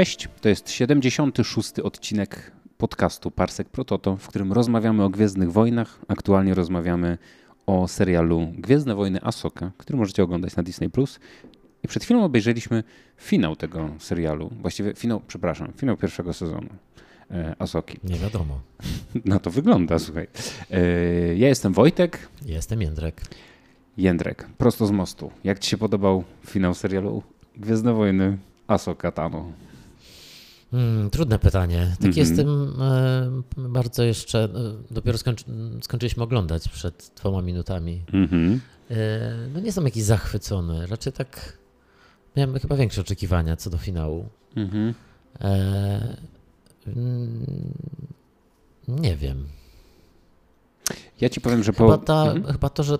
Cześć, to jest 76. odcinek podcastu Parsek Prototo, w którym rozmawiamy o Gwiezdnych Wojnach. Aktualnie rozmawiamy o serialu Gwiezdne Wojny Asoka, który możecie oglądać na Disney+. I przed chwilą obejrzeliśmy finał tego serialu, właściwie finał, przepraszam, finał pierwszego sezonu e, Asoki. Nie wiadomo. No to wygląda, słuchaj. E, ja jestem Wojtek. Jestem Jędrek. Jędrek, prosto z mostu. Jak ci się podobał finał serialu Gwiezdne Wojny Asoka? Hmm, trudne pytanie. Tak mm -hmm. jestem e, bardzo jeszcze, e, dopiero skończy, skończyliśmy oglądać przed dwoma minutami. Mm -hmm. no nie jestem jakiś zachwycony, raczej tak miałem chyba większe oczekiwania co do finału. Mm e, nie wiem. Ja ci powiem, że po... Chyba, ta, mhm. chyba to, że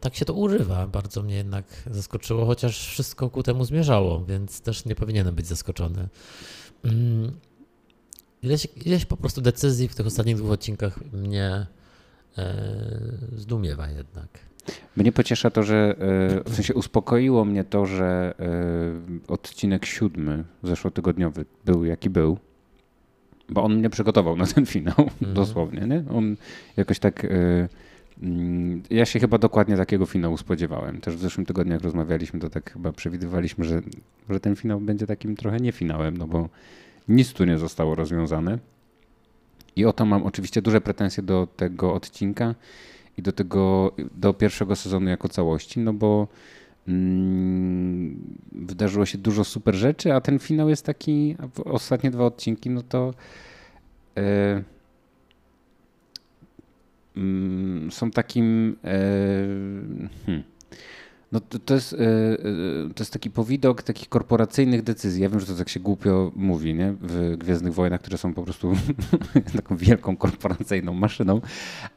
tak się to urywa, bardzo mnie jednak zaskoczyło, chociaż wszystko ku temu zmierzało, więc też nie powinienem być zaskoczony. Mm, ileś, ileś po prostu decyzji w tych ostatnich dwóch odcinkach mnie e, zdumiewa jednak. Mnie pociesza to, że e, w sensie uspokoiło mnie to, że e, odcinek siódmy zeszłotygodniowy był jaki był, bo on mnie przygotował na ten finał, mm. dosłownie. Nie? On jakoś tak. Ja się chyba dokładnie takiego finału spodziewałem. Też w zeszłym tygodniu, jak rozmawialiśmy, to tak chyba przewidywaliśmy, że, że ten finał będzie takim trochę nie finałem, no bo nic tu nie zostało rozwiązane. I o to mam oczywiście duże pretensje do tego odcinka i do tego, do pierwszego sezonu jako całości, no bo mm, wydarzyło się dużo super rzeczy, a ten finał jest taki, ostatnie dwa odcinki, no to mm, są takim e, hmm, no to, to, jest, e, e, to jest taki powidok takich korporacyjnych decyzji. Ja wiem, że to tak się głupio mówi nie? w Gwiezdnych Wojnach, które są po prostu taką wielką korporacyjną maszyną,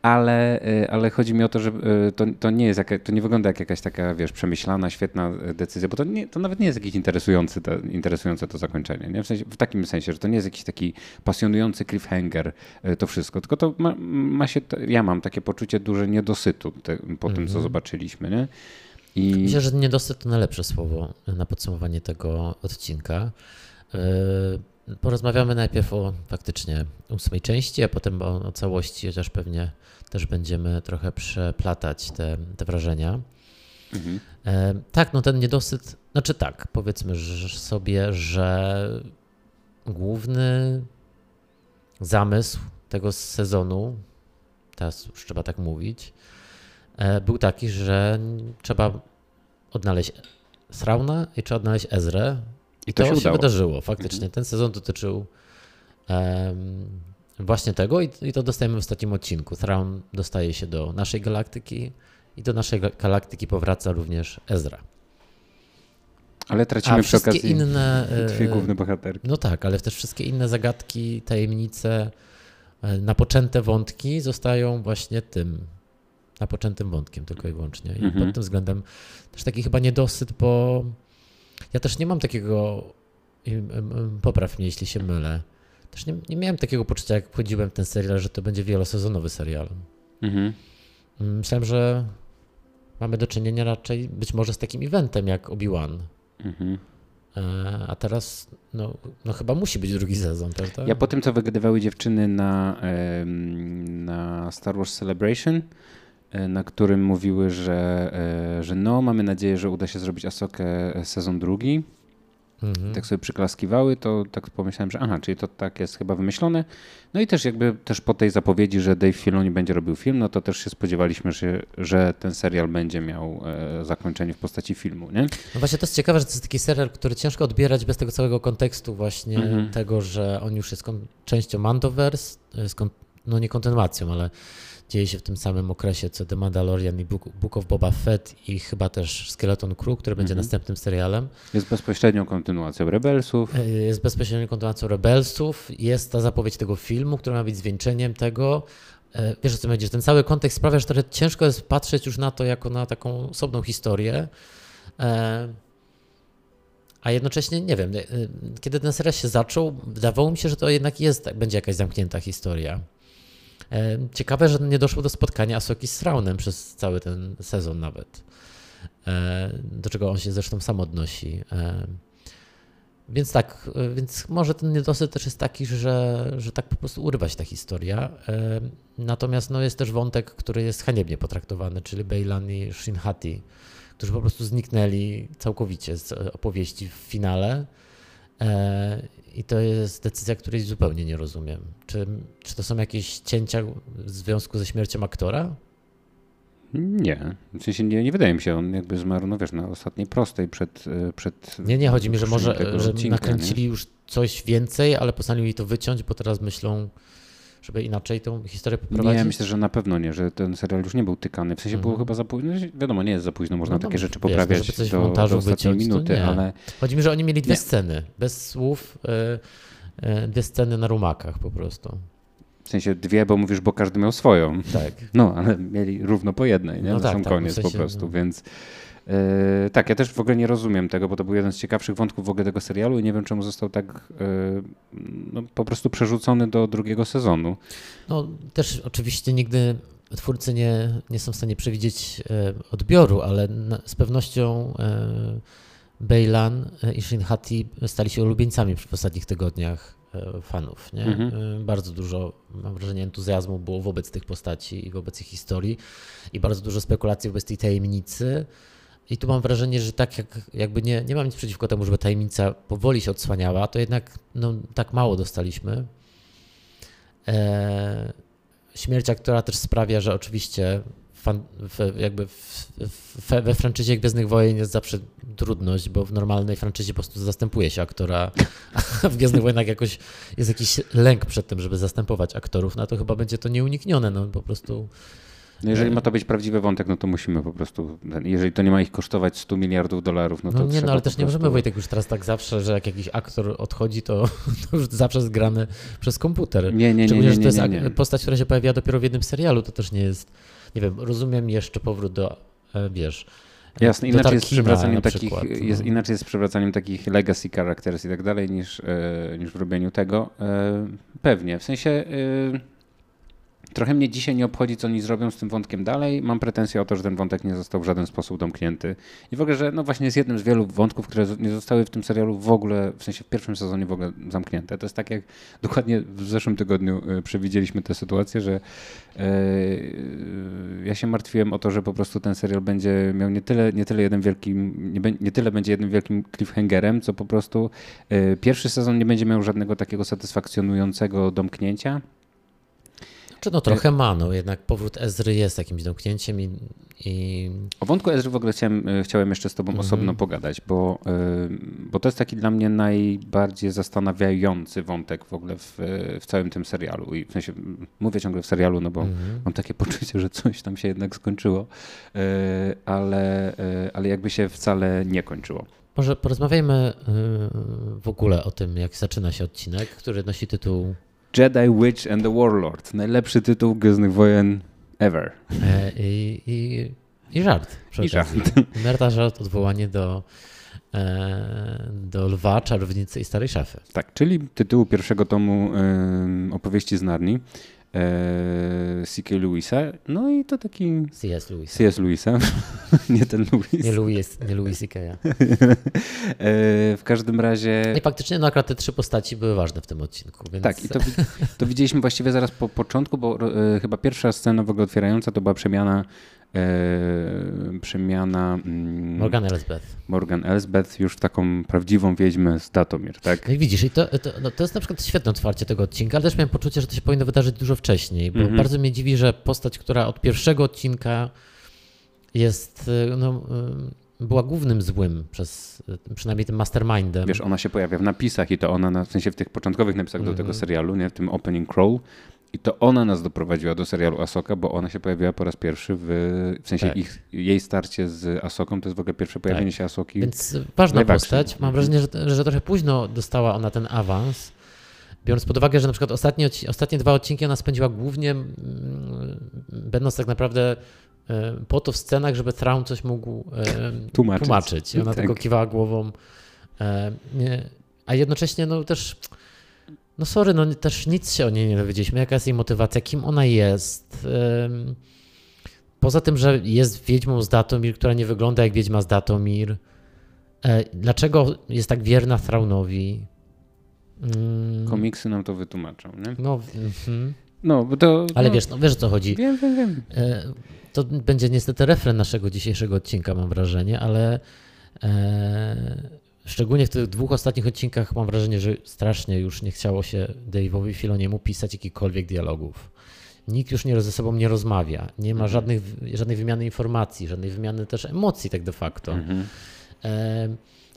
ale, e, ale chodzi mi o to, że to, to, nie jest jaka, to nie wygląda jak jakaś taka, wiesz, przemyślana, świetna decyzja, bo to, nie, to nawet nie jest jakieś interesujący to, interesujące to zakończenie. Nie? W, sensie, w takim sensie, że to nie jest jakiś taki pasjonujący cliffhanger to wszystko, tylko to ma, ma się, ja mam takie poczucie duże niedosytu te, po mm -hmm. tym, co mhm. zobaczyliśmy. Nie? I... Myślę, że niedosyt to najlepsze słowo na podsumowanie tego odcinka. E, porozmawiamy najpierw o faktycznie ósmej części, a potem o, o całości, chociaż pewnie też będziemy trochę przeplatać te, te wrażenia. Mhm. E, tak, no ten niedosyt, znaczy tak, powiedzmy sobie, że główny zamysł tego sezonu, teraz już trzeba tak mówić, był taki, że trzeba odnaleźć Srauna i trzeba odnaleźć Ezrę. I to, to się, się wydarzyło. Faktycznie mhm. ten sezon dotyczył um, właśnie tego i, i, to dostajemy w ostatnim odcinku. Thrawn dostaje się do naszej galaktyki i do naszej galaktyki powraca również Ezra. Ale tracimy A przy okazji inne, dwie główne bohaterki. No tak, ale też wszystkie inne zagadki, tajemnice, e, napoczęte wątki zostają właśnie tym napoczętym wątkiem tylko i wyłącznie. I mhm. pod tym względem też taki chyba niedosyt, bo ja też nie mam takiego, popraw mnie jeśli się mylę, też nie, nie miałem takiego poczucia, jak wchodziłem w ten serial, że to będzie wielosezonowy serial. Mhm. Myślałem, że mamy do czynienia raczej być może z takim eventem jak Obi-Wan. Mhm. E, a teraz, no, no chyba musi być drugi sezon, prawda? Ja po tym, co wygrywały dziewczyny na, na Star Wars Celebration, na którym mówiły, że, e, że no, mamy nadzieję, że uda się zrobić Asokę sezon drugi. Mhm. Tak sobie przyklaskiwały, to tak pomyślałem, że aha, czyli to tak jest chyba wymyślone. No i też jakby też po tej zapowiedzi, że Dave Filoni będzie robił film, no to też się spodziewaliśmy, że, że ten serial będzie miał e, zakończenie w postaci filmu, nie? No właśnie to jest ciekawe, że to jest taki serial, który ciężko odbierać bez tego całego kontekstu właśnie mhm. tego, że on już jest częścią Mandoverse, no nie kontynuacją, ale dzieje się w tym samym okresie co The Mandalorian i Book, of Boba Fett i chyba też Skeleton Crew, który będzie -hmm. następnym serialem. Jest bezpośrednią kontynuacją Rebelsów. E, jest bezpośrednią kontynuacją Rebelsów. Jest ta zapowiedź tego filmu, który ma być zwieńczeniem tego. E, wiesz o co będzie? Ten cały kontekst sprawia, że trochę ciężko jest patrzeć już na to jako na taką osobną historię. E, a jednocześnie nie wiem, kiedy ten serial się zaczął, wydawało mi się, że to jednak jest, będzie jakaś zamknięta historia. E, ciekawe, że nie doszło do spotkania Asoki z Raunem przez cały ten sezon nawet. E, do czego on się zresztą sam odnosi. E, więc tak, więc może ten niedosyt też jest taki, że, że tak po prostu urywa się ta historia. Natomiast no, jest też wątek, który jest haniebnie potraktowany, czyli Bejlan i Shinhati, którzy po prostu zniknęli całkowicie z opowieści w finale. I to jest decyzja, której zupełnie nie rozumiem. Czy, czy to są jakieś cięcia w związku ze śmiercią aktora? Nie, w sensie nie, nie wydaje mi się, on jakby zmarł, no wiesz, na ostatniej prostej przed... E, przed nie, nie, chodzi mi, że może że odcinka, nakręcili nie? już coś więcej, ale postanowili to wyciąć, bo teraz myślą, żeby inaczej tą historię poprowadzić? Nie, myślę, że na pewno nie, że ten serial już nie był tykany. W sensie było mhm. chyba za późno. No, wiadomo, nie jest za późno, można no, takie rzeczy wiesz, poprawiać żeby coś do, montażu do ostatniej wyciąć, minuty, ale... Chodzi mi, że oni mieli dwie nie. sceny, bez słów, yy, dwie sceny na rumakach po prostu. W sensie dwie, bo mówisz, bo każdy miał swoją. Tak. No, ale mieli równo po jednej, nie? No na tak, sam tak, koniec w sensie, po prostu, no. więc... Yy, tak, ja też w ogóle nie rozumiem tego, bo to był jeden z ciekawszych wątków w ogóle tego serialu i nie wiem, czemu został tak yy, no, po prostu przerzucony do drugiego sezonu. No też oczywiście nigdy twórcy nie, nie są w stanie przewidzieć e, odbioru, ale na, z pewnością Bejlan i Shinhati stali się ulubieńcami w ostatnich tygodniach fanów. Nie? Mhm. Bardzo dużo, mam wrażenie, entuzjazmu było wobec tych postaci i wobec ich historii i bardzo dużo spekulacji wobec tej tajemnicy. I tu mam wrażenie, że tak jak jakby nie, nie mam nic przeciwko temu, żeby tajemnica powoli się odsłaniała, to jednak no, tak mało dostaliśmy. E, śmierć która też sprawia, że oczywiście fan, w, jakby w, w, we franczyzie Gwiezdnych Wojen jest zawsze trudność, bo w normalnej franczyzie po prostu zastępuje się aktora, a w Gwiezdnych Wojnach jakoś jest jakiś lęk przed tym, żeby zastępować aktorów, no to chyba będzie to nieuniknione, no po prostu no jeżeli ma to być prawdziwy wątek, no to musimy po prostu, jeżeli to nie ma ich kosztować 100 miliardów dolarów, no to No nie, no ale też nie możemy Wojtek już teraz tak zawsze, że jak jakiś aktor odchodzi, to, to już zawsze jest grany przez komputer. Nie, nie, nie. nie, nie, że to jest postać, która się pojawia dopiero w jednym serialu, to też nie jest, nie wiem, rozumiem jeszcze powrót do, e, wiesz, Jasne, inaczej jest, przywracaniem takich, jest, no. inaczej jest przywracaniem takich legacy characters i tak dalej niż, e, niż w robieniu tego. E, pewnie, w sensie Trochę mnie dzisiaj nie obchodzi, co oni zrobią z tym wątkiem dalej. Mam pretensję o to, że ten wątek nie został w żaden sposób domknięty. I w ogóle, że no właśnie jest jednym z wielu wątków, które nie zostały w tym serialu w ogóle, w sensie w pierwszym sezonie w ogóle zamknięte. To jest tak jak dokładnie w zeszłym tygodniu e, przewidzieliśmy tę sytuację, że yy, ja się martwiłem o to, że po prostu ten serial będzie miał nie tyle, nie tyle jeden wielki, nie, nie tyle będzie jednym wielkim cliffhangerem, co po prostu pierwszy sezon nie będzie miał żadnego takiego satysfakcjonującego domknięcia czy no trochę ma, no jednak powrót Ezry jest jakimś domknięciem i... i... O wątku Ezry w ogóle chciałem, e, chciałem jeszcze z tobą mm -hmm. osobno pogadać, bo, e, bo to jest taki dla mnie najbardziej zastanawiający wątek w ogóle w, w całym tym serialu. I w sensie mówię ciągle w serialu, no bo mm -hmm. mam takie poczucie, że coś tam się jednak skończyło, e, ale, ale jakby się wcale nie kończyło. Może porozmawiajmy w ogóle o tym, jak zaczyna się odcinek, który nosi tytuł Jedi Witch and the Warlord. Najlepszy tytuł Gwiezdnych Wojen ever. E, I, i, i żart. I żart. Merta żart, odwołanie do, e, do Lwa, Czarownicy i Starej Szafy. Tak, czyli tytułu pierwszego tomu opowieści z Narni C.K. Lewisa. No i to taki... C.S. Lewisa. C.S. Lewisa, nie ten Lewis. Nie Louis, nie Louis C.K. e, w każdym razie... No I faktycznie no akurat te trzy postaci były ważne w tym odcinku. Więc... Tak, i to, to widzieliśmy właściwie zaraz po początku, bo e, chyba pierwsza scena w ogóle otwierająca to była przemiana e, przemiana mm, Morgan Elsbeth. Morgan Elsbeth już taką prawdziwą wiedźmę z Datomir, tak? I widzisz, i to, to, no to jest na przykład świetne otwarcie tego odcinka, ale też miałem poczucie, że to się powinno wydarzyć dużo wcześniej, bo mm -hmm. bardzo mnie dziwi, że postać, która od pierwszego odcinka jest y, no, y, była głównym złym przez przynajmniej tym mastermindem. Wiesz, ona się pojawia w napisach i to ona, na, w sensie w tych początkowych napisach mm -hmm. do tego mhm. serialu, nie, w tym opening crawl, i to ona nas doprowadziła do serialu Asoka, bo ona się pojawiła po raz pierwszy w, w sensie tak. ich, jej starcie z Asoką, to jest w ogóle pierwsze pojawienie tak. się Asoki. Więc ważna postać. Mam wrażenie, że, że trochę późno dostała ona ten awans. Biorąc pod uwagę, że na przykład ostatnie, ostatnie dwa odcinki ona spędziła głównie, mm, będąc tak naprawdę e, po to w scenach, żeby Traum coś mógł e, tłumaczyć. tłumaczyć. I ona tak. tylko kiwała głową. E, a jednocześnie no też no sorry, no też nic się o niej nie dowiedzieliśmy. Jaka jest jej motywacja, kim ona jest. Poza tym, że jest wiedźmą z Datomir, która nie wygląda jak wiedźma z Datomir. E, dlaczego jest tak wierna Thraunowi? Mm. Komiksy nam to wytłumaczą, nie? No, mm, no bo to... Ale no, wiesz, no, wiesz o co chodzi. Wiem, wiem, wiem. E, to będzie niestety refren naszego dzisiejszego odcinka, mam wrażenie, ale e, szczególnie w tych dwóch ostatnich odcinkach mam wrażenie, że strasznie już nie chciało się Dave'owi Filoniemu pisać jakichkolwiek dialogów. Nikt już nie, ze sobą nie rozmawia, nie ma mhm. żadnych, żadnej wymiany informacji, żadnej wymiany też emocji tak de facto. Mhm. E,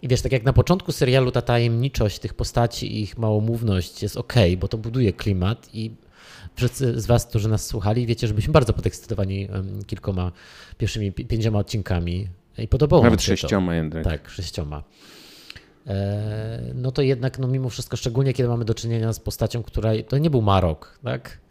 I wiesz, tak jak na początku serialu ta tajemniczość tych postaci i ich małomówność jest ok, bo to buduje klimat i wszyscy z Was, którzy nas słuchali, wiecie, że byliśmy bardzo podekscytowani kilkoma pierwszymi pięcioma odcinkami i podobało Nawet nam się sześcioma, Jędrek. Tak, sześcioma. E, no to jednak no mimo wszystko, szczególnie kiedy mamy do czynienia z postacią, która to nie był Marok, tak?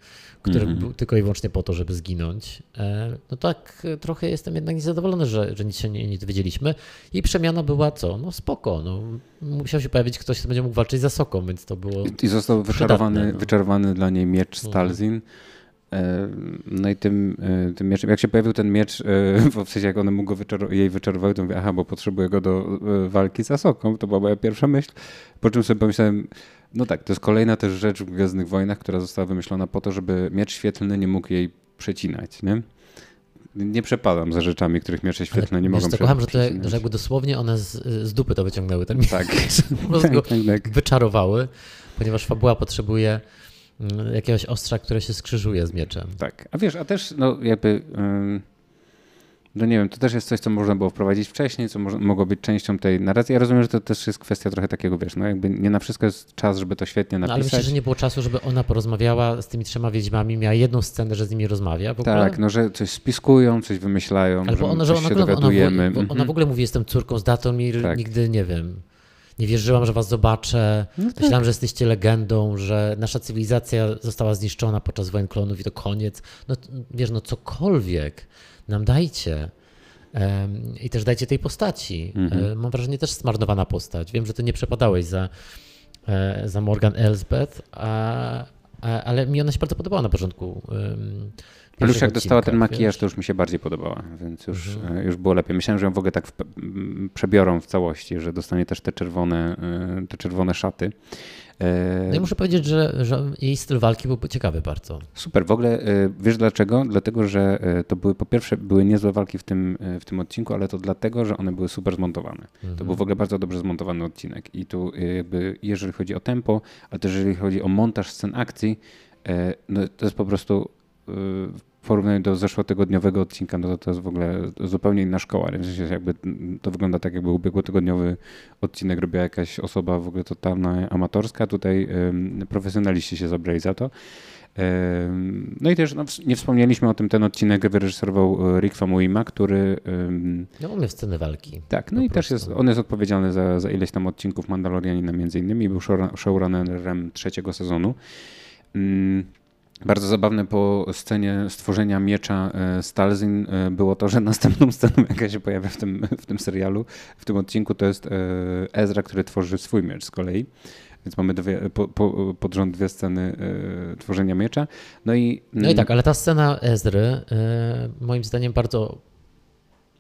który mm -hmm. był tylko i wyłącznie po to, żeby zginąć. E, no tak trochę jestem jednak niezadowolony, że, że nic się nie, nie dowiedzieliśmy. I przemiana była co? No spoko. No, musiał się pojawić ktoś, kto będzie mógł walczyć za soką, więc to było I został wyczarowany, no. wyczarowany dla niej miecz mhm. Stalzin. E, no i tym, e, tym mieczem, jak się pojawił ten miecz, w sensie jak one mu go wyczar jej wyczarowały, to mówię, aha, bo potrzebuję go do walki za soką. To była moja pierwsza myśl. Po czym sobie pomyślałem, no tak, to jest kolejna też rzecz w Gwiezdnych Wojnach, która została wymyślona po to, żeby miecz świetlny nie mógł jej przecinać, nie? Nie przepadam za rzeczami, których miecze świetlne Ale nie mogą przecinać. Kocham, że, te, że jakby dosłownie one z, z dupy to wyciągnęły ten miecz. Tak. po prostu tak, tak, tak. wyczarowały, ponieważ fabuła potrzebuje jakiegoś ostrza, które się skrzyżuje z mieczem. Tak, a wiesz, a też no jakby... Yy no nie wiem, to też jest coś, co można było wprowadzić wcześniej, co może, mogło być częścią tej narracji. Ja rozumiem, że to też jest kwestia trochę takiego, wiesz, no jakby nie na wszystko jest czas, żeby to świetnie napisać. No, ale myślę, że nie było czasu, żeby ona porozmawiała z tymi trzema wiedźmami, miała jedną scenę, że z nimi rozmawia. tak, no że coś spiskują, coś wymyślają, Albo ona, że ona, się dowiadujemy. Ona, ona, w ogóle mówi, jestem córką z Datomir, tak. nigdy, nie wiem, nie wierzyłam, że was zobaczę. No tak. Myślałam, że jesteście legendą, że nasza cywilizacja została zniszczona podczas wojen klonów i to koniec. No wiesz, no cokolwiek nam dajcie. I też dajcie tej postaci. Mhm. Mam wrażenie, też zmarnowana postać. Wiem, że ty nie przepadałeś za, e, za Morgan Elsbeth, a, a, ale mi ona się bardzo podobała na początku. Ale już jak dostała ten makijaż, wiesz? to już mi się bardziej podobała, więc już, mhm. E, już było lepiej. Myślałem, że ją w ogóle tak w, przebiorą w całości, że dostanie też te czerwone, e, te czerwone szaty. No i muszę powiedzieć, że, że, jej styl walki był ciekawy bardzo. Super. W ogóle e, wiesz dlaczego? Dlatego, że e, to były po pierwsze były niezłe walki w tym, e, w tym odcinku, ale to dlatego, że one były super zmontowane. Mhm. To był w ogóle bardzo dobrze zmontowany odcinek. I tu jakby jeżeli chodzi o tempo, ale też jeżeli chodzi o montaż scen akcji, no to jest po prostu w porównaniu do zeszłotygodniowego odcinka, no to to jest w ogóle zupełnie inna szkoła. W sensie jakby to wygląda tak, jakby ubiegłotygodniowy odcinek robiła jakaś osoba w ogóle totalna amatorska. Tutaj um, profesjonaliści się zabrali za to. No i też no, nie wspomnieliśmy o tym, ten odcinek wyreżyserował e, Rick Famuima, który... No umie sceny walki. Tak, no i też jest, on jest odpowiedzialny za, za ileś tam odcinków Mandalorianina między innymi, był showrunnerem trzeciego sezonu. Um, bardzo zabawne po scenie stworzenia miecza e, Stalzin e, było to, że następną sceną, jaka się pojawia w tym, w tym serialu, w tym odcinku, to jest e, Ezra, który tworzy swój miecz z kolei. Więc mamy dwie, po, po, pod rząd dwie sceny tworzenia miecza. No i, no i tak, ale ta scena Ezry moim zdaniem bardzo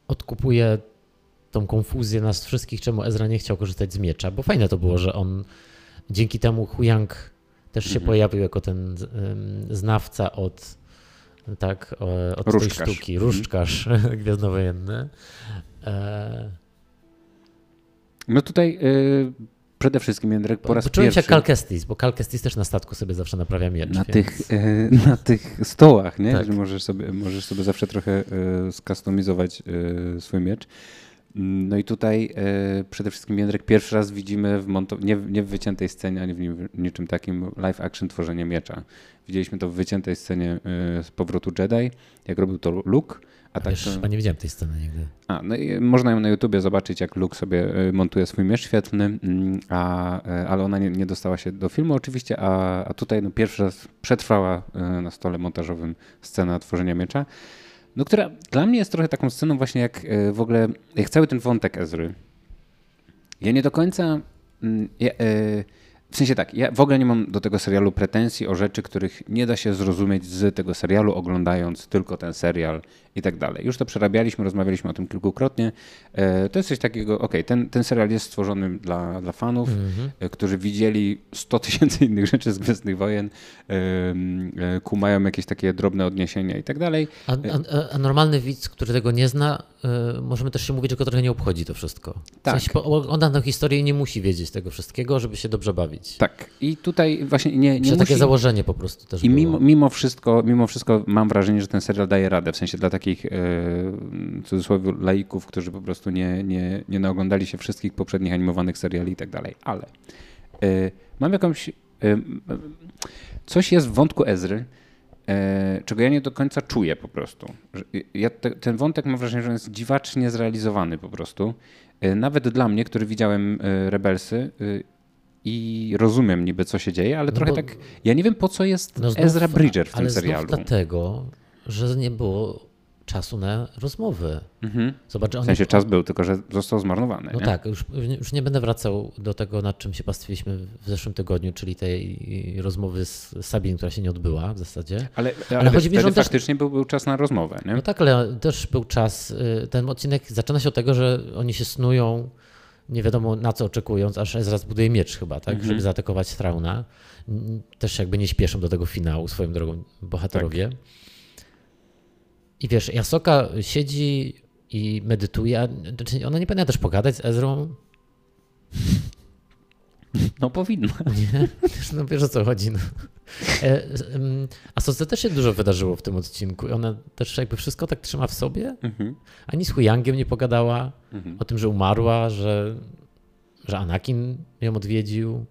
odkupuje tą konfuzję nas wszystkich, czemu Ezra nie chciał korzystać z miecza, bo fajne to było, że on dzięki temu Huyang też się mhm. pojawił jako ten znawca od, tak, od tej sztuki, mhm. różdżkarz mhm. gwiezdnowojenny. E... No tutaj y, przede wszystkim Jędrek po raz Poczułem pierwszy... się Kalkestis, bo Kalkestis też na statku sobie zawsze naprawia miecz. Na, więc... tych, y, na tych stołach, nie? Tak. Że możesz sobie, możesz sobie zawsze trochę y, skustomizować y, swój miecz. No i tutaj e, przede wszystkim Jędrek pierwszy raz widzimy w monto- nie, nie w wyciętej scenie, ani w niczym takim live action tworzenie miecza. Widzieliśmy to w wyciętej scenie e, z powrotu Jedi, jak robił to Luke. A, a tak wiesz, to... nie widziałem tej sceny nigdy. A, no i można ją na YouTubie zobaczyć, jak Luke sobie e, montuje swój miecz świetlny, mm, a, ale ona nie, nie dostała się do filmu oczywiście, a, a tutaj no, pierwszy raz przetrwała na stole montażowym scena tworzenia miecza no, która dla mnie jest trochę taką sceną właśnie jak e, w ogóle, jak cały ten wątek Ezry. Ja nie do końca, mm, ja, e, w sensie tak, ja w ogóle nie mam do tego serialu pretensji o rzeczy, których nie da się zrozumieć z tego serialu, oglądając tylko ten serial i tak dalej. Już to przerabialiśmy, rozmawialiśmy o tym kilkukrotnie. E, to jest coś takiego, ok, ten, ten serial jest stworzony dla, dla fanów, mm-hmm. którzy widzieli 100 tysięcy innych rzeczy z Gwiezdnych Wojen, e, kumają jakieś takie drobne odniesienia i tak dalej. A, a, a normalny widz, który tego nie zna, możemy też się mówić, że go trochę nie obchodzi to wszystko. Tak. W sensie, ogląda tę historię i nie musi wiedzieć tego wszystkiego, żeby się dobrze bawić. Tak. I tutaj właśnie nie, nie musi... takie założenie po prostu też I mimo, mimo, wszystko, mimo wszystko mam wrażenie, że ten serial daje radę, w sensie dla takich e, w cudzysłowie laików, którzy po prostu nie, nie, nie naoglądali się wszystkich poprzednich animowanych seriali i tak dalej. Ale e, mam jakąś... E, coś jest w wątku Ezry, czego ja nie do końca czuję po prostu. Ja te, ten wątek mam wrażenie, że jest dziwacznie zrealizowany po prostu. Nawet dla mnie, który widziałem Rebelsy i rozumiem niby, co się dzieje, ale no trochę bo, tak. Ja nie wiem, po co jest no znów, Ezra Bridger w tym serialu. dlatego, że nie było czasu na rozmowy. Mhm. Zobacz, w sensie czas był, tylko że został zmarnowany. No nie? tak, już, już nie będę wracał do tego, nad czym się pastwiliśmy w zeszłym tygodniu, czyli tej rozmowy z Sabin, która się nie odbyła w zasadzie. Ale, ale, ale chodzi mi, że faktycznie też... był, był czas na rozmowę. Nie? No tak, ale też był czas. Y, ten odcinek zaczyna się od tego, że oni się snują nie wiadomo na co oczekując, aż Ezra zbuduje miecz chyba, tak, mhm. żeby zaatakować Strauna. Też jakby nie śpieszą do tego finału swoją drogą bohaterowie. Tak. I wiesz, Jasoka siedzi i medytuje, znaczy ona nie powinna też pogadać z Ezrą? No powinna. Nie? No wiesz o co chodzi. No. E, a Soce też się dużo wydarzyło w tym odcinku. Ona też jakby wszystko tak trzyma w sobie. Mhm. Ani z Huyangiem nie pogadała mhm. o tym, że umarła, że, że Anakin ją odwiedził.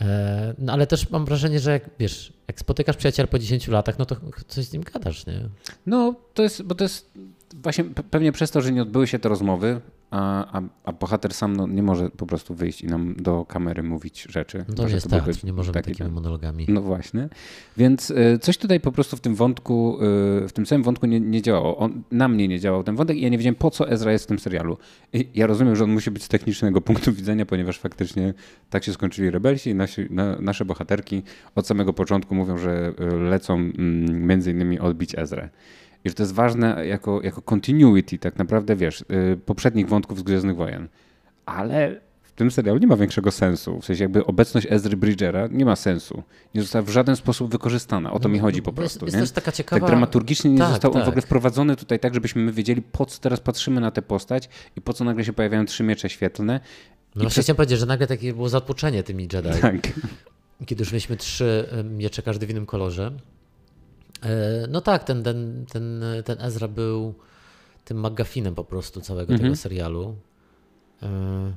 E, no ale też mam wrażenie, że jak wiesz, jak spotykasz przyjaciela po 10 latach, no to coś z nim gadasz, nie? No, to jest, bo to jest właśnie pewnie przez to, że nie odbyły się te rozmowy, a, a, a bohater sam no, nie może po prostu wyjść i nam do kamery mówić rzeczy. No to jest to teatr, nie możemy taki, takimi monologami. No właśnie. Więc y, coś tutaj po prostu w tym wątku, y, w tym samym wątku nie, nie działało. On, na mnie nie działał ten wątek i ja nie wiedziałem, po co Ezra jest w tym serialu. I ja rozumiem, że on musi być z technicznego punktu widzenia, ponieważ faktycznie tak się skończyli rebelsi i nasi, na, nasze bohaterki od samego początku mówią, że y, lecą mm, między innymi odbić Ezrę. I że to jest ważne jako, jako continuity, tak naprawdę, wiesz, yy, poprzednich wątków z Gwiezdnych Wojen. Ale w tym serialu nie ma większego sensu. W sensie jakby obecność Ezry Bridgera nie ma sensu. Nie została w żaden sposób wykorzystana. O to mi no, chodzi po prostu. Jest, nie? jest taka ciekawa... Tak dramaturgicznie nie tak, został tak. on w ogóle wprowadzony tutaj tak, żebyśmy my wiedzieli, po co teraz patrzymy na tę postać i po co nagle się pojawiają trzy miecze świetlne. No właśnie przez... chciałem powiedzieć, że nagle takie było zatłoczenie tymi Jedi. Tak. Kiedy już mieliśmy trzy miecze, każdy w innym kolorze. E, no tak, ten, ten, ten, ten Ezra był tym magafinem po prostu całego mhm. tego serialu. E,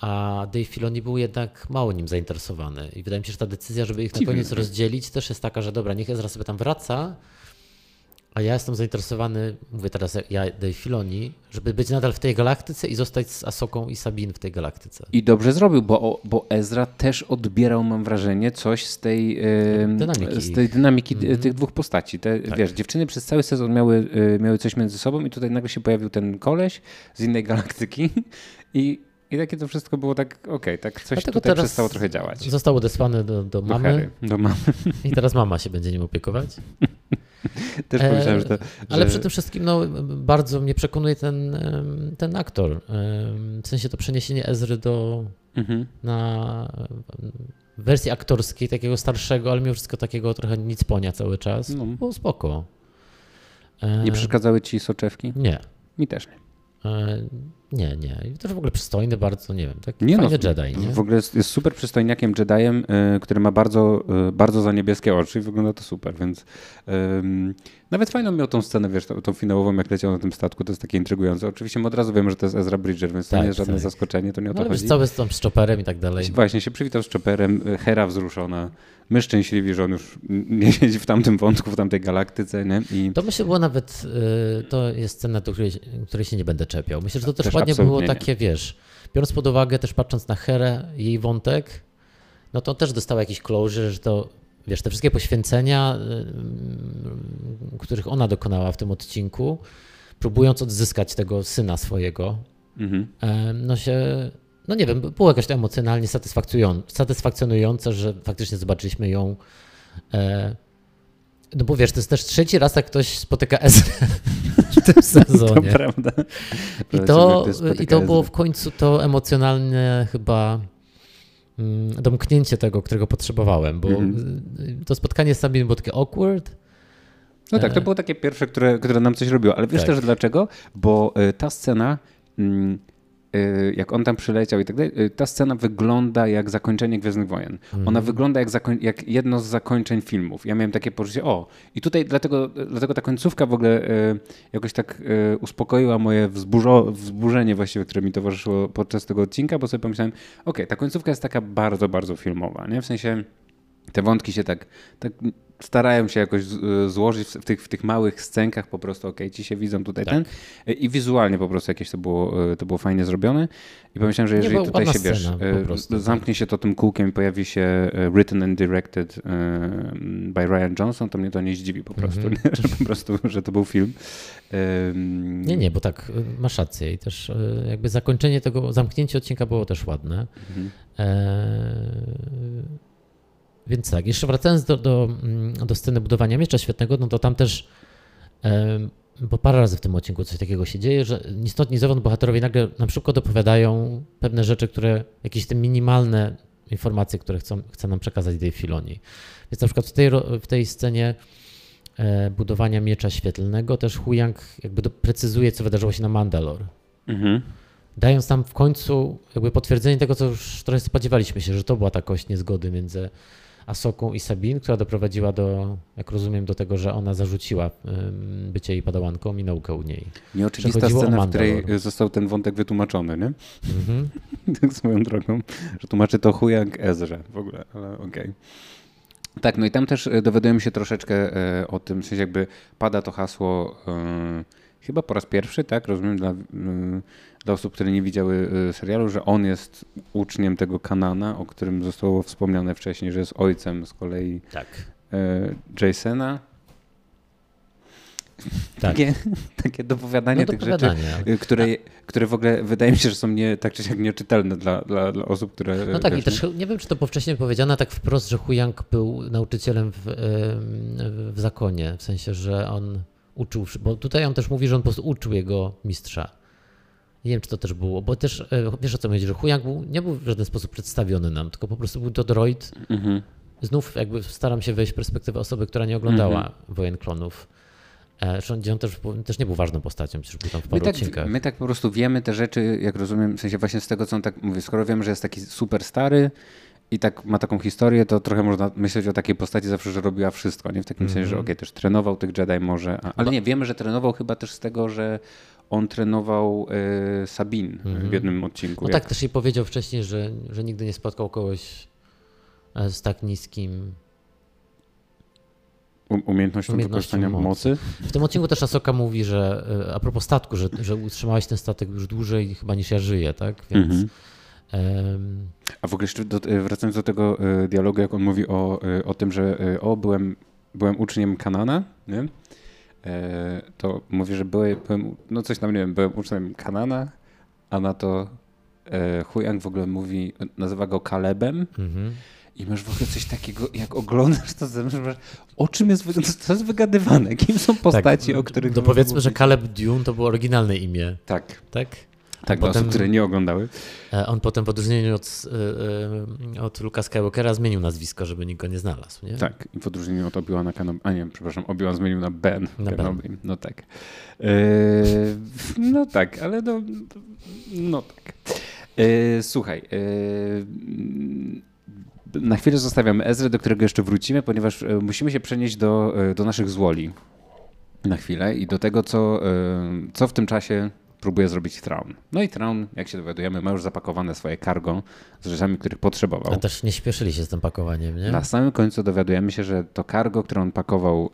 a Dave Filoni był jednak mało nim zainteresowany. I wydaje mi się, że ta decyzja, żeby ich na koniec rozdzielić, też jest taka, że dobra, niech Ezra sobie tam wraca, a ja jestem zainteresowany, mówię teraz ja, Dave Filoni, żeby być nadal w tej galaktyce i zostać z Asoką i Sabin w tej galaktyce. I dobrze zrobił, bo, bo Ezra też odbierał, mam wrażenie, coś z tej dynamiki, z tej dynamiki mm -hmm. tych dwóch postaci. Te, tak. Wiesz, dziewczyny przez cały sezon miały, e, miały coś między sobą i tutaj nagle się pojawił ten koleś z innej galaktyki i i takie to wszystko było tak, okej, okay, tak coś Dlatego tutaj przestało trochę działać. Został odesłany do, do mamy. Do, do mamy. I teraz mama się będzie nim opiekować. Też pomyślałem, że to, Ale przede wszystkim no, bardzo mnie przekonuje ten, ten aktor. W sensie to przeniesienie Ezry do mhm. na wersji aktorskiej, takiego starszego, ale mimo wszystko takiego trochę nic ponia cały czas. No. Było spoko. Nie przeszkadzały ci soczewki? Nie. Mi też nie. Nie, nie. I też w ogóle przystojny bardzo, nie wiem, taki nie fajny no, Jedi. Nie? W ogóle jest, jest super przystojniakiem Jediem, y, który ma bardzo, y, bardzo za niebieskie oczy i wygląda to super, więc y, nawet fajną miał tą scenę, wiesz, tą, tą, finałową, jak leciał na tym statku, to jest takie intrygujące. Oczywiście my od razu wiemy, że to jest Ezra Bridger, więc tak, to nie jest żadne tak. zaskoczenie, to nie o to no, chodzi. cały z tą z Chopperem i tak dalej. Właśnie, się przywitał z Chopperem, Hera wzruszona, my szczęśliwi, że on już nie siedzi w tamtym wątku, w tamtej galaktyce. Nie? I... To myślę było nawet, to jest scena, do której, której się nie będę czepiał. Myślę, że to też, też ładnie było takie, wiesz, biorąc pod uwagę też patrząc na Herę, jej wątek, no to też dostała jakiś closure, że to wiesz, te wszystkie poświęcenia, y, których ona dokonała w tym odcinku, próbując odzyskać tego syna swojego, mhm. no się no nie wiem, było jakoś to emocjonalnie satysfakcjonujące, że faktycznie zobaczyliśmy ją. E, no bo wiesz, to jest też trzeci raz, jak ktoś spotyka Ezra w tym sezonie. To prawda. I to, i to było w końcu to emocjonalne chyba domknięcie tego, którego potrzebowałem, bo mm. to spotkanie z Sabine było takie awkward. No tak, to e. było takie pierwsze, które, które nam coś robiło, ale wiesz tak. też dlaczego? Bo y, ta scena mm, jak on tam przyleciał i tak dalej, y, ta scena wygląda jak zakończenie Gwiezdnych Wojen. Mm. Ona wygląda jak, jak, jedno z zakończeń filmów. Ja miałem takie poczucie, o, i tutaj dlatego, dlatego ta końcówka w ogóle y, jakoś tak y, uspokoiła moje wzburzo, wzburzenie właściwie, które mi towarzyszyło podczas tego odcinka, bo sobie pomyślałem, okej, okay, ta końcówka jest taka bardzo, bardzo filmowa, nie? W sensie te wątki się tak, tak starają się jakoś złożyć w tych, w tych małych scenkach po prostu, ok, ci się widzą tutaj tak. ten i wizualnie po prostu jakieś to było, to było fajnie zrobione i pomyślałem, że jeżeli tutaj się wiesz, e, prostu, tak. zamknie tak. się to tym kółkiem i pojawi się e, written and directed e, by Ryan Johnson, to mnie to nie zdziwi po prostu, mm -hmm. że po prostu, że to był film. Nie, nie, bo tak, masz rację i też jakby zakończenie tego, zamknięcie odcinka było też ładne. Mm -hmm. Więc tak, jeszcze wracając do, do, mm, do sceny budowania miecza świetnego, no to tam też, bo parę razy w tym odcinku coś takiego się dzieje, że ni stąd, ni zowąd bohaterowie nagle na przykład opowiadają pewne rzeczy, które, jakieś te minimalne informacje, które chcą, chce nam przekazać Dave Filoni. Więc na przykład w tej, w tej scenie e, budowania miecza świetlnego też Huyang jakby precyzuje, co wydarzyło się na Mandalore. Mhm. Dając nam w końcu jakby potwierdzenie tego, co już trochę spodziewaliśmy się, że to była ta kość niezgody między Asoką i Sabin, która doprowadziła do, jak rozumiem, do tego, że ona zarzuciła bycie jej padałanką i naukę u niej. Nieoczywista scena, w której został ten wątek wytłumaczony, nie? Mhm. tak swoją drogą, że tłumaczy to Huyang Ezra w ogóle, ale okej. Okay. Tak, no i tam też e, dowiadujemy się troszeczkę e, o tym, w sensie jakby pada to hasło e, chyba po raz pierwszy, tak, rozumiem, dla dla osób, które nie widziały y, serialu, że on jest uczniem tego Kanana, o którym zostało wspomniane wcześniej, że jest ojcem z kolei tak. E, Jasona. Tak. Takie, takie dopowiadanie no, tych rzeczy, y, które, które w ogóle wydaje mi się, że są nie, tak czy siak nieczytelne dla, dla, dla osób, które... No tak wiesz, i też nie wiem, czy to było wcześniej powiedziane tak wprost, że Huyang był nauczycielem w, w zakonie, w sensie, że on uczył, bo tutaj on też mówi, że on po prostu uczył jego mistrza. Nie wiem, czy to też było, bo też e, wiesz o co chodzi, że Huyang był, nie był w żaden sposób przedstawiony nam, tylko po prostu był to droid. Mhm. Znów jakby staram się wejść w perspektywę osoby, która nie oglądała mhm. Wojen Klonów. Gdzie on też, też nie był ważną postacią, przecież był tam w paru my tak, odcinkach. My tak po prostu wiemy te rzeczy, jak rozumiem, w sensie właśnie z tego, co on tak mówi, skoro wiemy, że jest taki super stary, i tak ma taką historię, to trochę można myśleć o takiej postaci zawsze, że robiła wszystko, nie? W takim mm -hmm. sensie, że mhm. okej, okay, też trenował tych Jedi może, a, ale nie, wiemy, że trenował chyba też z tego, że on trenował y, Sabin mhm. w jednym odcinku. No tak, też jej powiedział wcześniej, że, że nigdy nie spotkał kogoś e, z tak niskim umiejętnością, wykorzystania mocy. mocy. W tym odcinku też Asoka mówi, że e, a propos statku, że, że utrzymałeś ten statek już dłużej chyba niż ja żyję, tak? Więc... Mhm. Um... A w ogóle jeszcze do, wracając do tego dialogu, jak on mówi o, o tym, że o, byłem, byłem uczniem Kanana, nie? E, to mówię, że byłem, no coś tam, nie wiem, byłem uczniem Kanana, a na to e, Huyang w ogóle mówi, nazywa go Kalebem. Mhm. I masz w ogóle coś takiego, jak oglądasz to, masz, o czym jest, to jest wygadywane? Kim są postaci, tak, o których... To powiedzmy, że Caleb Dune to było oryginalne imię. Tak. Tak? Tak, dla osób, które nie oglądały. E, on potem w odróżnieniu od, e, e, od Luka Skywalkera zmienił nazwisko, żeby nikt go nie znalazł. Nie? Tak, i w odróżnieniu od Obi-Wana Kenobi, a nie, przepraszam, Obi-Wan zmienił na Ben na Kenobi. Ben. No tak. no tak, ale no, no tak. słuchaj, na chwilę zostawiamy Ezrę, do którego jeszcze wrócimy, ponieważ musimy się przenieść do, do naszych złoli na chwilę i do tego, co, co w tym czasie próbuje zrobić Traun. No i Traun, jak się dowiadujemy, ma już zapakowane swoje cargo z rzeczami, których potrzebował. A też nie śpieszyli się z tym pakowaniem, nie? Na samym końcu dowiadujemy się, że to cargo, które on pakował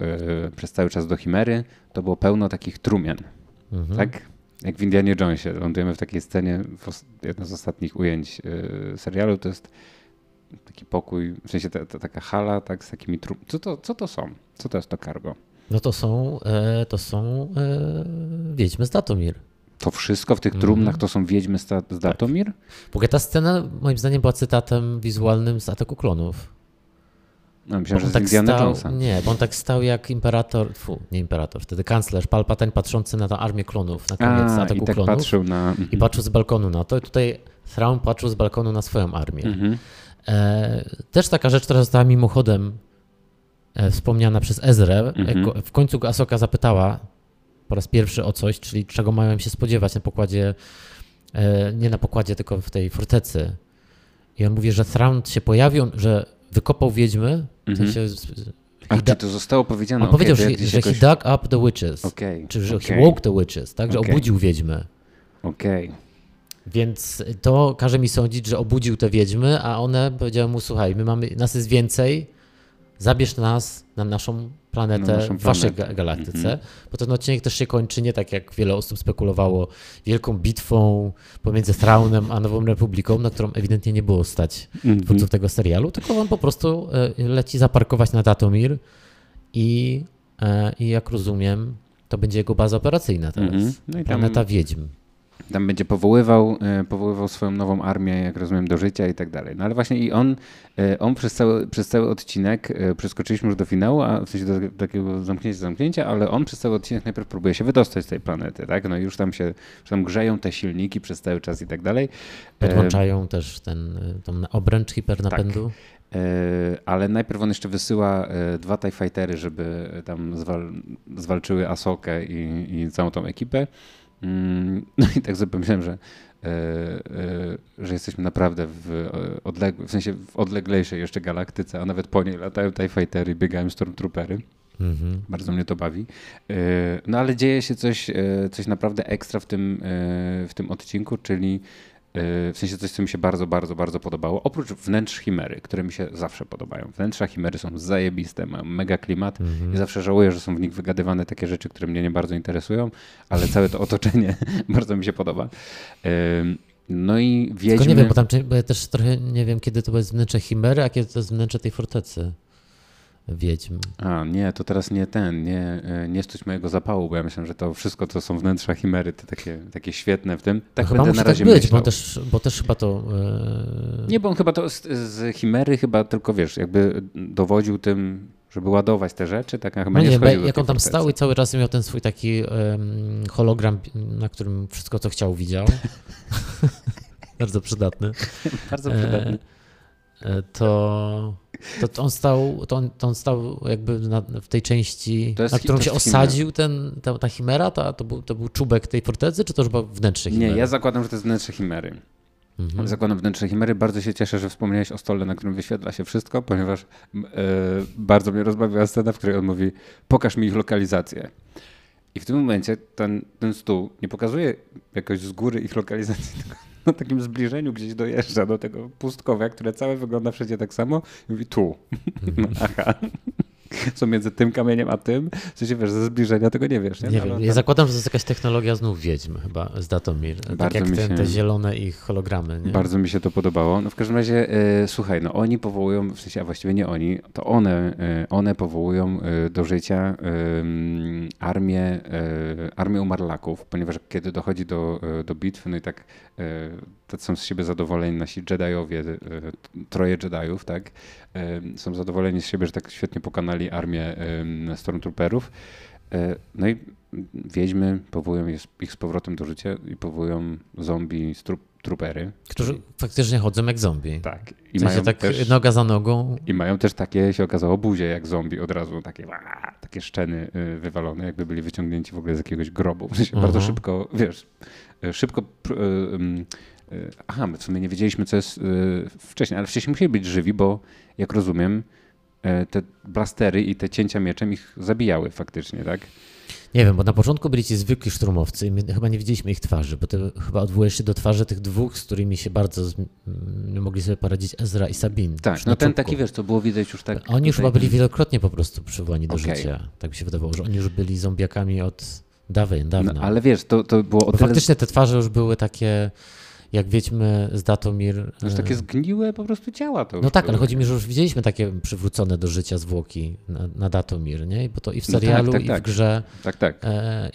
y, przez cały czas do Chimery, to było pełno takich trumien. Mhm. Tak? Jak w Indianie Jonesie. Lądujemy w takiej scenie, w jedno z ostatnich ujęć y, serialu, to jest taki pokój, w sensie ta, ta, taka hala, tak, z takimi trum... Co to, co to są? Co to jest to cargo? No to są, e, to są e, Wiedźmy z Datomir. To wszystko w tych trumnach to są wiedźmy z, z Datomir? Ogóle ta scena moim zdaniem była cytatem wizualnym z Ataku Klonów. No, myślałem, że z tak Indiana stał, Jonesa. nie, bo on tak stał jak imperator, fu, nie imperator, wtedy kanclerz Palpatine patrzący na tę armię klonów na koniec A, Ataku i tak Klonów patrzył na... i patrzył z balkonu na to. I tutaj Thrawn patrzył z balkonu na swoją armię. Mhm. E, też taka rzecz, która została mimochodem e, wspomniana przez Ezrę. Mhm. Jak w końcu go Asoka zapytała po raz pierwszy o coś, czyli czego mają się spodziewać na pokładzie, e, nie na pokładzie, tylko w tej fortecy. I on mówi, że Thrawn się pojawił, że wykopał wiedźmy, w Mhm. sensie A czy to zostało powiedziane? on powiedział, Okej, to że, że jakoś- he dug up the witches, Okej, czy że okej, he woke the witches, tak, że Okej. obudził wiedźmy. Okej. Więc to każe mi sądzić, że obudził te wiedźmy, a one powiedziały mu, słuchaj, my mamy, nas jest więcej, zabierz nas na naszą planetę w waszej galaktyce. Mhm. Bo ten odcinek też się kończy nie tak, jak wiele osób spekulowało, wielką bitwą pomiędzy Thraunem a Nową Republiką, na którą ewidentnie nie było stać Mhm. twórców tego serialu, tylko on po prostu e, leci zaparkować na Datomir i, e, i jak rozumiem, to będzie jego baza operacyjna teraz. Mhm. No i tam- Planeta Wiedźm. Tam będzie powoływał, e, powoływał swoją nową armię, jak rozumiem, do życia i tak dalej. No ale właśnie i on, e, on przez, cały, przez cały odcinek, e, przeskoczyliśmy już do finału, a w sensie do takiego zamknięcia, zamknięcia, ale on przez cały odcinek najpierw próbuje się wydostać z tej planety, tak? No i już tam się, już tam grzeją te silniki przez cały czas i tak dalej. Podłączają też ten, na- obręcz hipernapędu. E, ale najpierw on jeszcze wysyła dwa TIE Fightery, żeby tam zwal, zwalczyły Asokę i, i całą tą ekipę. Mm, No i tak sobie pomyślałem, że, e, e, że jesteśmy naprawdę w, e, odleg- w sensie w odleglejszej jeszcze galaktyce, a nawet po niej latają TIE Fightery, biegają Stormtroopery. Mhm. Bardzo mnie to bawi. No ale dzieje się coś, coś naprawdę ekstra w tym, w tym odcinku, czyli w sensie coś, co mi się bardzo, bardzo, bardzo podobało. Oprócz wnętrz Chimery, które mi się zawsze podobają. Wnętrza Chimery są zajebiste, mają mega klimat Mhm. i zawsze żałuję, że są w nich wygadywane takie rzeczy, które mnie nie bardzo interesują, ale całe to otoczenie bardzo mi się podoba. E, No i Tylko wiedźmy... nie wiem, bo tam bo ja też trochę nie wiem, kiedy to jest wnętrze Chimery, a kiedy to jest wnętrze tej fortecy Wiedźm. A, nie, to teraz nie ten, nie, e, nie stuć mojego zapału, bo ja myślę, że to wszystko, co są wnętrza Chimery, te takie, takie świetne w tym, tak no będę na tak razie być, myślał. bo też, bo też chyba to... e, Nie, bo on chyba to z, z Chimery chyba tylko, wiesz, jakby dowodził tym, żeby ładować te rzeczy, tak, chyba No nie nie, jak on tam fortecy. stał i cały czas miał ten swój taki hologram, na którym wszystko, co chciał, widział. Bardzo przydatny. Bardzo E, przydatny. e, To, to, on stał, to on, to on stał jakby na, w tej części, na którą się osadził ten, ta, ta chimera, to, to, był, to był czubek tej fortecy, czy to już było wnętrze chimery? Nie, ja zakładam, że to jest wnętrze Chimery. Mhm. Zakładam wnętrze Chimery. Bardzo się cieszę, że wspomniałeś o stole, na którym wyświetla się wszystko, ponieważ e, bardzo mnie rozbawiła scena, w której on mówi, pokaż mi ich lokalizację. I w tym momencie ten, ten stół nie pokazuje jakoś z góry ich lokalizacji, tylko na takim zbliżeniu gdzieś dojeżdża do tego pustkowia, które całe wygląda wszędzie tak samo i mówi tu. No, aha. Co między tym kamieniem a tym? W sensie wiesz, ze zbliżenia tego nie wiesz. Nie, Nie No, wiem, ale ja tam- zakładam, że to jest jakaś technologia znów wiedźm chyba z Datomir. Tak Bardzo jak mi te, się- te zielone ich hologramy. Nie? Bardzo mi się to podobało. No w każdym razie, e, słuchaj, no oni powołują, w sensie, a właściwie nie oni, to one, e, one powołują e, do życia armię, armię umarlaków, ponieważ kiedy dochodzi do, do bitwy, no i tak tacy są z siebie zadowoleni nasi Jediowie, e, troje Jediów, tak, e, są zadowoleni z siebie, że tak świetnie pokonali armię Stormtrooperów. E, No i wiedźmy powołują ich z- z powrotem do życia i powołują zombie stru- trupery. Którzy faktycznie chodzą jak zombie. Tak. I I mają, tak też, noga za nogą. I mają też takie, się okazało, buzie jak zombie od razu, takie, takie szczeny y, wywalone, jakby byli wyciągnięci w ogóle z jakiegoś grobu. W sensie Mhm. bardzo szybko, wiesz, y, szybko... y, y, Aha, my w sumie nie wiedzieliśmy, co jest wcześniej, ale wcześniej musieli być żywi, bo jak rozumiem, y, te blastery i te cięcia mieczem ich zabijały faktycznie, tak? Nie wiem, bo na początku byli ci zwykli szturmowcy i my chyba nie widzieliśmy ich twarzy, bo ty chyba odwołujesz się do twarzy tych dwóch, z którymi się bardzo z, m, mogli sobie poradzić Ezra i Sabine. Tak, no ten czubku. taki, wiesz, co było widać już tak... Oni już chyba byli wielokrotnie po prostu przywołani do Okej. życia. Tak mi się wydawało, że oni już byli zombiakami od dawien, dawna. No, ale wiesz, to, to było o Bo tyle... faktycznie te twarze już były takie, jak wiedźmy z Datomir. Już e, takie zgniłe po prostu ciała to No tak, były. ale chodzi mi, że już widzieliśmy takie przywrócone do życia zwłoki na, na Datomir, nie? Bo to i w No tak, serialu, tak, i tak. w grze Tak, tak. e, e,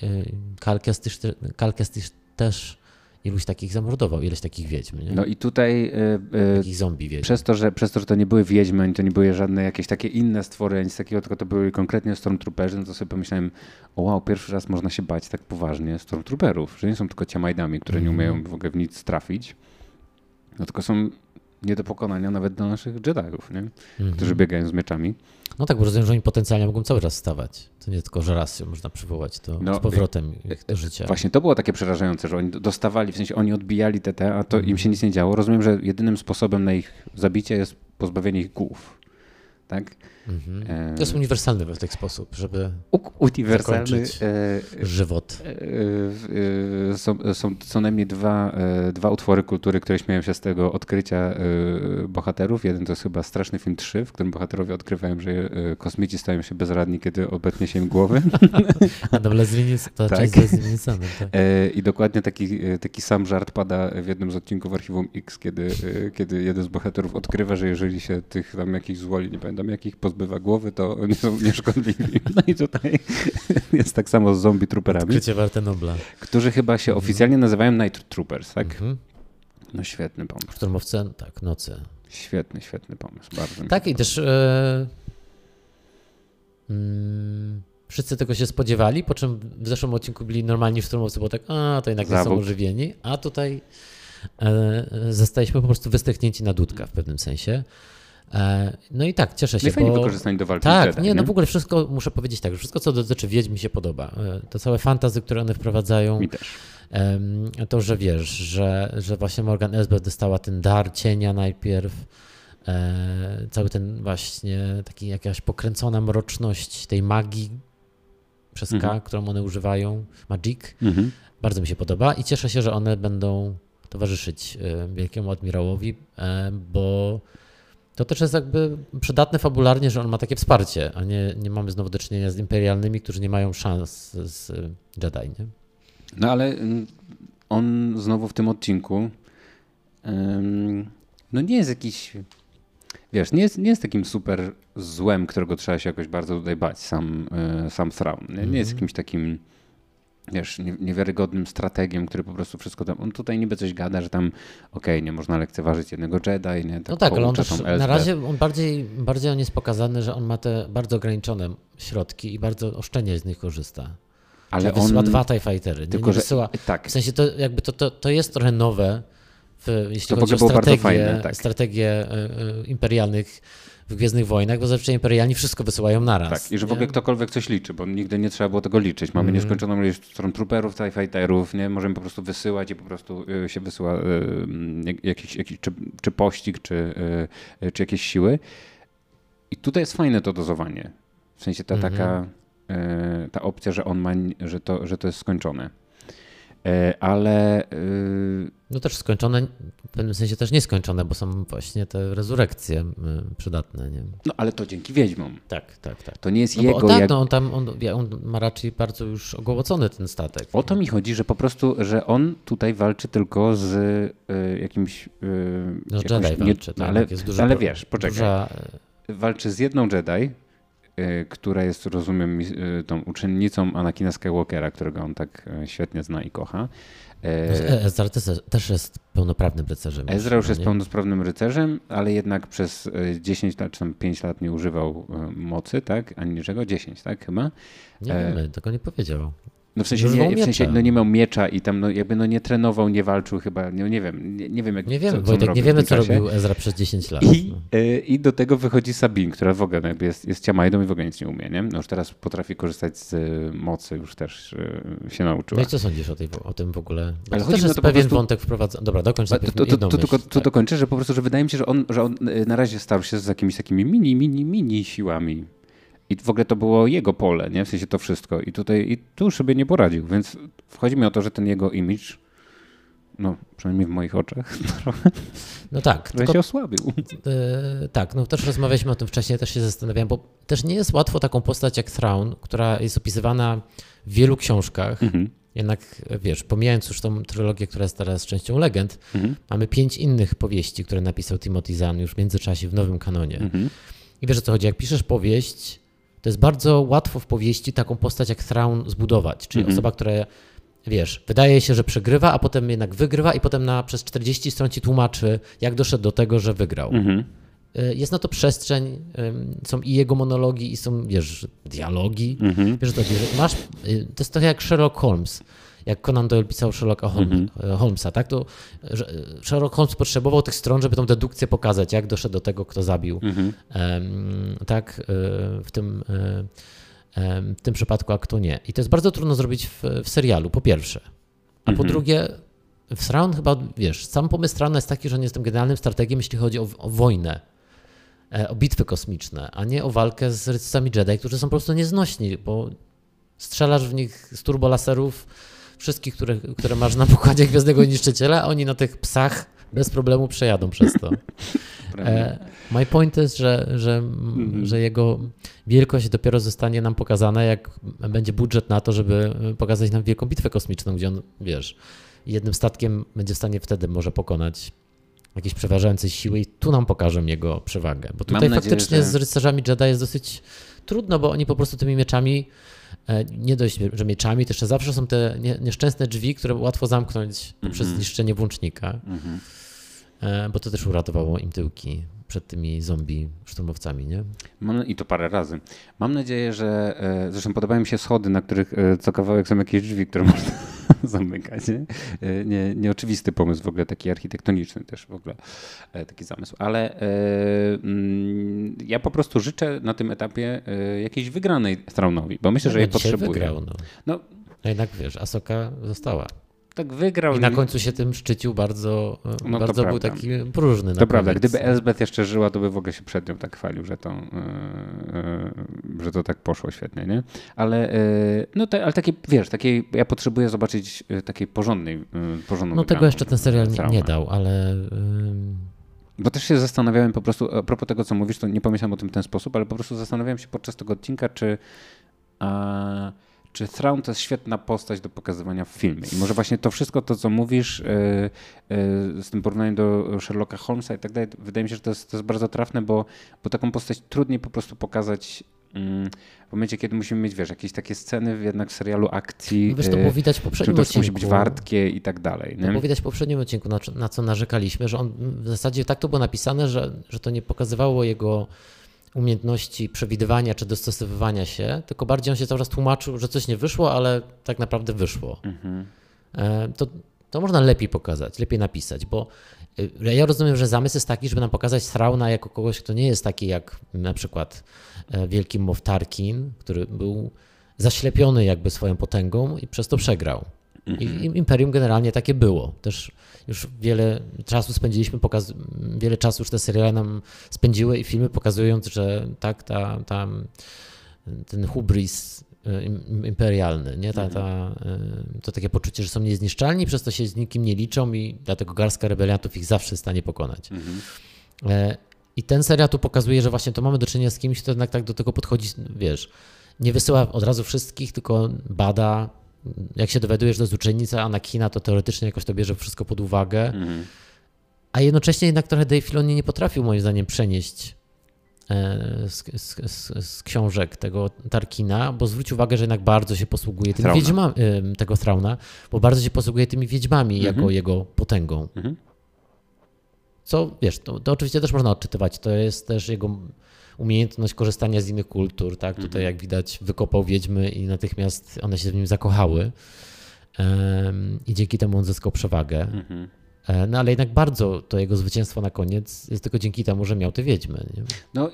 Kestis też iluś takich zamordował, ileś takich wiedźm, nie? No i tutaj y, y, takich zombie wiedźm. przez to, że, przez to, że to nie były wiedźmy, ani to nie były żadne jakieś takie inne stwory, nic takiego, tylko to były konkretnie stormtrooperzy, no to sobie pomyślałem, o wow, pierwszy raz można się bać tak poważnie stormtrooperów, że nie są tylko ciamajdami, które nie Mhm. umieją w ogóle w nic trafić, no tylko są nie do pokonania nawet do naszych Jediów, nie? Mhm. którzy biegają z mieczami. No tak, bo rozumiem, że oni potencjalnie mogą cały czas stawać. To nie tylko, że raz się można przywołać to No, z powrotem ich do życia. Właśnie to było takie przerażające, że oni dostawali, w sensie oni odbijali TT, a to im się nic nie działo. Rozumiem, że jedynym sposobem na ich zabicie jest pozbawienie ich głów. Tak? Mhm. To jest uniwersalny w ten sposób, żeby uniwersalny. E, żywot. e, e, są, są co najmniej dwa, dwa utwory kultury, które śmieją się z tego odkrycia bohaterów. Jeden to jest chyba Straszny Film 3, w którym bohaterowie odkrywają, że kosmici stają się bezradni, kiedy obetnie się im głowy. Adam Nielsen, to Tak. część tak. I dokładnie taki, taki sam żart pada w jednym z odcinków Archiwum X, kiedy, kiedy jeden z bohaterów odkrywa, że jeżeli się tych tam jakichś złoli, nie pamiętam jakich, pozbywa głowy, to oni są nieszkodliwi. No i tutaj jest tak samo z zombie trooperami, Odkrycie warte Nobla. którzy chyba się oficjalnie nazywają Night Troopers, tak? Mhm. No świetny pomysł. Szturmowce, tak, nocy. Świetny, świetny pomysł. Bardzo Tak i też mm, wszyscy tego się spodziewali, po czym w zeszłym odcinku byli normalni szturmowcy, bo tak, a to jednak nie są ożywieni, a tutaj e, zostaliśmy po prostu wystechnięci na dudka w pewnym sensie. E, no i tak, cieszę No się, i fajnie bo... wykorzystani do walki Tak, Jedi, nie, no w ogóle wszystko, muszę powiedzieć tak, że wszystko co dotyczy wiedźm mi się podoba. E, To całe fantazy, które one wprowadzają, Mi też. To, że wiesz, że, że właśnie Morgan Elsbeth dostała ten dar cienia najpierw, e, cały ten właśnie taki jakaś pokręcona mroczność tej magii przez K, Mhm. którą one używają, magic, Mhm. bardzo mi się podoba i cieszę się, że one będą towarzyszyć Wielkiemu Admirałowi, bo to też jest jakby przydatne fabularnie, że on ma takie wsparcie, a nie, nie mamy znowu do czynienia z imperialnymi, którzy nie mają szans z e, Jedi, nie? No ale mm, on znowu w tym odcinku no nie jest jakiś wiesz, nie jest, nie jest takim super złem, którego trzeba się jakoś bardzo tutaj bać, sam, y, sam Thrawn. Nie, nie jest Mhm. jakimś takim wiesz, nie, niewiarygodnym strategiem, który po prostu wszystko tam, on tutaj niby coś gada, że tam okej, nie można lekceważyć jednego Jedi, nie, No tak, ale on też na razie on bardziej, bardziej on jest pokazany, że on ma te bardzo ograniczone środki i bardzo oszczędnie z nich korzysta. ale Czyli wysyła on, dwa TIE Fightery, tylko, nie że, wysyła. tak, W sensie to jakby to, to, to jest trochę nowe, w, jeśli To chodzi o strategię, fajne, tak. strategię y, y, imperialnych w Gwiezdnych Wojnach, bo zazwyczaj imperialni wszystko wysyłają naraz. Tak, i że w nie? ogóle ktokolwiek coś liczy, bo nigdy nie trzeba było tego liczyć. Mamy Mhm. nieskończoną ilość stormtrooperów, TIE Fighterów, nie? Możemy po prostu wysyłać i po prostu y, się wysyła y, jak- jakiś, jakiś czy, czy pościg, czy, y, czy jakieś siły. I tutaj jest fajne to dozowanie. W sensie ta Mhm. taka y, ta opcja, że on ma, że to, że to jest skończone. Y, ale y, No też skończone, w pewnym sensie też nieskończone, bo są właśnie te rezurekcje y, przydatne. Nie? no ale to dzięki wiedźmom. Tak, tak, tak. To nie jest No jego bo tak, jak... no on tam on, on ma raczej bardzo już ogołocony ten statek. O to mi chodzi, że po prostu, że on tutaj walczy tylko z y, jakimś. Y, No jakąś Jedi walczy, tak, ale, ale wiesz, poczekaj. Duża, Walczy z jedną Jedi, y, która jest, rozumiem, y, tą uczennicą Anakina Skywalkera, którego on tak y, świetnie zna i kocha. no, E, Ezra też, jest pełnoprawnym rycerzem. Ezra już no jest nie? pełnosprawnym rycerzem, ale jednak przez y, 10 lat, czy tam 5 lat nie używał y, mocy, tak? Ani niczego. 10, tak? Chyba. Nie e, wiemy, tego nie powiedział. No w sensie, nie, w sensie no nie miał miecza i tam no, jakby no nie trenował, nie walczył chyba, nie, nie wiem, nie, nie wiem jak Nie wiemy, co Wojtek, nie wiemy, co czasie. robił Ezra przez 10 lat. I, no. y, I do tego wychodzi Sabine, która w ogóle no jakby jest, jest ciamajdą i w ogóle nic nie umie, nie? No już teraz potrafi korzystać z y, mocy, już też y, się nauczyła. No i co sądzisz o, tej, o tym w ogóle? Bo Ale to też jest to pewien prostu- wątek wprowadzony. Dobra, dokończ to, to, to, to, myśl, to, tak. dokończę, że po prostu, że wydaje mi się, że on, że on na razie starł się z jakimiś takimi mini, mini, mini siłami. I w ogóle to było jego pole, nie? W sensie to wszystko. I tutaj i tu sobie nie poradził, więc wchodzi mi o to, że ten jego image, no przynajmniej w moich oczach, trochę, No tak, tylko się osłabił. E, tak, no też rozmawialiśmy o tym wcześniej, też się zastanawiałem, bo też nie jest łatwo taką postać jak Thrawn, która jest opisywana w wielu książkach. Mhm. Jednak wiesz, pomijając już tą trylogię, która jest teraz częścią legend, Mhm. mamy pięć innych powieści, które napisał Timothy Zahn już w międzyczasie w nowym kanonie. Mhm. I wiesz o co chodzi, jak piszesz powieść, to jest bardzo łatwo w powieści taką postać jak Thrawn zbudować, czyli Mhm. osoba, która wiesz, wydaje się, że przegrywa, a potem jednak wygrywa i potem na, przez 40 stron ci tłumaczy, jak doszedł do tego, że wygrał. Mhm. Y, Jest na to przestrzeń, są i jego monologi, i są, wiesz, dialogi. Mhm. Wiesz, o co chodzi, że masz, y, to jest trochę jak Sherlock Holmes. Jak Conan Doyle pisał Sherlocka Holm- Mhm. e, Holmesa, tak? To że Sherlock Holmes potrzebował tych stron, żeby tą dedukcję pokazać, jak doszedł do tego, kto zabił. Mhm. Em, tak, y, w tym, em, w tym przypadku, a kto nie. I to jest bardzo trudno zrobić w, w serialu, po pierwsze. A po Mhm. drugie, w Thrawn chyba, wiesz, sam pomysł Thrawna jest taki, że on jest tym generalnym strategiem, jeśli chodzi o, o wojnę, e, o bitwy kosmiczne, a nie o walkę z rycercami Jedi, którzy są po prostu nieznośni, bo strzelasz w nich z turbolaserów wszystkich, które, które masz na pokładzie Gwiazdnego Niszczyciela, oni na tych psach bez problemu przejadą przez to. E, my point jest, że, że, Mhm. że jego wielkość dopiero zostanie nam pokazana, jak będzie budżet na to, żeby pokazać nam wielką bitwę kosmiczną, gdzie on, wiesz, jednym statkiem będzie w stanie wtedy może pokonać jakieś przeważające siły i tu nam pokażą jego przewagę. Bo tutaj nadzieję, faktycznie że- z rycerzami Jedi jest dosyć trudno, bo oni po prostu tymi mieczami, nie dość, że mieczami, to jeszcze zawsze są te nie, nieszczęsne drzwi, które łatwo zamknąć poprzez Mhm. zniszczenie włącznika. Mhm. E, Bo to też uratowało im tyłki przed tymi zombie szturmowcami, nie? Mam, I to parę razy. Mam nadzieję, że. E, zresztą podobają mi się schody, na których e, co kawałek są jakieś drzwi, które można zamykać. Nie? E, nie, nieoczywisty pomysł w ogóle, taki architektoniczny też w ogóle, taki zamysł. Ale mm, ja po prostu życzę na tym etapie jakiejś wygranej Throne'owi, bo myślę, że No, jej potrzebuje. wygrał, no. No, A jednak wiesz, Asoka została. Tak wygrał. I na końcu się tym szczycił bardzo, No to bardzo był prawda. taki próżny. na To prawda, koniec. gdyby Elzbiet jeszcze żyła, to by w ogóle się przed nią tak chwalił, że to, e, e, że to tak poszło świetnie, nie? Ale, e, no te, ale takiej, wiesz, takiej, ja potrzebuję zobaczyć e, takiej porządnej, e, porządną No tego wygraną jeszcze ten serial nie, nie dał, ale Bo też się zastanawiałem po prostu, a propos tego, co mówisz, to nie pomyślałem o tym w ten sposób, ale po prostu zastanawiałem się podczas tego odcinka, czy, a, czy Thrawn to jest świetna postać do pokazywania w filmie. I może właśnie to wszystko, to co mówisz e, e, z tym porównaniem do Sherlocka Holmesa i tak dalej, wydaje mi się, że to jest, to jest bardzo trafne, bo, bo taką postać trudniej po prostu pokazać mm, w momencie, kiedy musimy mieć, wiesz, jakieś takie sceny w jednak serialu akcji, wiesz, to e, było widać w poprzednim to odcinku. musi być wartkie i tak dalej. To Nie? było widać w poprzednim odcinku, na, na co narzekaliśmy, że on w zasadzie tak to było napisane, że, że to nie pokazywało jego umiejętności przewidywania czy dostosowywania się, tylko bardziej on się cały czas tłumaczył, że coś nie wyszło, ale tak naprawdę wyszło. Mhm. E, to, to można lepiej pokazać, lepiej napisać, bo e, ja rozumiem, że zamysł jest taki, żeby nam pokazać Thrauna jako kogoś, kto nie jest taki jak na przykład e, wielki Moff Tarkin, który był zaślepiony jakby swoją potęgą i przez to przegrał. I i Imperium generalnie takie było. Też już wiele czasu spędziliśmy, pokaz- wiele czasu już te seriale nam spędziły i filmy pokazując, że tak, ta, ta, ten hubris im- imperialny, nie? Ta, ta, y, to takie poczucie, że są niezniszczalni, przez to się z nikim nie liczą i dlatego garstka rebeliantów ich zawsze w stanie pokonać. E, I ten serial tu pokazuje, że właśnie to mamy do czynienia z kimś, kto jednak tak do tego podchodzi, wiesz, nie wysyła od razu wszystkich, tylko bada. Jak się dowiadujesz, że to jest uczennica Anakina, to teoretycznie jakoś to bierze wszystko pod uwagę. Mhm. A jednocześnie jednak trochę Dave Filoni nie potrafił moim zdaniem przenieść e, z, z, z, książek tego Tarkina, bo zwróć uwagę, że jednak bardzo się posługuje tymi Thrauna. wiedźmami, e, tego Thrauna, bo bardzo się posługuje tymi wiedźmami Mhm. jako jego potęgą. Mhm. Co, wiesz, to, to oczywiście też można odczytywać. To jest też jego umiejętność korzystania z innych kultur, tak? Mhm. Tutaj jak widać wykopał wiedźmy i natychmiast one się w nim zakochały. I dzięki temu on zyskał przewagę. Mhm. E, No ale jednak bardzo to jego zwycięstwo na koniec jest tylko dzięki temu, że miał te wiedźmy. Nie? No,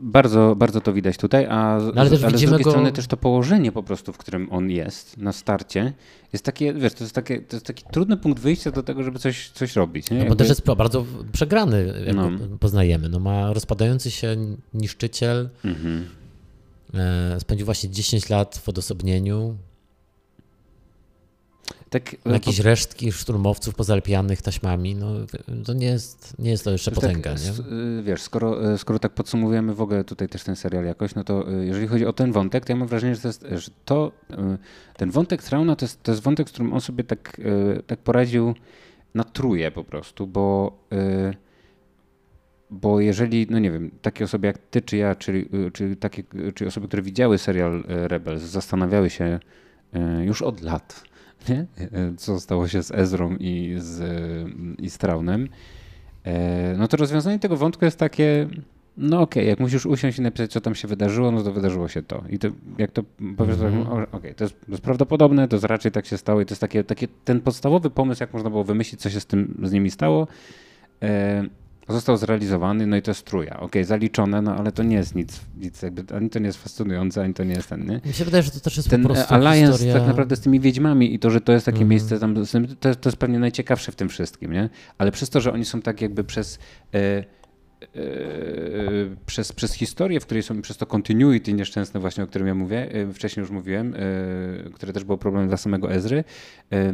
bardzo, bardzo to widać tutaj, a z, No, ale też ale z drugiej go- strony też to położenie po prostu, w którym on jest na starcie, jest takie, wiesz, to jest, takie, to jest taki trudny punkt wyjścia do tego, żeby coś, coś robić. Nie? No bo Jakby- też jest bardzo przegrany, jak No. poznajemy. No ma rozpadający się niszczyciel, Mhm. e, spędził właśnie 10 lat w odosobnieniu, Tak, e, jakieś resztki szturmowców pozalepianych taśmami, no to nie jest, nie jest to jeszcze Tak, potęga, nie? s- y, Wiesz, skoro, y, skoro tak podsumowujemy w ogóle tutaj też ten serial jakoś, no to y, jeżeli chodzi o ten wątek, to ja mam wrażenie, że to, jest, że to ten wątek Trauna to jest, to jest wątek, z którym on sobie tak, tak poradził na truje po prostu, bo, bo jeżeli, no nie wiem, takie osoby jak ty czy ja, czy, y, czy, takie, czy osoby, które widziały serial Rebels, zastanawiały się już od lat, nie? co stało się z Ezrą i z, i z Traunem, no to rozwiązanie tego wątku jest takie, no okej, okay, jak musisz usiąść i napisać, co tam się wydarzyło, no to wydarzyło się to. I to, jak to powiesz, mm -hmm. okej, okay, to, jest, to jest prawdopodobne, to jest raczej tak się stało i to jest takie, takie ten podstawowy pomysł, jak można było wymyślić, co się z tym z nimi stało, e, został zrealizowany, no i to jest truja. Okej, okay, zaliczone, no ale to nie jest nic, nic jakby, ani to nie jest fascynujące, ani to nie jest ten, nie? Mi się wydaje, że to też jest ten po prostu Alliance historia... tak naprawdę z tymi wiedźmami i to, że to jest takie mm. miejsce tam, to, to jest pewnie najciekawsze w tym wszystkim, nie? Ale przez to, że oni są tak jakby przez... E, przez, przez historię, w której są, przez to continuity nieszczęsne właśnie, o którym ja mówię, e, wcześniej już mówiłem, e, które też było problemem dla samego Ezry, e,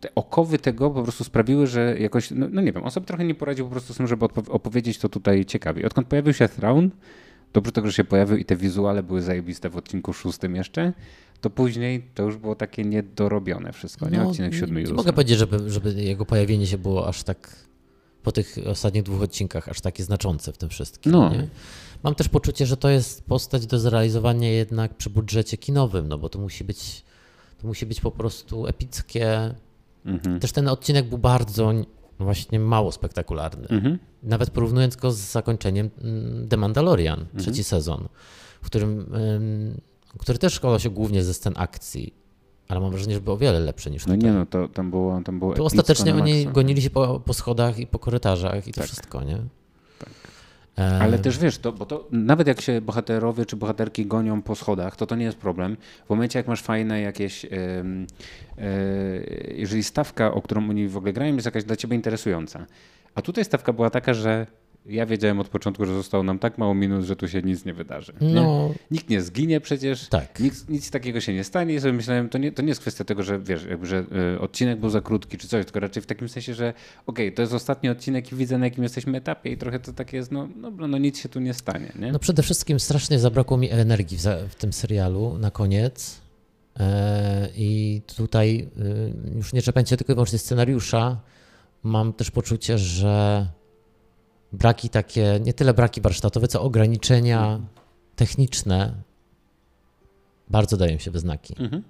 te okowy tego po prostu sprawiły, że jakoś, no, no, nie wiem, on sobie trochę nie poradził po prostu z tym, żeby opowiedzieć to tutaj ciekawie. Odkąd pojawił się Thrawn, dobrze tego, że się pojawił i te wizuale były zajebiste w odcinku szóstym jeszcze, to później to już było takie niedorobione wszystko, no, nie? Odcinek siódmy Nie mogę powiedzieć, żeby, żeby jego pojawienie się było aż tak po tych ostatnich dwóch odcinkach aż takie znaczące w tym wszystkim. No. Nie? Mam też poczucie, że to jest postać do zrealizowania jednak przy budżecie kinowym, no bo to musi być, to musi być po prostu epickie. Mhm. Też ten odcinek był bardzo właśnie mało spektakularny. Mhm. Nawet porównując go z zakończeniem mm, The Mandalorian, mhm. trzeci sezon, w którym, który też składał się głównie ze scen akcji ale mam wrażenie, że był o wiele lepszy niż no tutaj. No nie, no to tam było tam było Tu ostatecznie oni gonili się po, po, schodach i po korytarzach i to tak. wszystko, nie? Ale też wiesz, to, bo to nawet jak się bohaterowie czy bohaterki gonią po schodach, to to nie jest problem. W momencie, jak masz fajne jakieś. Yy, jeżeli stawka, o którą oni w ogóle grają, jest jakaś dla ciebie interesująca. A tutaj stawka była taka, że ja wiedziałem od początku, że zostało nam tak mało minut, że tu się nic nie wydarzy. Nie? No. Nikt nie zginie przecież, tak. nic, nic takiego się nie stanie i sobie myślałem, to nie, to nie jest kwestia tego, że wiesz, jakby, że y, odcinek był za krótki czy coś, tylko raczej w takim sensie, że okej, okay, to jest ostatni odcinek i widzę na jakim jesteśmy etapie i trochę to takie jest, no, no, no nic się tu nie stanie. Nie? No przede wszystkim strasznie zabrakło mi energii w, w tym serialu na koniec. E, I tutaj y, już nie czepiając się tylko i wyłącznie scenariusza, mam też poczucie, że braki takie, nie tyle braki warsztatowe, co ograniczenia techniczne bardzo dają się we znaki. Mhm.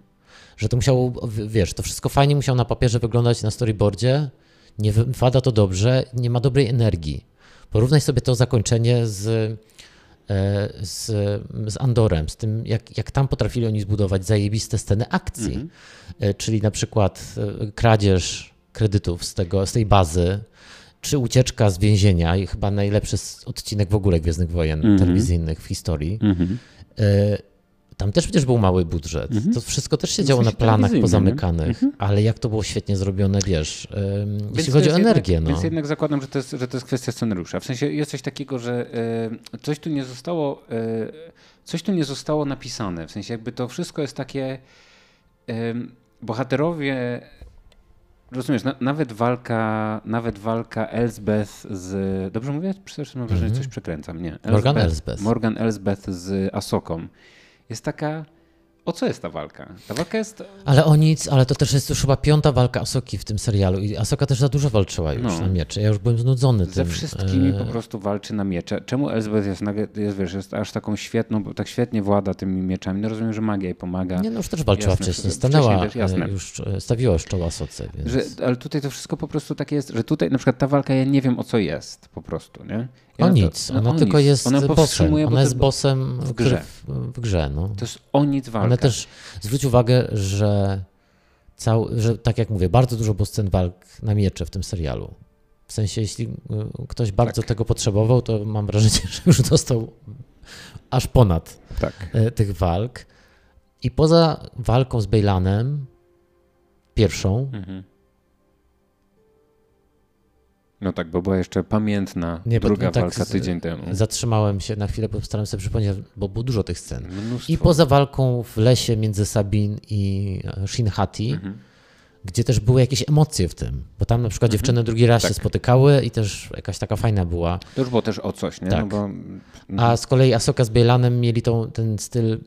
Że to musiało, wiesz, to wszystko fajnie musiało na papierze wyglądać na storyboardzie, nie wypada to dobrze, nie ma dobrej energii. Porównaj sobie to zakończenie z, e, z, z Andorem, z tym, jak, jak tam potrafili oni zbudować zajebiste sceny akcji. Mhm. E, czyli na przykład e, kradzież kredytów z, tego, z tej bazy, czy ucieczka z więzienia, i chyba najlepszy odcinek w ogóle Gwiezdnych Wojen mm -hmm. telewizyjnych w historii. Mm -hmm. Tam też przecież był mały budżet. Mm -hmm. To wszystko też się działo na planach pozamykanych, mhm. ale jak to było świetnie zrobione, wiesz, więc jeśli chodzi o energię. Jednak, no. Więc jednak zakładam, że to, jest, że to jest kwestia scenariusza. W sensie jest coś takiego, że coś tu nie zostało, y, coś tu nie zostało napisane. W sensie jakby to wszystko jest takie bohaterowie rozumiesz, na, nawet walka, nawet walka Elsbeth z, dobrze mówię? Przecież mam wrażenie, że coś mhm. przekręcam, nie. Elsbeth, Morgan Elsbeth. Morgan Elsbeth z Asoką. Jest taka o co jest ta walka? Ta walka jest. Ale o nic, ale to też jest już chyba piąta walka Asoki w tym serialu. I Asoka też za dużo walczyła już no. na miecze. Ja już byłem znudzony Ze tym. Ze wszystkimi e, po prostu walczy na miecze. Czemu Elizabeth jest, jest, wiesz, jest aż taką świetną, bo tak świetnie włada tymi mieczami? No rozumiem, że magia jej pomaga. Nie, no już też walczyła jasne, wcześniej. Stanęła, wcześniej też, jasne. już e, stawiła już czoła Asoce. Więc... Że, ale tutaj to wszystko po prostu takie jest, że tutaj na przykład ta walka, ja nie wiem o co jest po prostu, nie? Ja o nic, to, ona tylko nic. jest ona bossem. Ona jest bossem w grze. W, w grze no. To jest o nic walka. Ale też zwróć uwagę, że, cał, że tak jak mówię, bardzo dużo było scen walk na miecze w tym serialu. W sensie, jeśli y, ktoś bardzo tak. tego potrzebował, to mam wrażenie, że już dostał aż ponad tak. Y, tych walk. I poza walką z Bejlanem, pierwszą, mhm no tak, bo była jeszcze pamiętna nie, druga no tak walka tydzień temu. Zatrzymałem się na chwilę, bo starałem sobie przypomnieć, bo było dużo tych scen. Mnóstwo. I poza walką w lesie między Sabin i e, Shinhati, mhm. gdzie też były jakieś emocje w tym, bo tam na przykład mhm. dziewczyny drugi raz tak. się spotykały i też jakaś taka fajna była. To już było też o coś, nie? Tak. No bo... A z kolei Asoka z Bielanem mieli tą, ten styl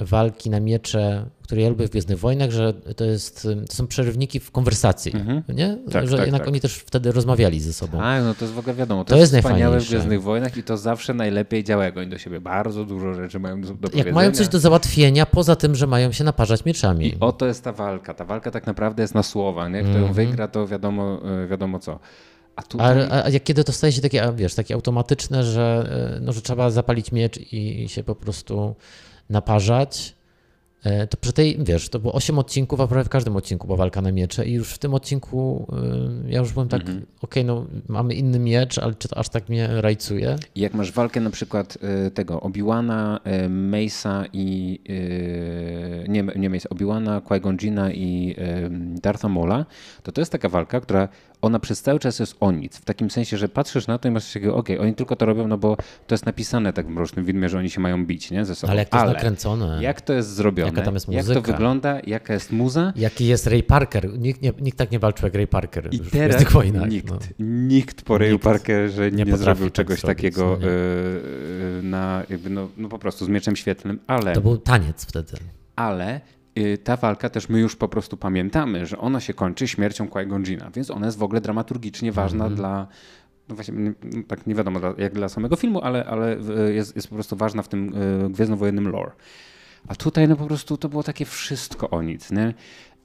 walki na miecze, które ja lubię w Gwiezdnych Wojnach, że to, jest, to są przerywniki w konwersacji, nie? Tak, że tak, jednak tak. oni też wtedy rozmawiali ze sobą. A, no to jest w ogóle wiadomo. To, To jest, jest wspaniałe w. Gwiezdnych Wojnach i to zawsze najlepiej działa, jak oni do siebie bardzo dużo rzeczy mają do, do Jak powiedzenia. mają coś do załatwienia, poza tym, że mają się naparzać mieczami. I oto jest ta walka. Ta walka tak naprawdę jest na słowa, nie? Kto ją Mhm. wygra, to wiadomo, e, wiadomo co. A tutaj... A, a jak kiedy to staje się takie, a wiesz, takie automatyczne, że, e, no, że trzeba zapalić miecz i, i się po prostu naparzać, e, to przy tej, wiesz, to było 8 odcinków, a prawie w każdym odcinku była walka na miecze i już w tym odcinku e, ja już byłem tak, Mhm. okej, no mamy inny miecz, ale czy to aż tak mnie rajcuje? Jak masz walkę na przykład e, tego Obiłana, e, Mace'a i nie, nie Mace'a, Qui-Gon Jinna i Dartha Maula, to to jest taka walka, która ona przez cały czas jest o nic. W takim sensie, że patrzysz na to i masz takiego, okej, oni tylko to robią, no bo to jest napisane tak w Mrocznym Widmie, że oni się mają bić, nie, ze sobą. Ale jak to jest nakręcone? jak to jest zrobione, Jaka tam jest jak to muzyka? wygląda, jaka jest muza, Jaki jest Ray Parker? Nikt, nie, nikt tak nie walczył jak Ray Parker I w teraz Gwiezdnych Wojnach. nikt, no. nikt po Rayu Nikt Parkerze nie, nie zrobił tak czegoś zrobić, takiego no y, y, na, jakby no, no po prostu z mieczem świetlnym, ale, To był taniec wtedy. ale ta walka też my już po prostu pamiętamy, że ona się kończy śmiercią Qui-Gon więc ona jest w ogóle dramaturgicznie ważna Mhm. dla no właśnie, nie- tak nie wiadomo jak dla samego filmu, ale, ale y, jest, jest po prostu ważna w tym y, gwiezdnowojennym lore. A tutaj no po prostu to było takie wszystko o nic, nie?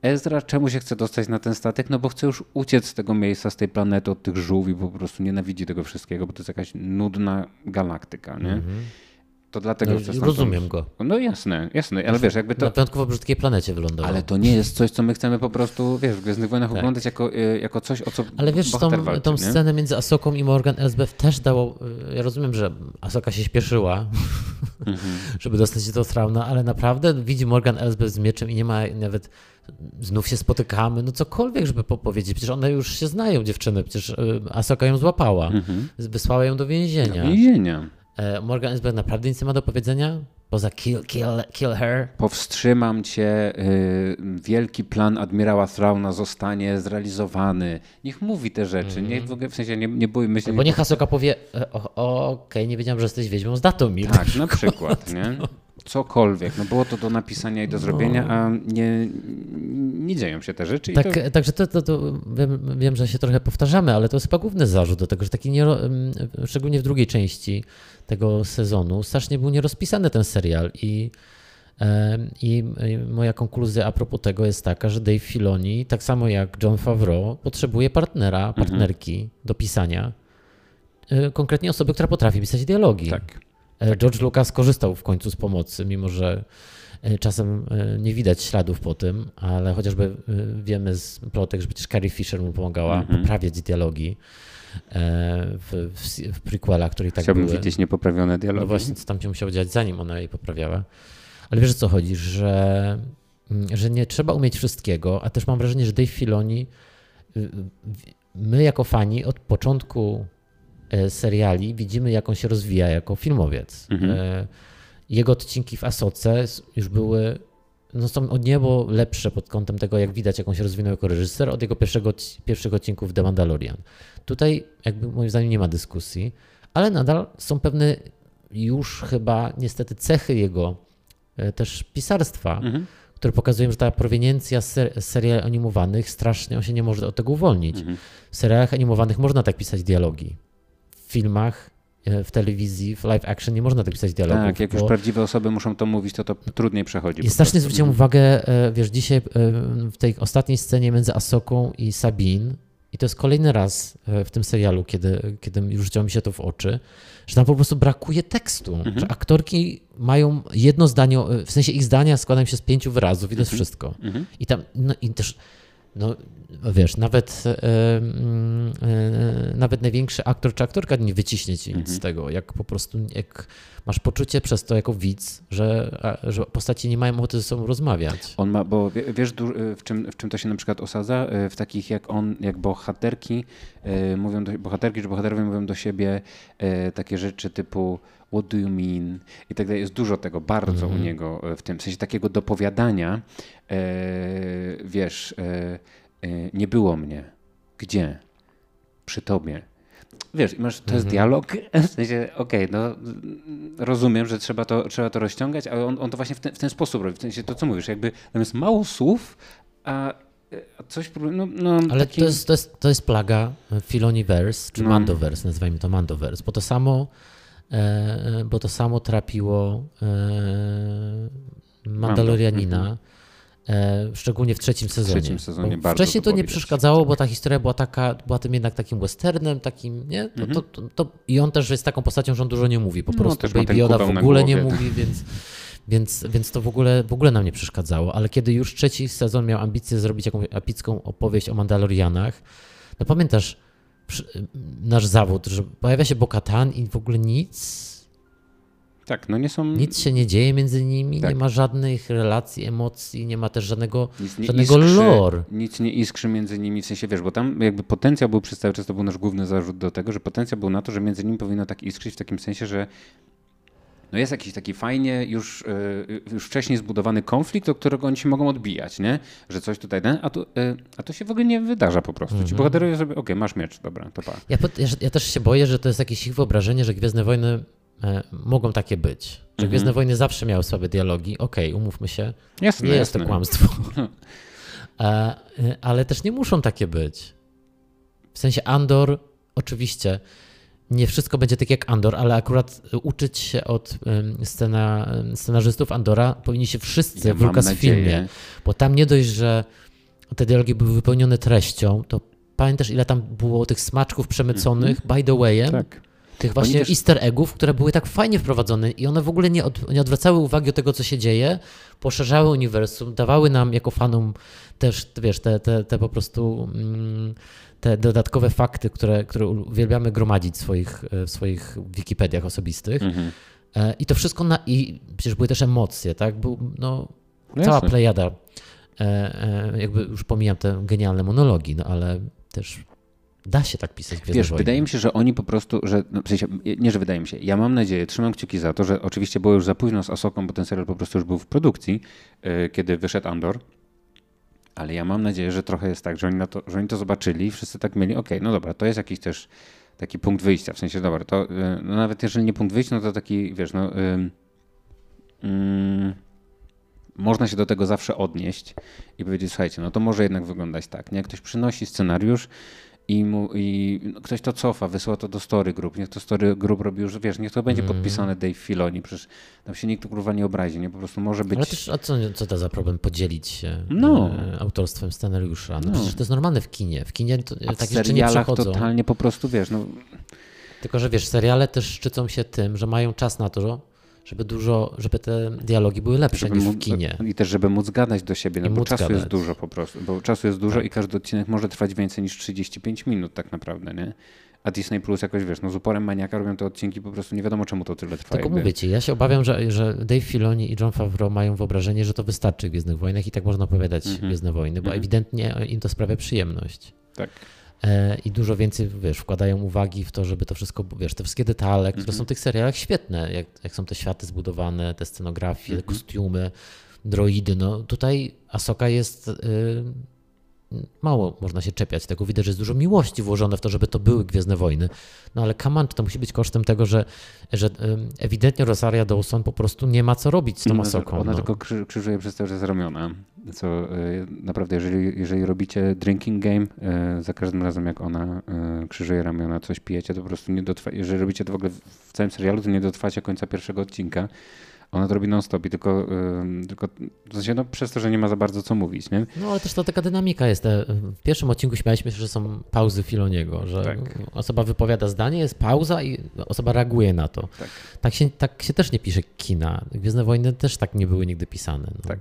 Ezra czemu się chce dostać na ten statek? No bo chce już uciec z tego miejsca, z tej planety, od tych żółwi, po prostu nienawidzi tego wszystkiego, bo to jest jakaś nudna galaktyka, nie? To dlatego No, stamtąd- rozumiem go. No jasne, jasne, ale wiesz, jakby to... Na piątkowo brzydkiej planecie wylądował. Ale to nie jest coś, co my chcemy po prostu, wiesz, w Gwiezdnych Wojnach oglądać jako, y, jako coś, o co Tak. Ale wiesz, tą, walczy, tą scenę między Asoką i Morgan Elsbeth też dało. y, Ja rozumiem, że Asoka się śpieszyła, Mhm. żeby dostać się do Trauna, ale naprawdę widzi Morgan Elsbeth z mieczem i nie ma nawet. Znów się spotykamy, no cokolwiek, żeby po- powiedzieć. Przecież one już się znają, dziewczyny. Przecież y, Asoka ją złapała. Mhm. Wysłała ją do więzienia. Więzienia. E, Morgan Elsbeth naprawdę nic nie ma do powiedzenia? Poza kill, kill, kill her. Powstrzymam cię, y, wielki plan admirała Thrauna zostanie zrealizowany. Niech mówi te rzeczy, niech w ogóle, w sensie nie, nie bójmy się. Bo niech Asoka powie, e, okej, nie wiedziałem, że jesteś wiedźmą z Datomir. Tak, na przykład, nie? Cokolwiek. No było to do napisania i do zrobienia, a nie, nie dzieją się te rzeczy. I Tak, to, Także to, to, to wiem, wiem, że się trochę powtarzamy, ale to jest chyba główny zarzut do tego, że taki nie, szczególnie w drugiej części tego sezonu, strasznie był nierozpisany ten serial i, em, i moja konkluzja a propos tego jest taka, że Dave Filoni, tak samo jak John Favreau, potrzebuje partnera, partnerki do pisania, e, konkretnie osoby, która potrafi pisać dialogi. tak. E, George Lucas korzystał w końcu z pomocy, mimo że e, czasem nie widać śladów po tym, ale chociażby wiemy z plotek, że przecież Carrie Fisher mu pomagała Mhm. poprawiać dialogi w, w, w prequelach, które i tak Chciałbym były. widzieć niepoprawione dialogi. No właśnie, co tam się musiało dziać, zanim ona jej poprawiała. Ale wiesz o co chodzi, że, mm, że nie trzeba umieć wszystkiego, a też mam wrażenie, że Dave Filoni, y, my jako fani od początku e, seriali widzimy, jak on się rozwija jako filmowiec. Mhm. E, Jego odcinki w Asoce już były no są o niebo lepsze pod kątem tego, jak widać, jak on się rozwinął jako reżyser, od jego pierwszego, pierwszych odcinków The Mandalorian. Tutaj jakby moim zdaniem nie ma dyskusji, ale nadal są pewne już chyba niestety cechy jego e, też pisarstwa, Mhm. które pokazują, że ta proweniencja ser- seriali animowanych strasznie on się nie może od tego uwolnić. Mhm. W serialach animowanych można tak pisać dialogi. W filmach, w telewizji, w live action nie można tak pisać dialogów. Tak, jak już prawdziwe osoby muszą to mówić, to to trudniej przechodzi. I strasznie prostu. zwróciłem uwagę, e, wiesz, dzisiaj e, w tej ostatniej scenie między Asoką i Sabine, i to jest kolejny raz e, w tym serialu, kiedy, kiedy już rzuciło mi się to w oczy, że tam po prostu brakuje tekstu. Mhm. Że aktorki mają jedno zdanie, e, w sensie ich zdania składają się z pięciu wyrazów i to jest wszystko. Mhm. I tam, no i też, no wiesz, nawet, e, mm, e, nawet największy aktor czy aktorka nie wyciśnie ci nic z tego, jak po prostu, jak masz poczucie przez to jako widz, że, a, że postaci nie mają ochoty ze sobą rozmawiać. On ma, bo wie- wiesz du- w czym, w czym to się na przykład osadza? W takich jak on, jak bohaterki y, mówią, do, bohaterki czy bohaterowie mówią do siebie takie rzeczy typu what do you mean i tak dalej. Jest dużo tego bardzo u niego y, w tym, w sensie takiego dopowiadania, y, wiesz, y, y, nie było mnie. Gdzie? Przy tobie. wiesz, masz, to jest Mhm. dialog, w sensie, okej, no rozumiem, że trzeba to, trzeba to rozciągać, ale on, on to właśnie w ten, w ten sposób robi, w sensie to, co mówisz, jakby tam jest mało słów, a, coś, no, no Ale taki, to, jest, to, jest, to jest plaga Filoniverse, czy No. Mandoverse, nazwijmy to Mandoverse, bo to samo, e, bo to samo trapiło e, Mandalorianina, e, szczególnie w trzecim sezonie. trzecim sezonie Bo bardzo Wcześniej to to nie widać. przeszkadzało, bo ta historia była taka, była tym jednak takim westernem, takim, nie? To, Mhm. to, to, I on też jest taką postacią, że on dużo nie mówi, po No, prostu Baby Yoda w ogóle nie mówi, więc... Więc, więc to w ogóle, w ogóle nam nie przeszkadzało, ale kiedy już trzeci sezon miał ambicje zrobić jakąś epicką opowieść o Mandalorianach, no pamiętasz nasz zawód, że pojawia się Bokatan i w ogóle nic, tak, no nie są, nic się nie dzieje między nimi, Tak. nie ma żadnych relacji, emocji, nie ma też żadnego, nic nie żadnego iskrzy, lore. nic nie iskrzy między nimi, w sensie, wiesz, bo tam jakby potencjał był przez cały czas, to był nasz główny zarzut do tego, że potencjał był na to, że między nimi powinno tak iskrzyć w takim sensie, że no jest jakiś taki fajnie już, y, już wcześniej zbudowany konflikt, od którego oni się mogą odbijać, nie? Że coś tutaj, a, tu, y, a to się w ogóle nie wydarza po prostu. Mhm. Ci bohaterowie sobie, okej, masz miecz, dobra, to pa. Ja, ja, też się boję, że to jest jakieś ich wyobrażenie, że Gwiezdne Wojny e, mogą takie być. Że Mhm. Gwiezdne Wojny zawsze miały słabe dialogi. Okej, umówmy się, Jasne, nie jest jasne. to kłamstwo. E, e, ale też nie muszą takie być. W sensie Andor, oczywiście, nie wszystko będzie tak jak Andor, ale akurat uczyć się od scena, scenarzystów Andora powinni się wszyscy Ja w Lucasfilmie. Bo tam nie dość, że te dialogi były wypełnione treścią, to pamiętasz, ile tam było tych smaczków przemyconych by the wayem, Tak. tych właśnie też- easter eggów, które były tak fajnie wprowadzone i one w ogóle nie, od, nie odwracały uwagi od tego, co się dzieje, poszerzały uniwersum, dawały nam jako fanom też, wiesz, te, te, te po prostu mm, te dodatkowe fakty, które, które uwielbiamy gromadzić w swoich, e, w swoich Wikipediach osobistych. Mhm. E, I to wszystko na... I przecież były też emocje, tak? Był, no, No cała plejada. E, jakby już pomijam te genialne monologi, no ale też da się tak pisać Wiesz, Wojny. wydaje mi się, że oni po prostu, że no, w sensie, nie, że wydaje mi się, ja mam nadzieję, trzymam kciuki za to, że oczywiście było już za późno z Asoką, bo ten serial po prostu już był w produkcji, yy, kiedy wyszedł Andor, ale ja mam nadzieję, że trochę jest tak, że oni, na to, że oni to zobaczyli i wszyscy tak mieli, okej, no dobra, to jest jakiś też taki punkt wyjścia, w sensie, dobra, to yy, no nawet jeżeli nie punkt wyjścia, no to taki, wiesz, no... Yy, mm, można się do tego zawsze odnieść i powiedzieć, słuchajcie, no to może jednak wyglądać tak, nie? Jak ktoś przynosi scenariusz i, mu, i ktoś to cofa, wysyła to do story group, niech to story group robi już, wiesz, niech to będzie Mhm. podpisane Dave Filoni, przecież tam się nikt kurwa nie obrazi, nie? Po prostu może być... Ale też, a co, co to za problem podzielić się No. e, autorstwem scenariusza? No, No. przecież to jest normalne w kinie. W kinie to, a takie rzeczy nie serialach przechodzą. totalnie po prostu, wiesz, no Tylko, że wiesz, seriale też szczycą się tym, że mają czas na to, żeby dużo, żeby te dialogi były lepsze żeby niż w kinie. I też, żeby móc gadać do siebie, no I bo czasu jest gadać. dużo po prostu, bo czasu jest dużo Tak. i każdy odcinek może trwać więcej niż 35 minut tak naprawdę, nie? A Disney Plus jakoś, wiesz, no z uporem maniaka robią te odcinki, po prostu nie wiadomo czemu to tyle trwa. Tylko jakby. mówię ci, ja się obawiam, że, że Dave Filoni i John Favreau mają wyobrażenie, że to wystarczy w Gwiezdnych Wojnach i tak można opowiadać Mhm. Gwiezdne Wojny, bo Mhm. ewidentnie im to sprawia przyjemność. Tak. E, I dużo więcej, wiesz, wkładają uwagi w to, żeby to wszystko, wiesz, te wszystkie detale, które Mhm. są w tych serialach świetne, jak, jak są te światy zbudowane, te scenografie, te Mhm. kostiumy, droidy, no tutaj Asoka jest... Y, mało można się czepiać tego. Widać, że jest dużo miłości włożone w to, żeby to były Gwiezdne Wojny. No ale on, czy to musi być kosztem tego, że, że ewidentnie Rosaria Dawson po prostu nie ma co robić z tą Ona, Asoką. ona no. tylko krzy, krzyżuje przez cały czas ramiona. Co y, naprawdę, jeżeli, jeżeli robicie drinking game, y, za każdym razem jak ona y, krzyżuje ramiona, coś pijecie, to po prostu nie dotrwa. Jeżeli robicie to w ogóle w całym serialu, to nie dotrwacie końca pierwszego odcinka. Ona to robi non-stop i tylko, y, tylko w sensie, no, przez to, że nie ma za bardzo co mówić, nie? No ale też to taka dynamika jest. E, W pierwszym odcinku śmialiśmy się, że są pauzy Filoniego, że Tak. osoba wypowiada zdanie, jest pauza i osoba reaguje na to. Tak. Tak się, tak się też nie pisze kina. Gwiezdne Wojny też tak nie były nigdy pisane. No. Tak.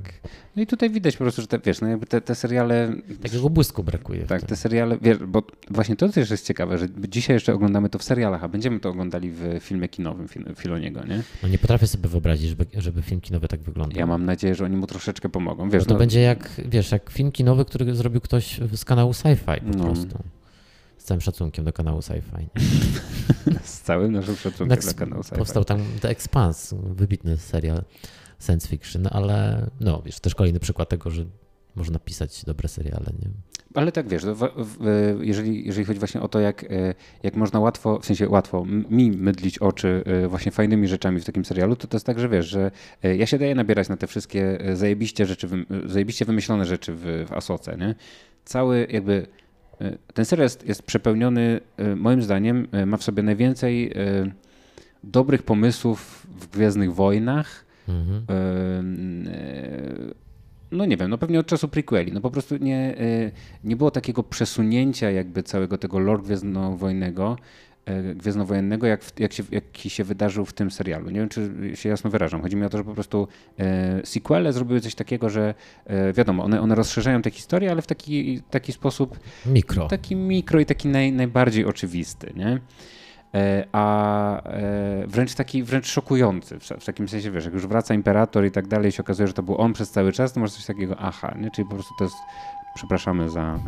No i tutaj widać po prostu, że te, wiesz, no jakby te, te seriale Takiego błysku brakuje. Tak, te seriale, wiesz, bo właśnie to też jest ciekawe, że dzisiaj jeszcze oglądamy to w serialach, a będziemy to oglądali w filmie kinowym Fil- Filoniego, nie? No nie potrafię sobie wyobrazić, żeby, żeby film kinowy tak wyglądał. Ja mam nadzieję, że oni mu troszeczkę pomogą, wiesz, to no, będzie jak, wiesz, jak film kinowy, który zrobił ktoś z kanału Sci-Fi po No. prostu. Z całym szacunkiem do kanału Sci-Fi. z całym naszym szacunkiem dla kanału sci Powstał tam The Expanse, wybitny serial science fiction, ale no wiesz, też kolejny przykład tego, że można pisać dobre seriale, nie? Ale tak wiesz, w, w, jeżeli, jeżeli chodzi właśnie o to, jak, jak można łatwo, w sensie łatwo mi mydlić oczy właśnie fajnymi rzeczami w takim serialu, to to jest tak, że wiesz, że ja się daję nabierać na te wszystkie zajebiście rzeczy, zajebiście wymyślone rzeczy w, w Asoce, nie? Cały jakby ten serial jest, jest przepełniony, moim zdaniem, ma w sobie najwięcej dobrych pomysłów w Gwiezdnych Wojnach. Mhm. No nie wiem, no pewnie od czasu prequeli. No po prostu nie, nie było takiego przesunięcia jakby całego tego lore gwiezdnowojennego, gwiezdnowojennego, jak, jak, się, jaki się wydarzył w tym serialu. Nie wiem, czy się jasno wyrażam. Chodzi mi o to, że po prostu e, sequele zrobiły coś takiego, że e, wiadomo, one, one rozszerzają tę historię, ale w taki, taki sposób... Mikro. Taki mikro i taki naj, najbardziej oczywisty, nie? E, a e, wręcz taki, wręcz szokujący, w takim sensie, wiesz, jak już wraca imperator i tak dalej się okazuje, że to był on przez cały czas, to może coś takiego, aha, nie? czyli po prostu to jest, przepraszamy za,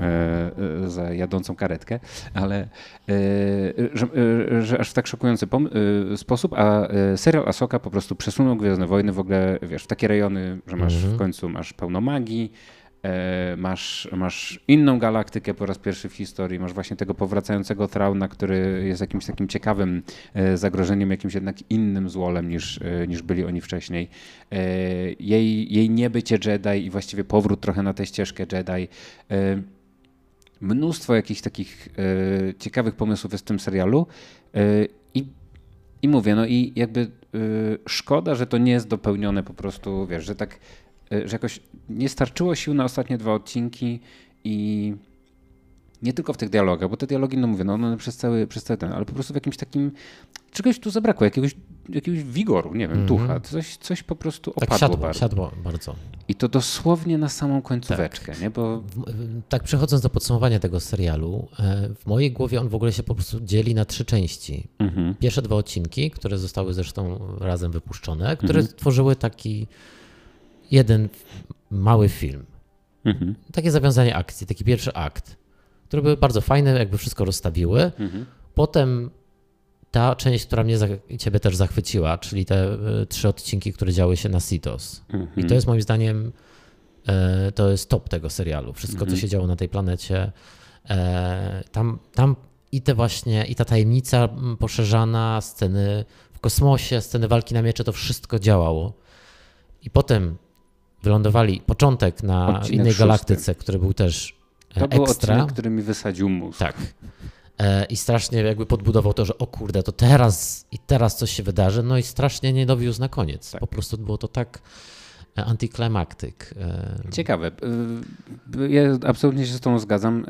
e, za jadącą karetkę, ale że, że aż w tak szokujący sposób, a serial Asoka po prostu przesunął Gwiezdne Wojny w ogóle, wiesz, w takie rejony, że masz mhm. w końcu masz pełno magii, masz, masz inną galaktykę po raz pierwszy w historii, masz właśnie tego powracającego Trauna, który jest jakimś takim ciekawym e, zagrożeniem, jakimś jednak innym złolem niż, e, niż byli oni wcześniej. Jej, jej niebycie Jedi i właściwie powrót trochę na tę ścieżkę Jedi. Mnóstwo jakichś takich ciekawych pomysłów jest w tym serialu i, i mówię, no i jakby szkoda, że to nie jest dopełnione po prostu, wiesz, że tak że jakoś nie starczyło sił na ostatnie dwa odcinki i nie tylko w tych dialogach, bo te dialogi, no mówię, no one przez cały, przez cały ten, ale po prostu w jakimś takim, czegoś tu zabrakło, jakiegoś, jakiegoś wigoru, nie wiem, mm -hmm. ducha, coś, coś po prostu tak opadło siadło, bardzo. siadło bardzo. I to dosłownie na samą końcóweczkę, tak. nie? Bo... Tak przechodząc do podsumowania tego serialu, e, w mojej głowie on w ogóle się po prostu dzieli na trzy części. Mm -hmm. Pierwsze dwa odcinki, które zostały zresztą razem wypuszczone, które mm -hmm. tworzyły taki jeden mały film. Mhm. Takie zawiązanie akcji, taki pierwszy akt, które były bardzo fajne, jakby wszystko rozstawiły. Mhm. Potem ta część, która mnie ciebie też zachwyciła, czyli te y, trzy odcinki, które działy się na Sitos. Mhm. I to jest moim zdaniem y, to jest top tego serialu. Wszystko, co się działo na tej planecie. Y, tam, tam i te właśnie, i ta tajemnica poszerzana, sceny w kosmosie, sceny walki na miecze, to wszystko działało. I potem wylądowali początek na odcinek innej szósty. galaktyce, który był też to ekstra. był odcinek, który mi wysadził mózg. Tak. E, I strasznie jakby podbudował to, że o kurde, to teraz i teraz coś się wydarzy, no i strasznie nie dowiózł na koniec. Tak. Po prostu było to tak e, antyklimaktyk. E, Ciekawe. Ja absolutnie się z tą zgadzam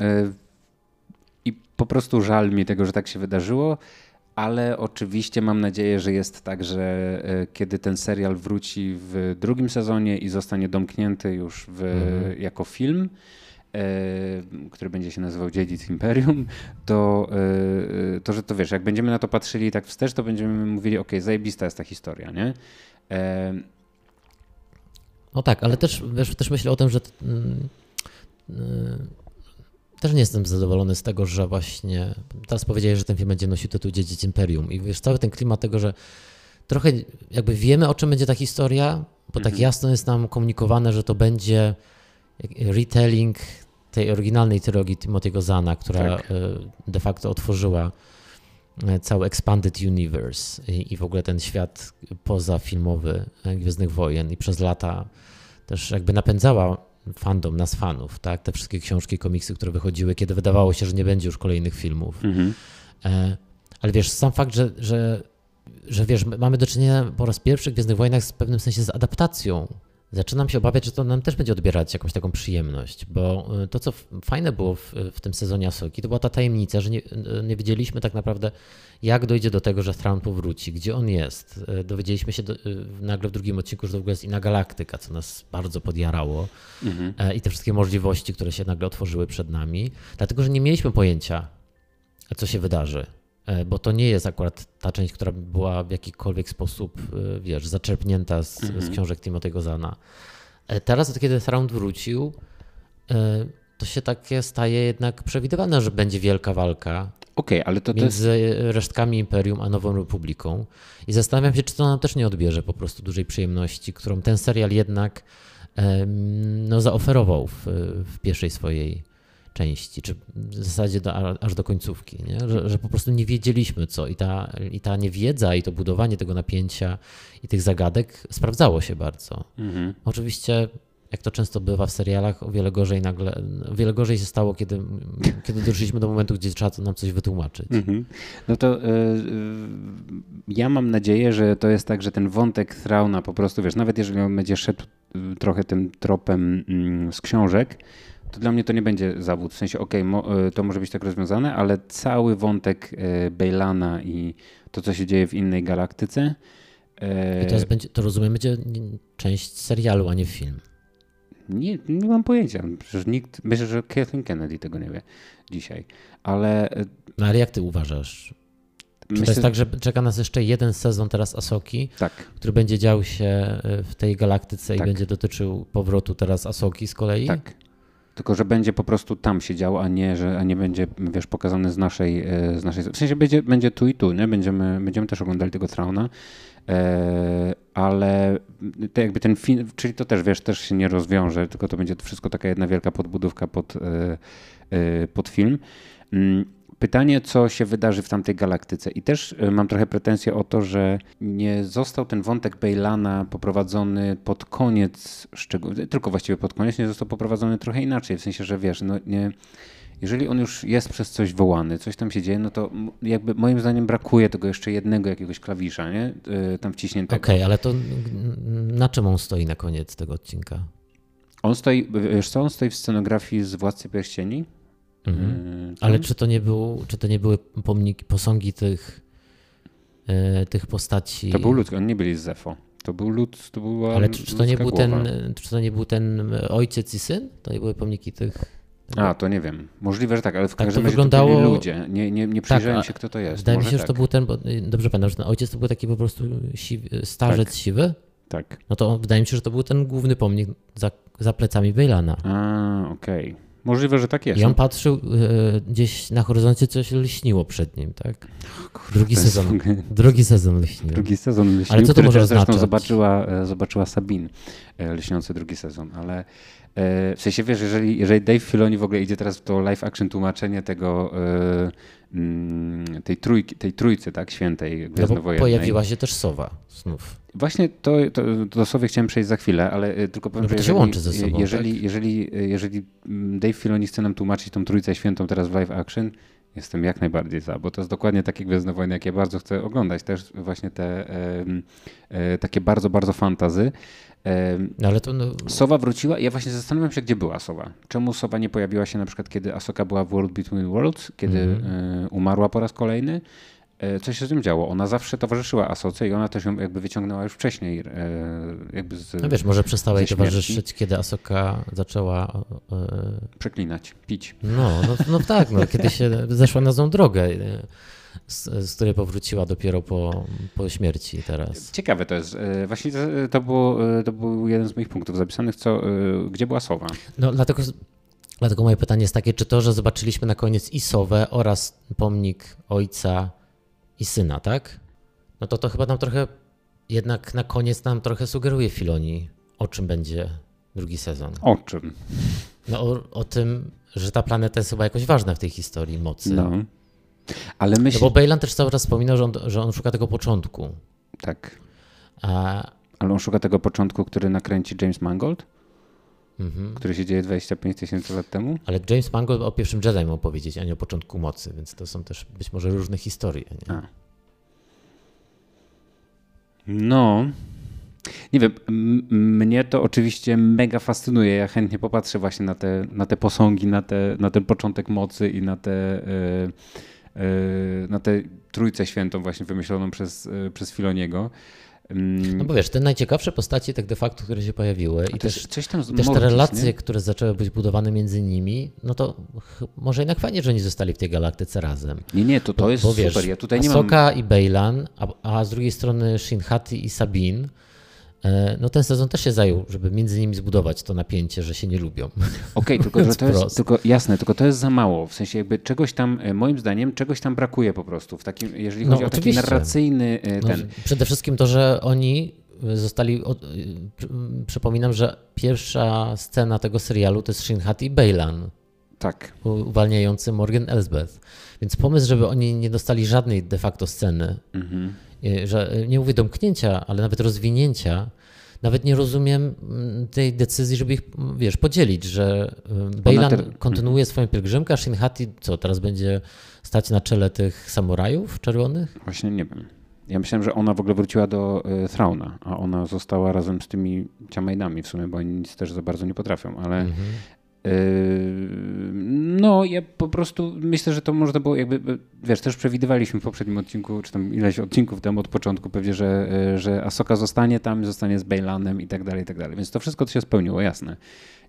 i po prostu żal mi tego, że tak się wydarzyło ale oczywiście mam nadzieję, że jest tak, że e, kiedy ten serial wróci w drugim sezonie i zostanie domknięty już w, mhm. jako film, e, który będzie się nazywał Dziedzic Imperium, to, e, to, że to wiesz, jak będziemy na to patrzyli tak wstecz, to będziemy mówili, ok, zajebista jest ta historia, nie? No tak, ale też, wiesz, też myślę o tym, że mm, też nie jestem zadowolony z tego, że właśnie teraz powiedziałeś, że ten film będzie nosił tytuł Dziedzic Imperium i wiesz, cały ten klimat tego, że trochę jakby wiemy, o czym będzie ta historia, bo tak mhm. jasno jest nam komunikowane, że to będzie retelling tej oryginalnej trylogii Timothy'ego Zana, która tak. E, de facto otworzyła e, cały Expanded Universe i, i w ogóle ten świat pozafilmowy e, Gwiezdnych Wojen i przez lata też jakby napędzała fandom, nas fanów, tak? Te wszystkie książki, komiksy, które wychodziły, kiedy wydawało się, że nie będzie już kolejnych filmów. Mhm. E, ale wiesz, sam fakt, że, że, że wiesz, mamy do czynienia po raz pierwszy w Gwiezdnych Wojnach z pewnym sensie z adaptacją zaczynam się obawiać, że to nam też będzie odbierać jakąś taką przyjemność, bo y, to, co fajne było w, w tym sezonie Asoki, to była ta tajemnica, że nie, y, nie wiedzieliśmy tak naprawdę, jak dojdzie do tego, że Thrawn powróci, gdzie on jest. Y, dowiedzieliśmy się do, nagle w drugim odcinku, że to w ogóle jest inna galaktyka, co nas bardzo podjarało mhm. E, i te wszystkie możliwości, które się nagle otworzyły przed nami, dlatego, że nie mieliśmy pojęcia, co się wydarzy. E, bo to nie jest akurat ta część, która była w jakikolwiek sposób, e, wiesz, zaczerpnięta z, mhm. z książek Timothy'ego Zana. E, teraz, kiedy Thraund wrócił, to się takie staje jednak przewidywalne, że będzie wielka walka okay, ale to między jest... resztkami Imperium a Nową Republiką. I zastanawiam się, czy to nam też nie odbierze po prostu dużej przyjemności, którą ten serial jednak no, zaoferował w, w pierwszej swojej części, czy w zasadzie do, aż do końcówki, nie? Że, że po prostu nie wiedzieliśmy co i ta, i ta niewiedza i to budowanie tego napięcia i tych zagadek sprawdzało się bardzo. Mhm. Oczywiście jak to często bywa w serialach, o wiele gorzej nagle, o wiele gorzej się stało, kiedy, kiedy doszliśmy do momentu, gdzie trzeba nam coś wytłumaczyć. Mhm. No to y, ja mam nadzieję, że to jest tak, że ten wątek Trauna po prostu, wiesz, nawet jeżeli on będzie szedł y, trochę tym tropem y, z książek, to dla mnie to nie będzie zawód. W sensie, okej, okay, to może być tak rozwiązane, ale cały wątek Bejlana i to, co się dzieje w innej galaktyce. I to, będzie, to rozumiem, będzie część serialu, a nie film. Nie, nie mam pojęcia. Przecież nikt, myślę, że Kathleen Kennedy tego nie wie dzisiaj. Ale. E, no ale jak ty uważasz? Czy myślę, to jest tak, że czeka nas jeszcze jeden sezon teraz Asoki, tak. który będzie dział się e, w tej galaktyce tak. i będzie dotyczył powrotu teraz Asoki z kolei? Tak. Tylko, że będzie po prostu tam się działo, a nie, że, a nie będzie, wiesz, pokazany z naszej, e, z naszej... W sensie będzie, będzie tu i tu, nie? Będziemy, będziemy też oglądali tego Trauna, e, ale to jakby ten film, czyli to też, wiesz, też się nie rozwiąże, tylko to będzie wszystko taka jedna wielka podbudówka pod, e, pod film. Pytanie, co się wydarzy w tamtej galaktyce. I też e, mam trochę pretensje o to, że nie został ten wątek Bejlana poprowadzony pod koniec, tylko właściwie pod koniec, nie został poprowadzony trochę inaczej. W sensie, że wiesz, no nie, jeżeli on już jest przez coś wołany, coś tam się dzieje, no to jakby moim zdaniem brakuje tego jeszcze jednego jakiegoś klawisza, nie? E, tam wciśniętego. Okej, okay, ale to na czym on stoi na koniec tego odcinka? On stoi, wiesz co, on stoi w scenografii z Władcy Pierścieni. Mhm. Yy, Ale czy to nie, był, czy to nie były pomniki, posągi tych, e, tych postaci? To był lud, oni nie byli z Zefo. To był lud, to była Ale czy, czy to nie był ten, czy to nie był ten ojciec i syn? To nie były pomniki tych... A, to nie wiem. Możliwe, że tak, ale w tak każdym razie wyglądało... to byli ludzie. Nie, nie, nie przyjrzałem tak, się, kto to jest. Wydaje mi się, tak. że to tak. był ten, bo dobrze pamiętam, że ten ojciec to był taki po prostu siwy, starzec tak. siwy. Tak. No to wydaje mi się, że to był ten główny pomnik za, za plecami Bejlana. A, okej. Okay. Możliwe, że tak jest. I on patrzył, e, gdzieś na horyzoncie coś lśniło przed nim, tak? Drugi sezon. Drugi sezon lśnił. Drugi sezon lśnił, Ale co to może oznaczać? Zresztą zobaczyła, e, zobaczyła Sabin, e, lśniący drugi sezon, ale w sensie wiesz, jeżeli, jeżeli Dave Filoni w ogóle idzie teraz w to live action tłumaczenie tego mm, tej, trójki, tej trójcy, tak, świętej gwiezdnowojennej. No pojawiła się też Sowa znów. Właśnie to, to, do sobie chciałem przejść za chwilę, ale y, tylko powiem, no, że jeżeli, łączy ze sobą, jeżeli, tak? jeżeli, jeżeli mm, Dave Filoni chce nam tłumaczyć tą Trójcę Świętą teraz w live action, jestem jak najbardziej za, bo to jest dokładnie takie Gwiezdne Wojny, jakie bardzo chcę oglądać. Też właśnie te e, e, takie bardzo, bardzo fantazy. No, ale to, no... Sowa wróciła ja właśnie zastanawiam się, gdzie była Sowa. Czemu Sowa nie pojawiła się na przykład, kiedy Asoka była w World Between Worlds, kiedy mm. umarła po raz kolejny, E, co się z tym działo. Ona zawsze towarzyszyła Asoce i ona też ją jakby wyciągnęła już wcześniej. E, jakby z, no wiesz, może przestała jej towarzyszyć, kiedy Asoka zaczęła... Przeklinać, pić. No, no, no tak, no, kiedy się zeszła na złą drogę. Z, z, której powróciła dopiero po, po śmierci teraz. Ciekawe to jest. Właśnie to, było, to był jeden z moich punktów zapisanych, co, gdzie była Sowa? No dlatego, dlatego moje pytanie jest takie, czy to, że zobaczyliśmy na koniec i Sowę oraz pomnik ojca i syna, tak? No to to chyba nam trochę, jednak na koniec nam trochę sugeruje Filoni, o czym będzie drugi sezon. O czym? No o, o tym, że ta planeta jest chyba jakoś ważna w tej historii mocy. No. Ale myślę... No bo Bejlan też cały czas wspominał, że on, że on szuka tego początku. Tak. A... Ale on szuka tego początku, który nakręci James Mangold? mhm. który się dzieje 25 tysięcy lat temu. Ale James Mangold o pierwszym Jedi miał powiedzieć, a nie o początku mocy, więc to są też być może różne historie. Nie? A. No, nie wiem, mnie to oczywiście mega fascynuje. Ja chętnie popatrzę właśnie na te, na te posągi, na, te, na ten początek mocy i na te, yy, yy, na tę trójcę świętą właśnie wymyśloną przez, yy, przez Filoniego. Mm. No bo wiesz, te najciekawsze postacie tak de facto, które się pojawiły i też, też te relacje, nie? które zaczęły być budowane między nimi, no to może jednak fajnie, że oni zostali w tej galaktyce razem. Nie, nie, to to bo, jest bo, wiesz, super. Ja tutaj nie Ahsoka mam... i Bejlan, a, a, z drugiej strony Shinhati i Sabine E, no ten sezon też się zajął, żeby między nimi zbudować to napięcie, że się nie lubią. Okej, okay, tylko że to jest tylko, jasne, tylko to jest za mało. W sensie jakby czegoś tam, e, moim zdaniem, czegoś tam brakuje po prostu w takim, jeżeli chodzi no, o taki narracyjny e, no, ten. No, przede wszystkim to, że oni zostali, przypominam, że pierwsza scena tego serialu to jest Shinhat i Bejlan. Tak. uwalniający Morgan Elsbeth. Więc pomysł, żeby oni nie dostali żadnej de facto sceny, Mhm. Y, że nie mówię domknięcia, ale nawet rozwinięcia, nawet nie rozumiem mm, tej decyzji, żeby ich, mm, wiesz, podzielić, że y, Bejlan te- Mhm. kontynuuje swoją pielgrzymkę, a Shinhati co, teraz będzie stać na czele tych samurajów czerwonych? Właśnie nie wiem. Ja myślałem, że ona w ogóle wróciła do Thrauna, a ona została razem z tymi ciamajdami w sumie, bo oni nic też za bardzo nie potrafią, ale Mhm. Y, no ja po prostu myślę, że to można było jakby, wiesz, też przewidywaliśmy w poprzednim odcinku, czy tam ileś odcinków temu od początku pewnie, że, y, że Asoka zostanie tam, zostanie z Bejlanem i tak dalej, i tak dalej. Więc to wszystko się spełniło, jasne.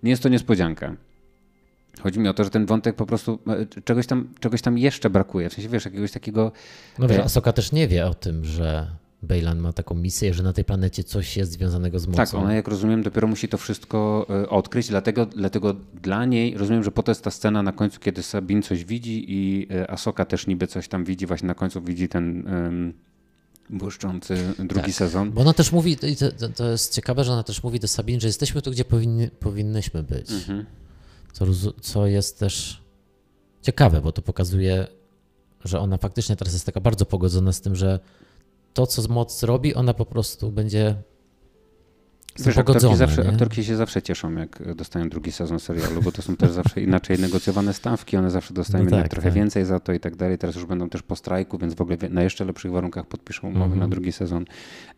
Nie jest to niespodzianka. Chodzi mi o to, że ten wątek po prostu y, czegoś tam, czegoś tam jeszcze brakuje. W sensie, wiesz, jakiegoś takiego No wiesz, E- Asoka też nie wie o tym, że Bejlan ma taką misję, że na tej planecie coś jest związanego z mocą. Tak, ona jak rozumiem dopiero musi to wszystko e, odkryć, dlatego, dlatego dla niej, rozumiem, że po to jest ta scena na końcu, kiedy Sabin coś widzi i e, Asoka też niby coś tam widzi, właśnie na końcu widzi ten um, błyszczący drugi Tak. sezon. Bo ona też mówi, i to, to- jest ciekawe, że ona też mówi do Sabin, że jesteśmy tu, gdzie powinni, powinnyśmy być. Mhm. Co, co jest też ciekawe, bo to pokazuje, że ona faktycznie teraz jest taka bardzo pogodzona z tym, że to, co moc robi, ona po prostu będzie Wiesz, aktorki, zawsze, aktorki się zawsze cieszą, jak dostają drugi sezon serialu, bo to są też zawsze inaczej negocjowane stawki, one zawsze dostają No tak, trochę tak. więcej za to i tak dalej. Teraz już będą też po strajku, więc w ogóle na jeszcze lepszych warunkach podpiszą umowy Mhm. na drugi sezon.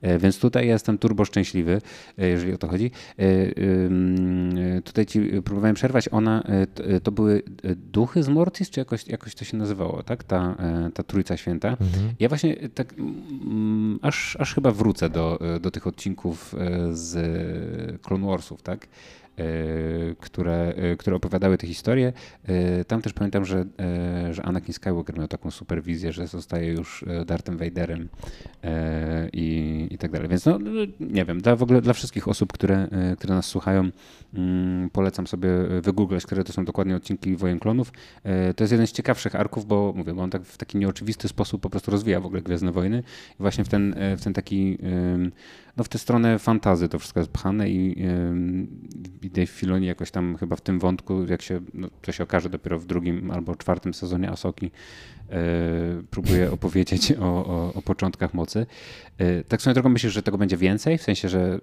E, Więc tutaj jestem turbo szczęśliwy, e, jeżeli o to chodzi. E, Tutaj ci próbowałem przerwać. Ona, to były duchy z Mortis, czy jakoś, jakoś to się nazywało, tak? Ta, ta Trójca Święta. Mhm. Ja właśnie tak mm, aż, aż chyba wrócę do, do tych odcinków z Clone Warsów, tak? E, Które, e, które opowiadały te historie. Tam też pamiętam, że, że Anakin Skywalker miał taką superwizję, że zostaje już Darthem Vaderem i, i tak dalej. Więc no, nie wiem, dla, w ogóle dla wszystkich osób, które, które nas słuchają, mm, polecam sobie wygooglać, które to są dokładnie odcinki Wojen Klonów. To jest jeden z ciekawszych arków, bo mówię, bo on tak w taki nieoczywisty sposób po prostu rozwija w ogóle Gwiezdne Wojny i właśnie w ten, w ten taki, no w tę stronę fantazy to wszystko jest pchane i, i Dave Filoni jakoś tam chyba w tym wątku, jak się, no, to się okaże dopiero w drugim albo czwartym sezonie Asoki, e, próbuje opowiedzieć o, o, o początkach mocy. E, Tak swoją drogą myślisz, że tego będzie więcej? W sensie, że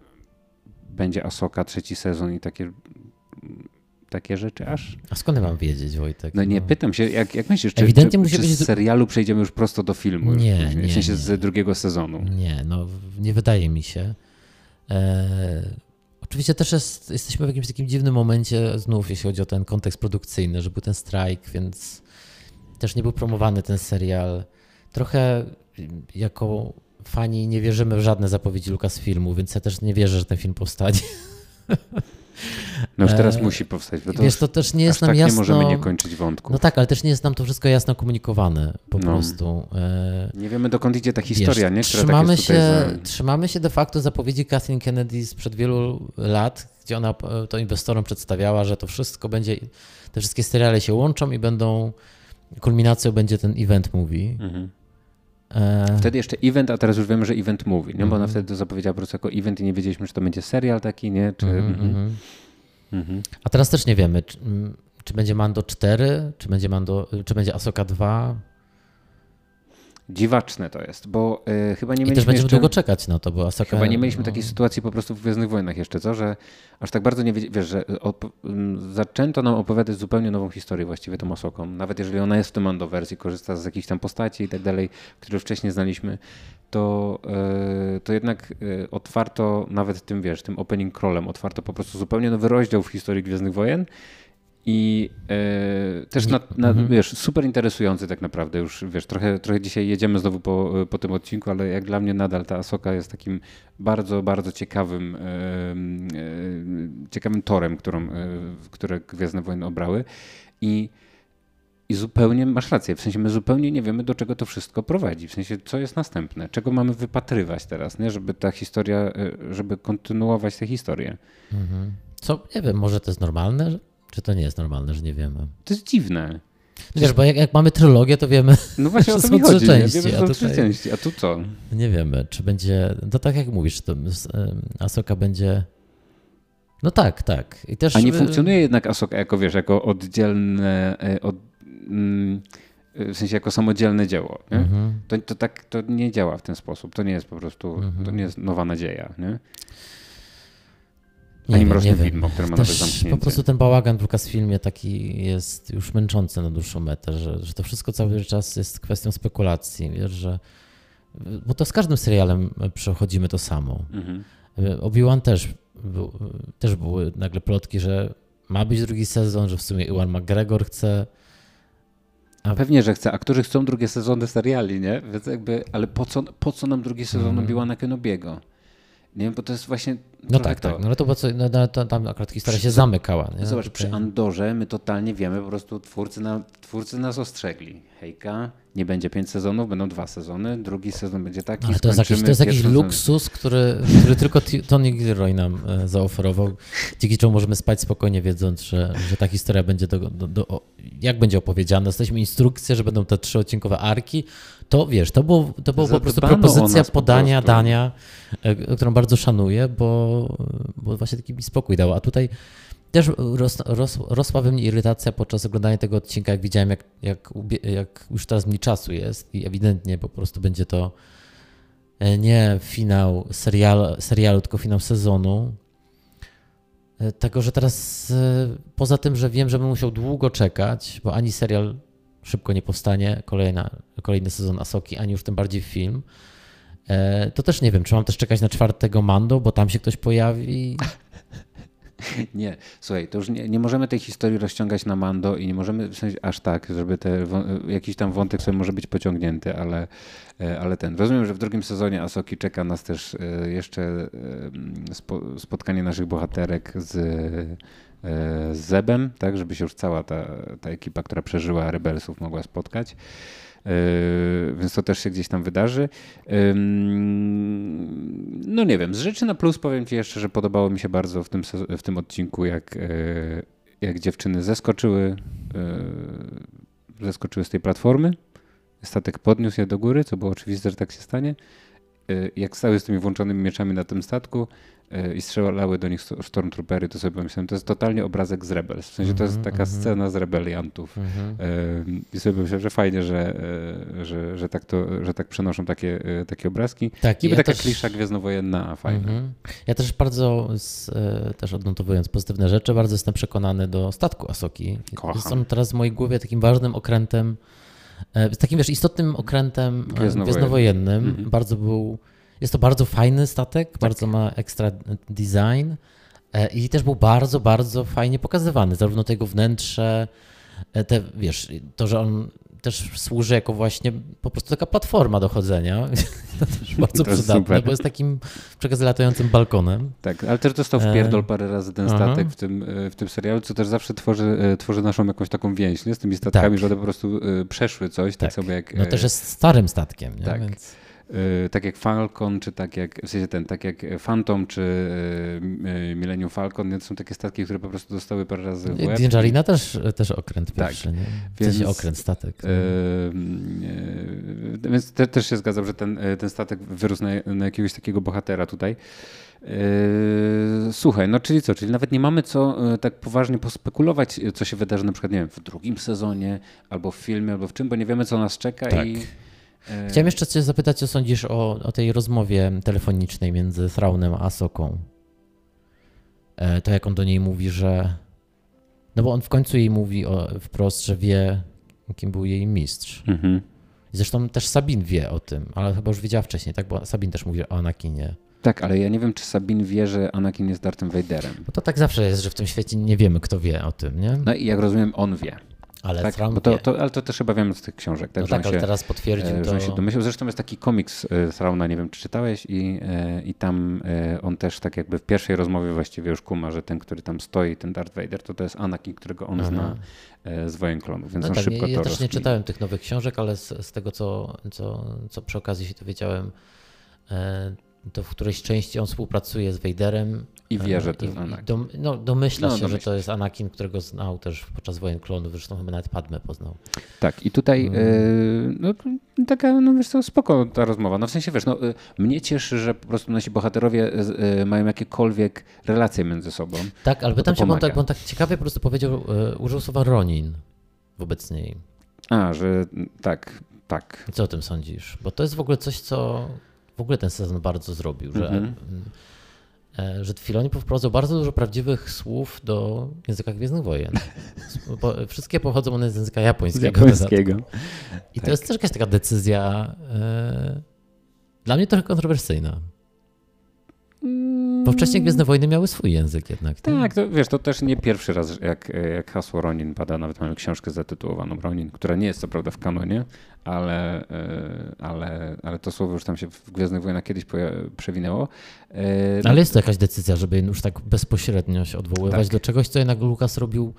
będzie Asoka trzeci sezon i takie, takie rzeczy aż? A skąd mam wiedzieć, Wojtek? No nie, pytam się, jak, jak myślisz, czy, Ewidentnie czy, musi czy być- z serialu przejdziemy już prosto do filmu? już Nie, później? nie, W sensie nie. z drugiego sezonu. Nie, no nie wydaje mi się. E, oczywiście też jest, jesteśmy w jakimś takim dziwnym momencie, znów jeśli chodzi o ten kontekst produkcyjny, że był ten strajk, więc też nie był promowany ten serial. Trochę jako fani nie wierzymy w żadne zapowiedzi Lucasfilmu, więc ja też nie wierzę, że ten film powstanie. No już teraz E, musi powstać, bo to, Wiesz, to też nie jest nam tak jasno... nie możemy nie kończyć wątku. No tak, ale też nie jest nam to wszystko jasno komunikowane po No. prostu. E, Nie wiemy dokąd idzie ta historia, Wiesz, nie? Która trzymamy, tak jest tutaj się, za... trzymamy się de facto zapowiedzi Kathleen Kennedy sprzed wielu lat, gdzie ona e, to inwestorom przedstawiała, że to wszystko będzie, te wszystkie seriale się łączą i będą, kulminacją będzie ten event movie. Mhm. Wtedy jeszcze event, a teraz już wiemy, że event mówi, nie? Bo ona Mhm. wtedy to zapowiedziała po prostu jako event i nie wiedzieliśmy, czy to będzie serial taki, nie? Czy... Mhm. mhm. Mhm. A teraz też nie wiemy, czy, mm, czy będzie Mando 4, czy będzie Mando, czy będzie Asoka 2 Dziwaczne to jest, bo y, chyba nie i też mieliśmy będziemy jeszcze... długo czekać na to, bo Asoka... Chyba nie mieliśmy no, takiej sytuacji po prostu w Gwiezdnych Wojnach jeszcze, co? Że aż tak bardzo nie wiesz, że op- m, zaczęto nam opowiadać zupełnie nową historię właściwie tą Osoką. Nawet jeżeli ona jest w tym Mando wersji, korzysta z jakichś tam postaci i tak dalej, które wcześniej znaliśmy, to, e, to jednak e, otwarto nawet tym, wiesz, tym opening crawlem, otwarto po prostu zupełnie nowy rozdział w historii Gwiezdnych Wojen i e, też na, na, Mhm. wiesz, super interesujący tak naprawdę już, wiesz, trochę, trochę dzisiaj jedziemy znowu po, po tym odcinku, ale jak dla mnie nadal ta Asoka jest takim bardzo, bardzo ciekawym, e, e, ciekawym torem, którą, e, które Gwiezdne Wojny obrały i i zupełnie masz rację, w sensie my zupełnie nie wiemy, do czego to wszystko prowadzi. W sensie, co jest następne, czego mamy wypatrywać teraz, nie? żeby ta historia, e, żeby kontynuować tę historię. Mhm. Co, nie wiem, może to jest normalne, czy to nie jest normalne, że nie wiemy. To jest dziwne. Wiesz, bo jak, jak mamy trylogię, to wiemy, No właśnie o Że są trzy chodzi. Części, Wiemy, a tutaj- trzy części, a tu co? nie wiemy, czy będzie, no tak jak mówisz, to Asoka będzie No tak, tak. I też, A nie funkcjonuje jednak Asoka jako, wiesz, jako oddzielne, e, od, w sensie jako samodzielne dzieło. Mhm. To, to tak to nie działa w ten sposób. To nie jest po prostu, to nie jest nowa nadzieja. Nie? Nie Ani wiem, mroczny wiem. widmo, które ma nowe Też zamknięcie. po prostu ten bałagan w Lucasfilmie taki jest już męczący na dłuższą metę, że, że to wszystko cały czas jest kwestią spekulacji, wiesz, że bo to z każdym serialem przechodzimy to samo. Mhm. Obi-Wan też, był, też były nagle plotki, że ma być drugi sezon, że w sumie Iwan McGregor chce. A Pewnie, że chce. Aktorzy chcą drugie sezony seriali, nie? Więc jakby, ale po co, po co nam drugi sezon Mhm. Obi-Wana Kenobiego? Nie wiem, bo to jest właśnie No tak, to. tak. No to, bo co, no, no, to tam akurat historia się zamykała. Nie? Zobacz, Tutaj- przy Andorze my totalnie wiemy, po prostu twórcy, na, twórcy nas ostrzegli. Hejka, nie będzie pięć sezonów, będą dwa sezony, drugi sezon będzie taki, Ale to jest jakiś, to jest jakiś luksus, który, który tylko Tony Gilroy nam e, zaoferował, dzięki czemu możemy spać spokojnie, wiedząc, że, że ta historia będzie do, do, do, jak będzie opowiedziana. Dostaliśmy instrukcję, że będą te trzyodcinkowe arki. To wiesz, to było, to było po prostu propozycja po podania prostu. dania, e, którą bardzo szanuję, bo, bo właśnie taki mi spokój dał. A tutaj też ros, ros, rosła we mnie irytacja podczas oglądania tego odcinka, jak widziałem, jak, jak, jak już teraz mniej czasu jest i ewidentnie po prostu będzie to e, nie finał serial, serialu, tylko finał sezonu. E, Tego, że teraz poza tym, że wiem, że bym musiał długo czekać, bo ani serial szybko nie powstanie, kolejna, kolejny sezon Asoki, ani już tym bardziej film, e, to też nie wiem, czy mam też czekać na czwartego Mando, bo tam się ktoś pojawi. Nie, słuchaj, to już nie, nie możemy tej historii rozciągać na Mando i nie możemy w sensie aż tak, żeby te, jakiś tam wątek sobie może być pociągnięty, ale, e, ale ten. Rozumiem, że w drugim sezonie Asoki czeka nas też e, jeszcze spo, spotkanie naszych bohaterek z, z Zebem, tak, żeby się już cała ta, ta ekipa, która przeżyła Rebelsów mogła spotkać. Yy, więc to też się gdzieś tam wydarzy. No nie wiem, z rzeczy na plus powiem Ci jeszcze, że podobało mi się bardzo w tym, w tym odcinku, jak, e, jak dziewczyny zeskoczyły, e, zeskoczyły z tej platformy. Statek podniósł je do góry, co było oczywiste, że tak się stanie. E, Jak stały z tymi włączonymi mieczami na tym statku e, i strzelały do nich sto- stormtroopery, to sobie pomyślałem, to jest totalnie obrazek z Rebels. W sensie to jest Mhm, taka mhm. scena z rebeliantów. Mhm. I sobie myślę, że fajnie, że, e, że, że, tak, to, że tak przenoszą takie, e, takie obrazki. Tak, Niby ja taka też- klisza gwiezdnowojenna, a fajna. Ja też bardzo, z, e, też odnotowując pozytywne rzeczy, bardzo jestem przekonany do statku Asoki. Kocham. Jest on teraz w mojej głowie takim ważnym okrętem, takim wiesz, istotnym okrętem Gwiezdnowojennym. gwiezdnowojennym. Mhm. Bardzo był, jest to bardzo fajny statek, Tak. bardzo ma ekstra design e, i też był bardzo, bardzo fajnie pokazywany, zarówno tego wnętrze, e, te, wiesz, to, że on też służy jako właśnie po prostu taka platforma do chodzenia. To też bardzo To przydatne, super. bo jest takim przekaz latającym balkonem. Tak, ale też dostał E, wpierdol parę razy ten statek w tym, e, w tym serialu, co też zawsze tworzy, e, tworzy naszą jakąś taką więź nie? z tymi statkami, Tak. że one po prostu e, przeszły coś, tak, Tak. samo jak, No e, też jest starym statkiem, nie? tak. Więc... e, tak jak Falcon, czy tak jak, w sensie ten, tak jak Phantom, czy e, e, Millennium Falcon, to są takie statki, które po prostu dostały parę razy w łeb. Też, też okręt Tak. pierwszy, nie? W Więc- sensie okręt, statek. E, Więc te, też się zgadzam, że ten, ten statek wyrósł na, na jakiegoś takiego bohatera tutaj. Słuchaj, no czyli co? Czyli nawet nie mamy co tak poważnie pospekulować, co się wydarzy na przykład, nie wiem, w drugim sezonie, albo w filmie, albo w czym, bo nie wiemy, co nas czeka Tak. i... e, Chciałem jeszcze cię zapytać, co sądzisz o, o tej rozmowie telefonicznej między Thraunem a Asoką. E, to jak on do niej mówi, że... No bo on w końcu jej mówi o, wprost, że wie, kim był jej mistrz. Mhm. I zresztą też Sabin wie o tym, ale chyba już wiedziała wcześniej, tak? Bo Sabin też mówi o Anakinie. Tak, ale ja nie wiem, czy Sabine wie, że Anakin jest Darthem Vaderem. Bo to tak zawsze jest, że w tym świecie nie wiemy, kto wie o tym, nie? No i jak rozumiem, on wie. Ale Tak? Bo to, to, ale to też chyba wiemy z tych książek. Tak, no tak, ale się, teraz potwierdził E, to... Się. Zresztą jest taki komiks e, Thrauna, nie wiem czy czytałeś i, e, i tam e, on też tak jakby w pierwszej rozmowie właściwie już kuma, że ten, który tam stoi, ten Darth Vader, to to jest Anakin, którego on Aha. zna e, z Wojen Klonów, więc No on tak, szybko ja, ja to też nie czytałem tych nowych książek, ale z, z tego, co, co, co przy okazji się dowiedziałem, e, to w którejś części on współpracuje z Vaderem. I wie, że to jest Anakin. Dom, no, domyśla No, się, że domyśla to jest Anakin, którego znał też podczas wojen klonów, zresztą chyba nawet Padmę poznał. Tak, i tutaj Mm. y, no, taka, no wiesz co, spoko ta rozmowa. No w sensie, wiesz, no, y, mnie cieszy, że po prostu nasi bohaterowie y, mają jakiekolwiek relacje między sobą. Tak, ale pytam cię, bo on, tak, bo on tak ciekawie po prostu powiedział, e, użył słowa Ronin wobec niej. A, że tak, tak. I Co o tym sądzisz? Bo to jest w ogóle coś, co w ogóle ten sezon bardzo zrobił, że, Mhm. e, że Filoni powprowadzał bardzo dużo prawdziwych słów do języka Gwiezdnych Wojen. Wszystkie pochodzą one z języka Z japońskiego. japońskiego. I Tak. to jest też jakaś taka decyzja e, dla mnie trochę kontrowersyjna. Bo wcześniej Gwiezdne Wojny miały swój język jednak. nie? Tak, to wiesz, to też nie pierwszy raz, jak, jak hasło Ronin pada, nawet mamy książkę zatytułowaną Ronin, która nie jest co prawda w kanonie, ale, e, ale, ale to słowo już tam się w Gwiezdnych Wojnach kiedyś przewinęło. E, Ale jest to jakaś decyzja, żeby już tak bezpośrednio się odwoływać Tak. do czegoś, co jednak Lukas robił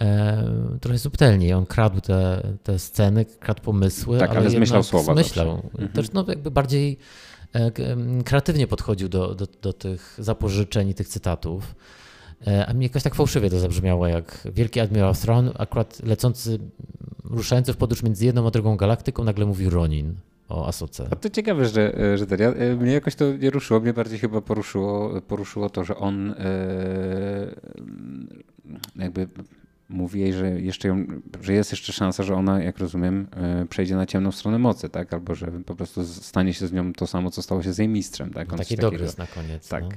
e, trochę subtelniej. On kradł te, te sceny, kradł pomysły, Tak, ale zmyślał jednak słowa Zmyślał. zawsze. Mhm. Też no, jakby bardziej kreatywnie podchodził do, do, do tych zapożyczeń i tych cytatów. E, A mi jakoś tak fałszywie to zabrzmiało, jak wielki admirał Thrawn, akurat lecący, ruszający w podróż między jedną a drugą galaktyką, nagle mówi Ronin o Asoce. A to ciekawe, że, że ten, ja, e, mnie jakoś to nie ruszyło, mnie bardziej chyba poruszyło, poruszyło to, że on e, jakby mówi jej, że jeszcze ją, że jest jeszcze szansa, że ona, jak rozumiem, e, przejdzie na ciemną stronę mocy, tak? Albo że po prostu stanie się z nią to samo, co stało się z jej mistrzem, tak? On Taki dogryz na koniec. Tak. No.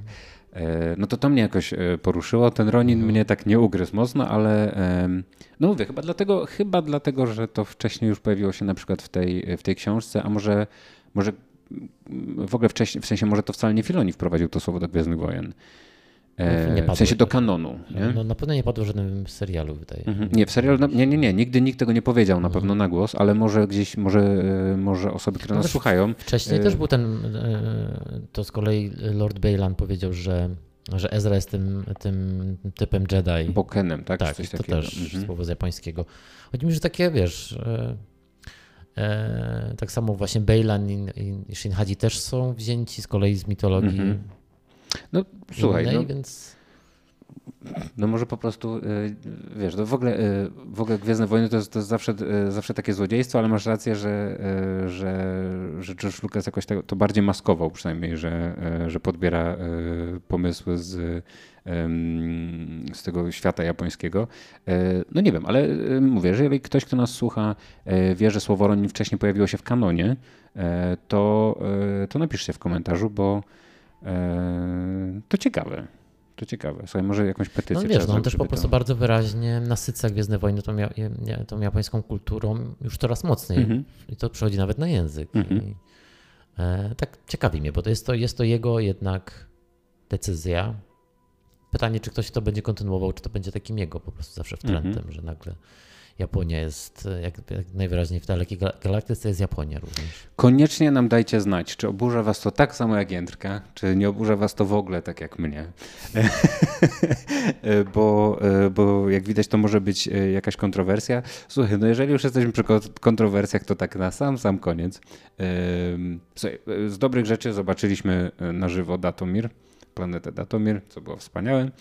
E, No to to mnie jakoś e, poruszyło. Ten Ronin Mhm. mnie tak nie ugryzł mocno, ale no mówię, chyba dlatego, chyba dlatego, że to wcześniej już pojawiło się na przykład w tej, w tej książce, a może, może w ogóle wcześniej, w sensie może to wcale nie Filoni wprowadził to słowo do Gwiezdnych Wojen. E, No, nie w sensie do kanonu. Nie? No na pewno nie padło w żadnym serialu, wydaje Mhm. Nie, w serialu, no, nie, nie, nie, nigdy nikt tego nie powiedział na Mhm. pewno na głos, ale może gdzieś, może, e, może osoby, które No nas słuchają, Wcześniej E, też był ten, e, to z kolei Lord Bejlan powiedział, że, że Ezra jest tym, tym typem Jedi. Bokenem, tak? Tak, to też Mhm. słowo z japońskiego. Chodzi mi, że takie, wiesz, e, e, tak samo właśnie Bejlan i, i- i Shinhaji też są wzięci z kolei z mitologii Mhm. No słuchaj, innej, no, więc No może po prostu, y, wiesz, to w ogóle, y, w ogóle Gwiezdne Wojny to jest, to jest zawsze, y, zawsze takie złodziejstwo, ale masz rację, że, że, że George Lucas jakoś to, to bardziej maskował przynajmniej, że, że podbiera pomysły z, z tego świata japońskiego. No nie wiem, ale mówię, że jeżeli ktoś, kto nas słucha, wie, że słowo Ronin wcześniej pojawiło się w kanonie, to, to napiszcie w komentarzu, bo to ciekawe. To ciekawe. Słuchaj, może jakąś petycję no wiesz, no on też po prostu to- bardzo wyraźnie nasyca Gwiezdne Wojny tą, ja, tą japońską kulturą już coraz mocniej. Mhm. I to przechodzi nawet na język. Mhm. I, e, tak ciekawi mnie, bo to jest to, jest to jego jednak decyzja. Pytanie, czy ktoś to będzie kontynuował, czy to będzie takim jego po prostu zawsze wtrętem, Mhm. że nagle Japonia jest, e, jak, jak najwyraźniej w dalekiej gal- galaktyce jest Japonia również. Koniecznie nam dajcie znać, czy oburza was to tak samo jak Jędrka, czy nie oburza was to w ogóle tak jak mnie. bo, bo jak widać, to może być e, jakaś kontrowersja. Słuchaj, no jeżeli już jesteśmy przy ko- kontrowersjach, to tak na sam, sam koniec. E, z dobrych rzeczy zobaczyliśmy e, na żywo Datomir, planetę Datomir, co było wspaniałe.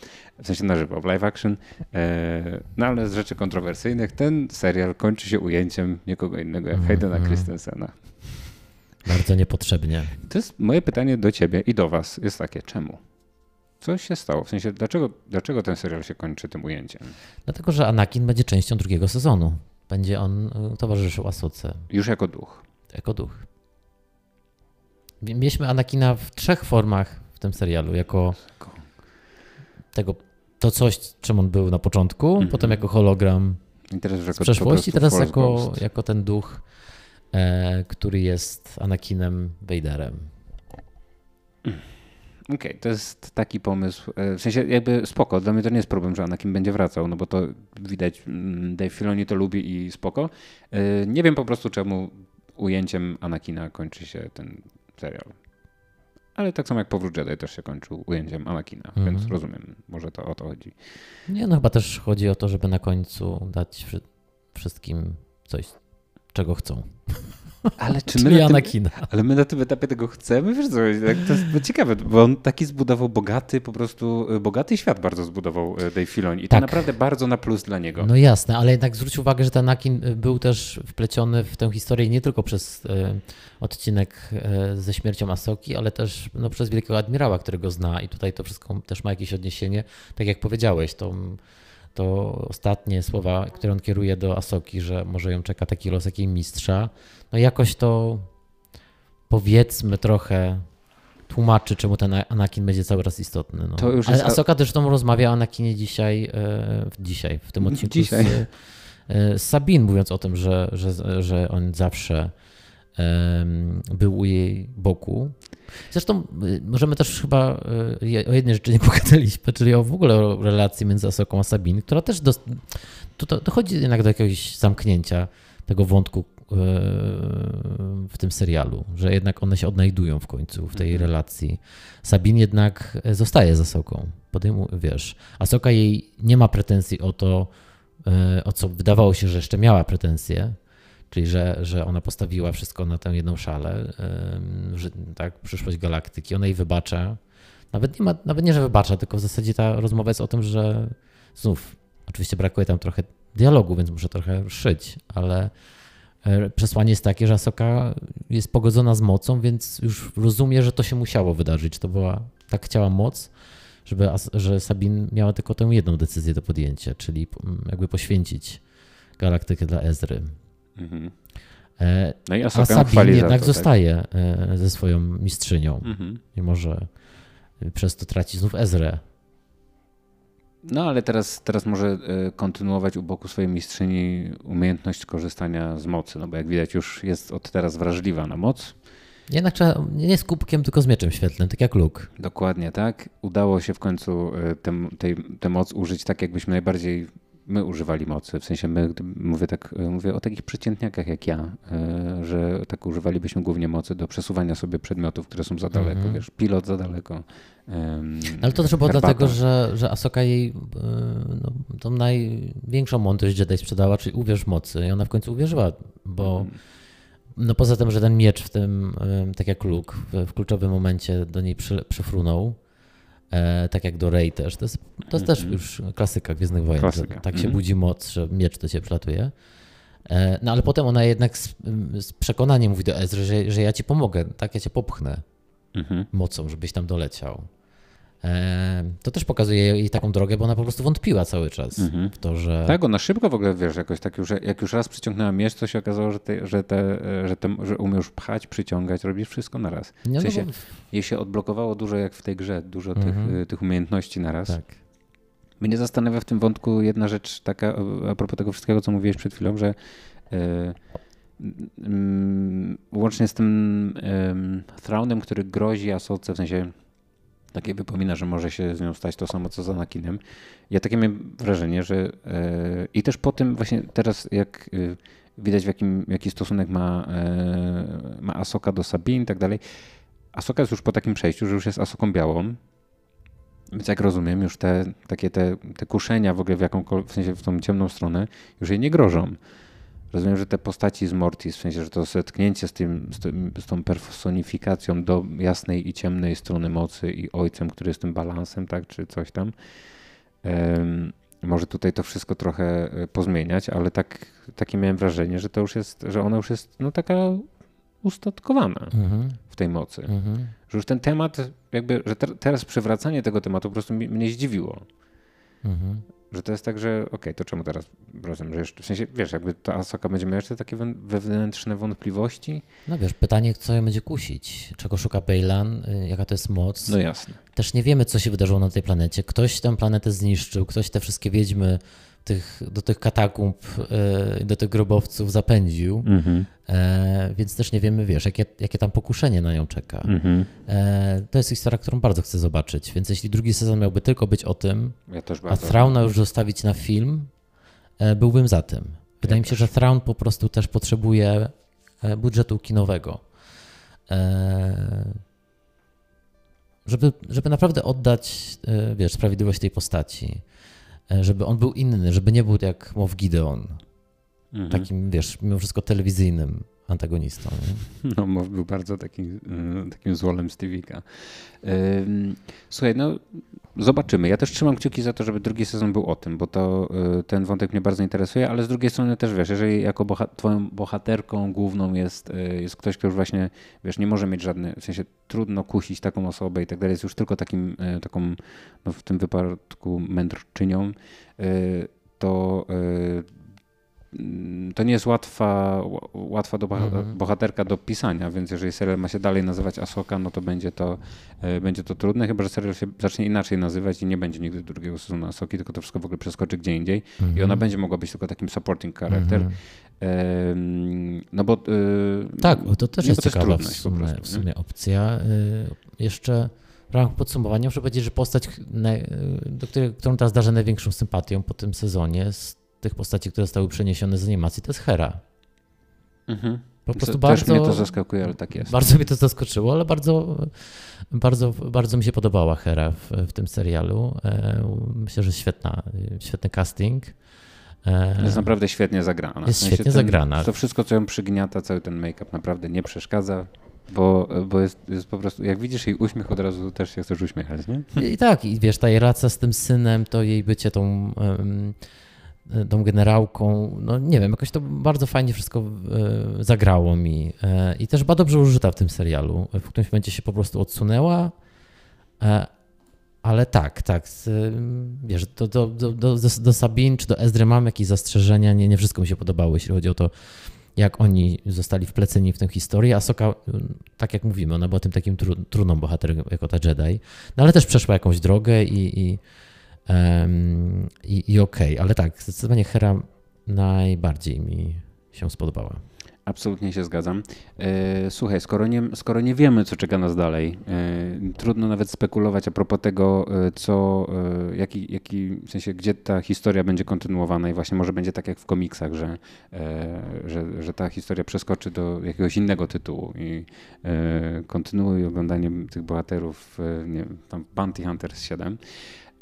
W sensie na żywo, w live action. E, No ale z rzeczy kontrowersyjnych, ten serial kończy się ujęciem nikogo innego jak Haydena Mhm. Christensena. Bardzo niepotrzebnie. To jest moje pytanie do ciebie i do was jest takie, czemu? Co się stało? W sensie, dlaczego, dlaczego ten serial się kończy tym ujęciem? Dlatego, że Anakin będzie częścią drugiego sezonu. Będzie on e, towarzyszył Asuce Już jako duch. jako duch. Mieliśmy Anakina w trzech formach tym serialu. Jako tego, to coś, czym on był na początku, Mhm. potem jako hologram I teraz z jako przeszłości, teraz jako, Ghost. jako ten duch, e, który jest Anakinem Vaderem. Okej, to jest taki pomysł. e, W sensie jakby spoko, dla mnie to nie jest problem, że Anakin będzie wracał, no bo to widać, mm, Dave Filoni to lubi i spoko. E, Nie wiem po prostu czemu ujęciem Anakina kończy się ten serial. Ale tak samo jak Powrót Jedi też się kończył ujęciem Anakina, Mhm. więc rozumiem, może to o to chodzi. Nie, no chyba też chodzi o to, żeby na końcu dać wszy- wszystkim coś, czego chcą. Ale czy Czyli my na tym, ale my na tym etapie tego chcemy? Wiesz co, to jest ciekawe, bo on taki zbudował bogaty, po prostu y, bogaty świat bardzo zbudował y, Dave Filoni i to Tak. naprawdę bardzo na plus dla niego. No jasne, ale jednak zwróć uwagę, że ten Anakin y, był też wpleciony w tę historię nie tylko przez odcinek ze śmiercią Asoki, ale też no, przez Wielkiego Admirała, którego zna i tutaj to wszystko też ma jakieś odniesienie. Tak jak powiedziałeś, to, to ostatnie słowa, które on kieruje do Asoki, że może ją czeka taki los jak jej mistrza, no jakoś to powiedzmy trochę tłumaczy, czemu ten Anakin będzie cały raz istotny. No. To już Ale jest- Asoka zresztą rozmawia o Anakinie dzisiaj, e, dzisiaj w tym odcinku Dzisiaj. Z, e, z Sabin, mówiąc o tym, że, że, że on zawsze em, był u jej boku. Zresztą y, możemy też chyba y, o jednej rzeczy nie pogadaliśmy, czyli o w ogóle o relacji między Asoką a Sabin, która też dos- to, to dochodzi jednak do jakiegoś zamknięcia tego wątku y, w tym serialu, że jednak one się odnajdują w końcu w tej Mhm. relacji. Sabin jednak zostaje z Asoką. Wiesz, Asoka jej nie ma pretensji o to, o co wydawało się, że jeszcze miała pretensje, czyli że, że ona postawiła wszystko na tę jedną szalę, że, tak, przyszłość galaktyki. Ona jej wybacza. Nawet nie, ma, nawet nie, że wybacza, tylko w zasadzie ta rozmowa jest o tym, że znów, oczywiście brakuje tam trochę dialogu, więc muszę trochę szyć, ale e, przesłanie jest takie, że Asoka jest pogodzona z mocą, więc już rozumie, że to się musiało wydarzyć. To była, tak chciała moc, żeby, że Sabin miała tylko tę jedną decyzję do podjęcia, czyli mm, jakby poświęcić galaktykę dla Ezry. Mhm. E, No i A Sabin jednak to, zostaje e, ze swoją mistrzynią. Mhm. mimo że przez to traci znów Ezrę. No ale teraz, teraz może e, kontynuować u boku swojej mistrzyni umiejętność korzystania z mocy, no bo jak widać już jest od teraz wrażliwa na moc. Jednak trzeba, nie z kubkiem, tylko z mieczem świetlnym, tak jak Luke. Dokładnie tak. Udało się w końcu tę moc użyć tak, jakbyśmy najbardziej my używali mocy. W sensie my, mówię tak, mówię o takich przeciętniakach jak ja, e, że tak używalibyśmy głównie mocy do przesuwania sobie przedmiotów, które są za daleko. Mhm. Wiesz, pilot za daleko. em, Ale to też było herbata. dlatego, że, że Asoka jej e, no, tą największą mądrość Jedi sprzedała, czyli uwierz mocy. I ona w końcu uwierzyła, bo Mhm. no poza tym, że ten miecz w tym, e, tak jak Luke, w, w kluczowym momencie do niej przy, przyfrunął, e, tak jak do Rey też. To jest, to jest też Mhm. już klasyka Gwiezdnych Wojen, Klasyka. tak się Mhm. budzi moc, że miecz do ciebie przylatuje. E, No ale potem ona jednak z, z przekonaniem mówi do Ezry, że, że ja ci pomogę, tak, ja cię popchnę Mhm. mocą, żebyś tam doleciał. E, To też pokazuje jej taką drogę, bo ona po prostu wątpiła cały czas Mhm. w to, że... Tak, ona szybko w ogóle, wiesz, jakoś tak już, jak już raz przyciągnęła miecz, to się okazało, że, te, że, te, że, te, że umiesz pchać, przyciągać, robisz wszystko na raz. Nie, W no sensie, bo- jej się odblokowało dużo jak w tej grze, dużo tych, Mhm. y, tych umiejętności na raz. tak. Mnie zastanawia w tym wątku jedna rzecz taka, a- a propos tego wszystkiego, co mówiłeś przed chwilą, że y, mm, łącznie z tym Thronem, który grozi Asoce, w sensie takie wypomina, że może się z nią stać to samo, co z Anakinem. Ja takie miałem wrażenie, że y, i też po tym właśnie teraz, jak y, widać w jakim, jaki stosunek ma, y, ma Asoka do Sabine i tak dalej, Asoka jest już po takim przejściu, że już jest Asoką białą, więc jak rozumiem, już te takie te, te kuszenia w ogóle w jakąkolwiek, w sensie w tą ciemną stronę, już jej nie grożą. Rozumiem, że te postaci z Mortis, w sensie, że to zetknięcie z, tym, z, tym, z tą personifikacją do jasnej i ciemnej strony mocy i ojcem, który jest tym balansem, tak, czy coś tam, em, może tutaj to wszystko trochę e, pozmieniać, ale tak, takie miałem wrażenie, że to już jest, że ona już jest no taka ustatkowana Mhm. w tej mocy. Mhm. Że już ten temat, jakby, że ter, teraz przywracanie tego tematu po prostu mi- mnie zdziwiło. Mhm. Że to jest tak, że okej, to czemu teraz rozumiem, że jeszcze, w sensie, wiesz, jakby ta Asoka będzie miała jeszcze takie wewnętrzne wątpliwości? No wiesz, pytanie, co ją będzie kusić? Czego szuka Bejlan? Y, Jaka to jest moc? No jasne. Też nie wiemy, co się wydarzyło na tej planecie. Ktoś tę planetę zniszczył, ktoś te wszystkie wiedźmy tych, do tych katakumb, y, do tych grobowców zapędził, Mhm. e, więc też nie wiemy, wiesz, jakie, jakie tam pokuszenie na nią czeka. Mhm. E, to jest historia, którą bardzo chcę zobaczyć, więc jeśli drugi sezon miałby tylko być o tym, Ja też a. Thrauna już zostawić na film, e, byłbym za tym. Wydaje mi się, że Thrawn po prostu też potrzebuje budżetu kinowego. Żeby, żeby naprawdę oddać, wiesz, sprawiedliwość tej postaci. E, Żeby on był inny, żeby nie był jak Moff Gideon. mhm. takim, wiesz, mimo wszystko telewizyjnym antagonistą. Nie? No, był bardzo taki, y, takim złolem Stevika. Słuchaj, no zobaczymy. Ja też trzymam kciuki za to, żeby drugi sezon był o tym, bo to y, ten wątek mnie bardzo interesuje, ale z drugiej strony też wiesz, jeżeli jako boha twoją bohaterką główną jest, y, jest ktoś, kto już właśnie, wiesz, nie może mieć żadnych, w sensie trudno kusić taką osobę i tak dalej, jest już tylko takim, taką, no w tym wypadku mędrczynią, to to nie jest łatwa, łatwa do mhm. bohaterka do pisania, więc jeżeli serial ma się dalej nazywać Asoka, no to będzie to, e, będzie to trudne, chyba że serial się zacznie inaczej nazywać i nie będzie nigdy drugiego sezonu Asoki, tylko to wszystko w ogóle przeskoczy gdzie indziej mhm. i ona będzie mogła być tylko takim supporting character. Mhm. No bo... E, tak, bo to też jest ciekawa w sumie, prostu, w sumie opcja. E, jeszcze w ramach podsumowania muszę powiedzieć, że postać, do której, którą teraz darzę największą sympatią po tym sezonie tych postaci, które zostały przeniesione z animacji, to jest Hera. Mhm. Po prostu Też bardzo, mnie to zaskakuje, ale tak jest. Bardzo mnie to zaskoczyło, ale bardzo, bardzo, bardzo mi się podobała Hera w, w tym serialu. E, myślę, że świetna, świetny casting. E, jest naprawdę świetnie zagrana. Jest świetnie ten, zagrana. To wszystko, co ją przygniata, cały ten make-up naprawdę nie przeszkadza. Bo, bo jest, jest po prostu, jak widzisz jej uśmiech, od razu też się chcesz uśmiechać, nie? I tak, i wiesz, ta jej racja z tym synem, to jej bycie tą um, tą generałką. No nie wiem, jakoś to bardzo fajnie wszystko e, zagrało mi. E, I też była dobrze użyta w tym serialu. W którymś momencie się po prostu odsunęła. Ale tak, tak. Wiesz, do, do, do, do, Sabin czy do Ezdry mam jakieś zastrzeżenia. Nie, nie wszystko mi się podobało, jeśli chodzi o to, jak oni zostali wpleceni w tę historię. A Soka, tak jak mówimy, ona była tym takim tru, trudną bohaterem jako ta Jedi. No ale też przeszła jakąś drogę i, i Um, I, i okej, okay. ale tak, zdecydowanie Hera najbardziej mi się spodobała. Absolutnie się zgadzam. E, słuchaj, skoro nie, skoro nie wiemy, co czeka nas dalej, e, trudno nawet spekulować a propos tego, e, co, jaki, jaki, w sensie, gdzie ta historia będzie kontynuowana i właśnie może będzie tak jak w komiksach, że, że, że ta historia przeskoczy do jakiegoś innego tytułu i kontynuuje oglądanie tych bohaterów, nie tam Bounty Hunters 7.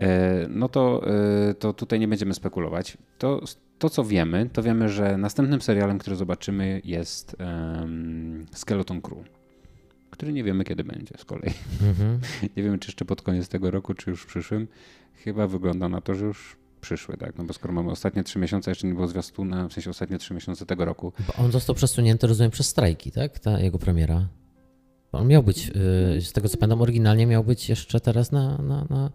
E, no to, e, to tutaj nie będziemy spekulować. To, to, co wiemy, to wiemy, że następnym serialem, który zobaczymy jest um, Skeleton Crew, który nie wiemy kiedy będzie z kolei. Mm-hmm. nie wiemy, czy jeszcze pod koniec tego roku, czy już w przyszłym. Chyba wygląda na to, że już przyszły, tak? No bo skoro mamy ostatnie trzy miesiące, jeszcze nie było zwiastuna, w sensie ostatnie trzy miesiące tego roku. Bo on został przesunięty, rozumiem, przez strajki, tak? Ta jego premiera. On miał być, y, z tego co pamiętam, oryginalnie miał być jeszcze teraz na, na, na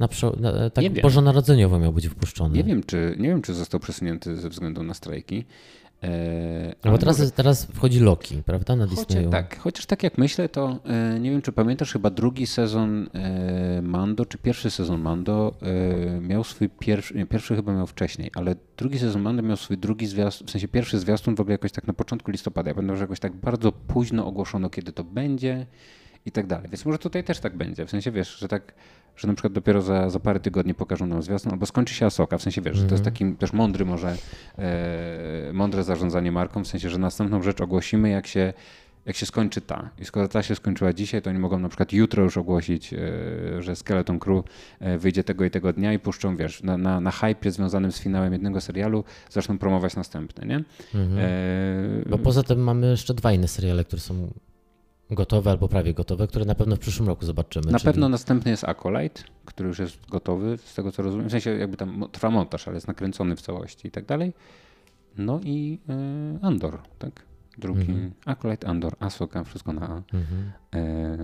na, na tak bożonarodzeniowo miał być wpuszczony. Nie wiem, czy, nie wiem, czy został przesunięty ze względu na strajki. E, no bo teraz, może... teraz wchodzi Loki, prawda, na Disneyu. tak, chociaż tak jak myślę, to e, nie wiem, czy pamiętasz, chyba drugi sezon e, Mando, czy pierwszy sezon Mando e, miał swój pierwszy, nie, pierwszy chyba miał wcześniej, ale drugi sezon Mando miał swój drugi zwiastun, w sensie pierwszy zwiastun w ogóle jakoś tak na początku listopada. Ja pamiętam, że jakoś tak bardzo późno ogłoszono, kiedy to będzie i tak dalej. Więc może tutaj też tak będzie. W sensie wiesz, że tak, że na przykład dopiero za, za parę tygodni pokażą nam zwiastun, albo skończy się Asoka. W sensie wiesz, mm. że to jest mhm. taki też mądry może, e, mądre zarządzanie marką, w sensie, że następną rzecz ogłosimy, jak się jak się skończy ta. I skoro ta się skończyła dzisiaj, to oni mogą na przykład jutro już ogłosić, e, że Skeleton Crew e, wyjdzie tego i tego dnia i puszczą, wiesz, na, na, na hype związanym z finałem jednego serialu zaczną promować następny, nie? Mhm. E... Bo poza tym mamy jeszcze dwa inne seriale, które są gotowe albo prawie gotowe, które na pewno w przyszłym roku zobaczymy. Na czyli... pewno następny jest Acolyte, który już jest gotowy, z tego co rozumiem. W sensie jakby tam trwa montaż, ale jest nakręcony w całości i tak dalej. No i y, Andor, tak? Drugi mhm. Acolyte, Andor, Asoka, wszystko na A. Mhm. E,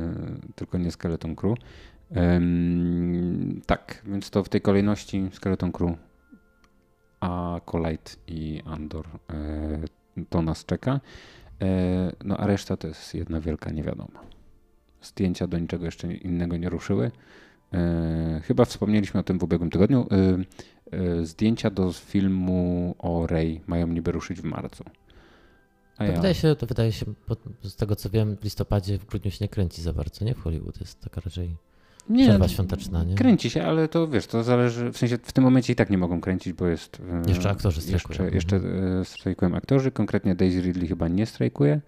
tylko nie Skeleton Crew. Tak, więc to w tej kolejności Skeleton Crew, Acolyte i Andor e, to nas czeka. E, no a reszta to jest jedna wielka niewiadoma. Zdjęcia do niczego jeszcze innego nie ruszyły. E, chyba wspomnieliśmy o tym w ubiegłym tygodniu. E, zdjęcia do filmu o Rey mają niby ruszyć w marcu. A to, ja... wydaje się, to wydaje się, z tego co wiem, w listopadzie, w grudniu się nie kręci za bardzo, nie? W Hollywood jest taka raczej nie, przerwa świąteczna, nie? Kręci się, ale to wiesz, to zależy, w sensie w tym momencie i tak nie mogą kręcić, bo jest... E, jeszcze aktorzy strajkują. Jeszcze, jeszcze mhm. strajkują aktorzy, konkretnie Daisy Ridley chyba nie strajkuje,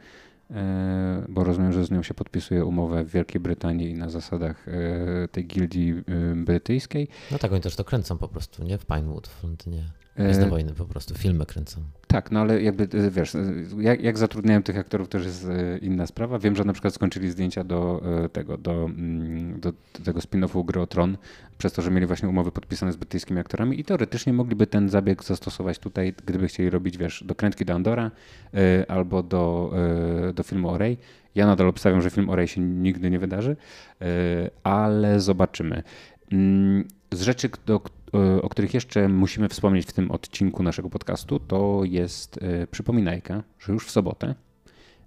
e, bo rozumiem, że z nią się podpisuje umowę w Wielkiej Brytanii na zasadach e, tej gildii brytyjskiej. No tak, oni też to kręcą po prostu, nie? W Pinewood w Londynie. Gwiezdne Wojny po prostu, filmy kręcą. Tak, no ale jakby e, wiesz, e, jak, jak zatrudniają tych aktorów, to już jest e, inna sprawa. Wiem, że na przykład skończyli zdjęcia do tego, do, mm, do tego spin-offu Gry o Tron, przez to, że mieli właśnie umowy podpisane z brytyjskimi aktorami i teoretycznie mogliby ten zabieg zastosować tutaj, gdyby chcieli robić, wiesz, do krętki do Andora albo do, do filmu o Rey. Ja nadal obstawiam, że film o Rey się nigdy nie wydarzy, ale zobaczymy. Z rzeczy, do, E, o których jeszcze musimy wspomnieć w tym odcinku naszego podcastu, to jest e, przypominajka, że już w sobotę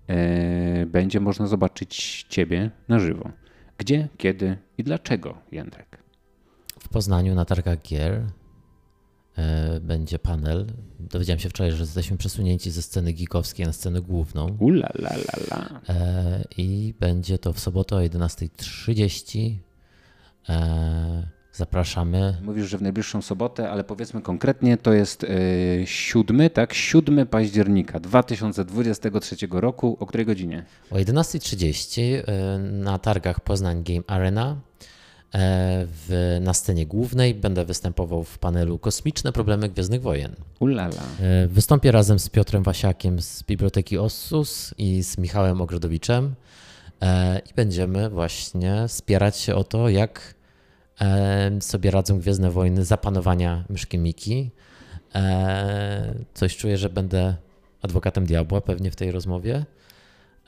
e, będzie można zobaczyć Ciebie na żywo. Gdzie, kiedy i dlaczego, Jędrek? W Poznaniu na targach gier będzie panel. Dowiedziałem się wczoraj, że jesteśmy przesunięci ze sceny geekowskiej na scenę główną. Ula la la la. I będzie to w sobotę o 11.30. Zapraszamy. Mówisz, że w najbliższą sobotę, ale powiedzmy konkretnie, to jest yy, 7, tak? 7 października 2023 roku. O której godzinie? O 11.30 yy, na targach Poznań Game Arena. Yy, w, na scenie głównej będę występował w panelu Kosmiczne problemy Gwiezdnych Wojen. Ulala. Yy, wystąpię razem z Piotrem Wasiakiem z Biblioteki Ossus i z Michałem Ogrodowiczem i będziemy właśnie spierać się o to, jak sobie radzą Gwiezdne Wojny zapanowania myszki Miki. E, coś czuję, że będę adwokatem diabła pewnie w tej rozmowie,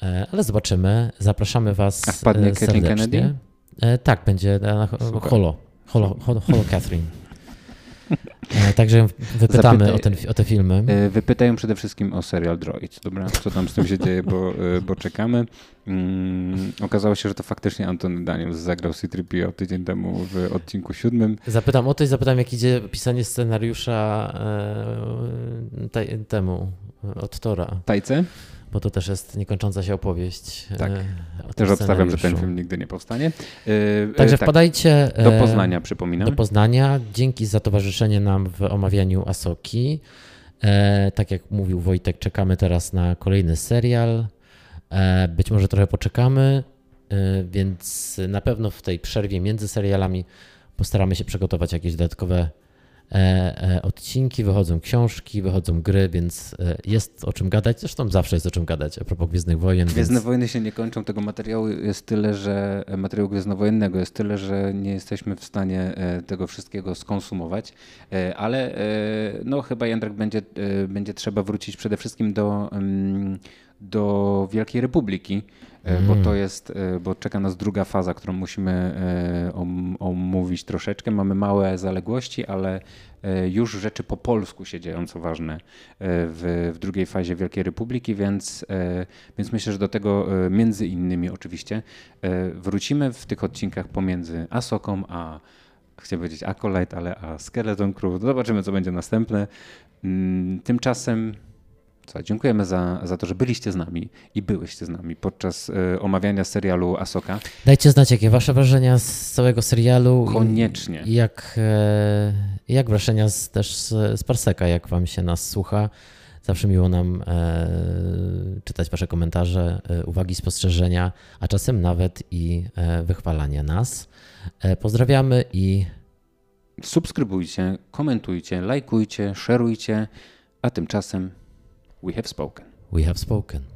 e, ale zobaczymy. Zapraszamy Was A wpadnie e, serdecznie. Kennedy? Tak, będzie na holo, holo, holo, holo Catherine. E, także wypytamy Zapytaj, o, ten, o te filmy. E, wypytają przede wszystkim o serial Droids, dobra? Co tam z tym się dzieje, bo, e, bo czekamy. Mm, okazało się, że to faktycznie Antony Daniels zagrał C-3PO tydzień temu w odcinku siódmym. Zapytam o to i zapytam, jak idzie pisanie scenariusza e, temu od Tora. Tajce? Bo to też jest niekończąca się opowieść. Tak. E, też obstawiam, że ten film nigdy nie powstanie. E, Także tak. wpadajcie. Do Poznania, przypominam. Do Poznania. Dzięki za towarzyszenie nam w omawianiu Asoki. Tak jak mówił Wojtek, czekamy teraz na kolejny serial. Być może trochę poczekamy, więc na pewno w tej przerwie między serialami postaramy się przygotować jakieś dodatkowe odcinki, wychodzą książki, wychodzą gry, więc e, jest o czym gadać. Zresztą zawsze jest o czym gadać a propos Gwiezdnych Wojen. Gwiezdne więc... Wojny się nie kończą, tego materiału jest tyle, że materiału gwiezdnowojennego jest tyle, że nie jesteśmy w stanie tego wszystkiego skonsumować, ale no chyba Jędrek będzie, będzie trzeba wrócić przede wszystkim do, do Wielkiej Republiki, mm. bo to jest, bo czeka nas druga faza, którą musimy omówić troszeczkę. Mamy małe zaległości, ale już rzeczy po polsku się dzieją, co ważne, w, w drugiej fazie Wielkiej Republiki, więc, więc myślę, że do tego między innymi oczywiście wrócimy w tych odcinkach pomiędzy Asoką a chciałem powiedzieć Acolyte, ale a Skeleton Crew. Zobaczymy, co będzie następne. Mm, tymczasem co, dziękujemy za, za to, że byliście z nami i byłyście z nami podczas y, omawiania serialu Asoka. Dajcie znać, jakie wasze wrażenia z całego serialu. Koniecznie. I jak, e, jak wrażenia z, też z, z Parseka, jak wam się nas słucha. Zawsze miło nam e, czytać wasze komentarze, e, uwagi, spostrzeżenia, a czasem nawet i e, wychwalanie nas. E, pozdrawiamy i subskrybujcie, komentujcie, lajkujcie, szerujcie, a tymczasem We have spoken. We have spoken.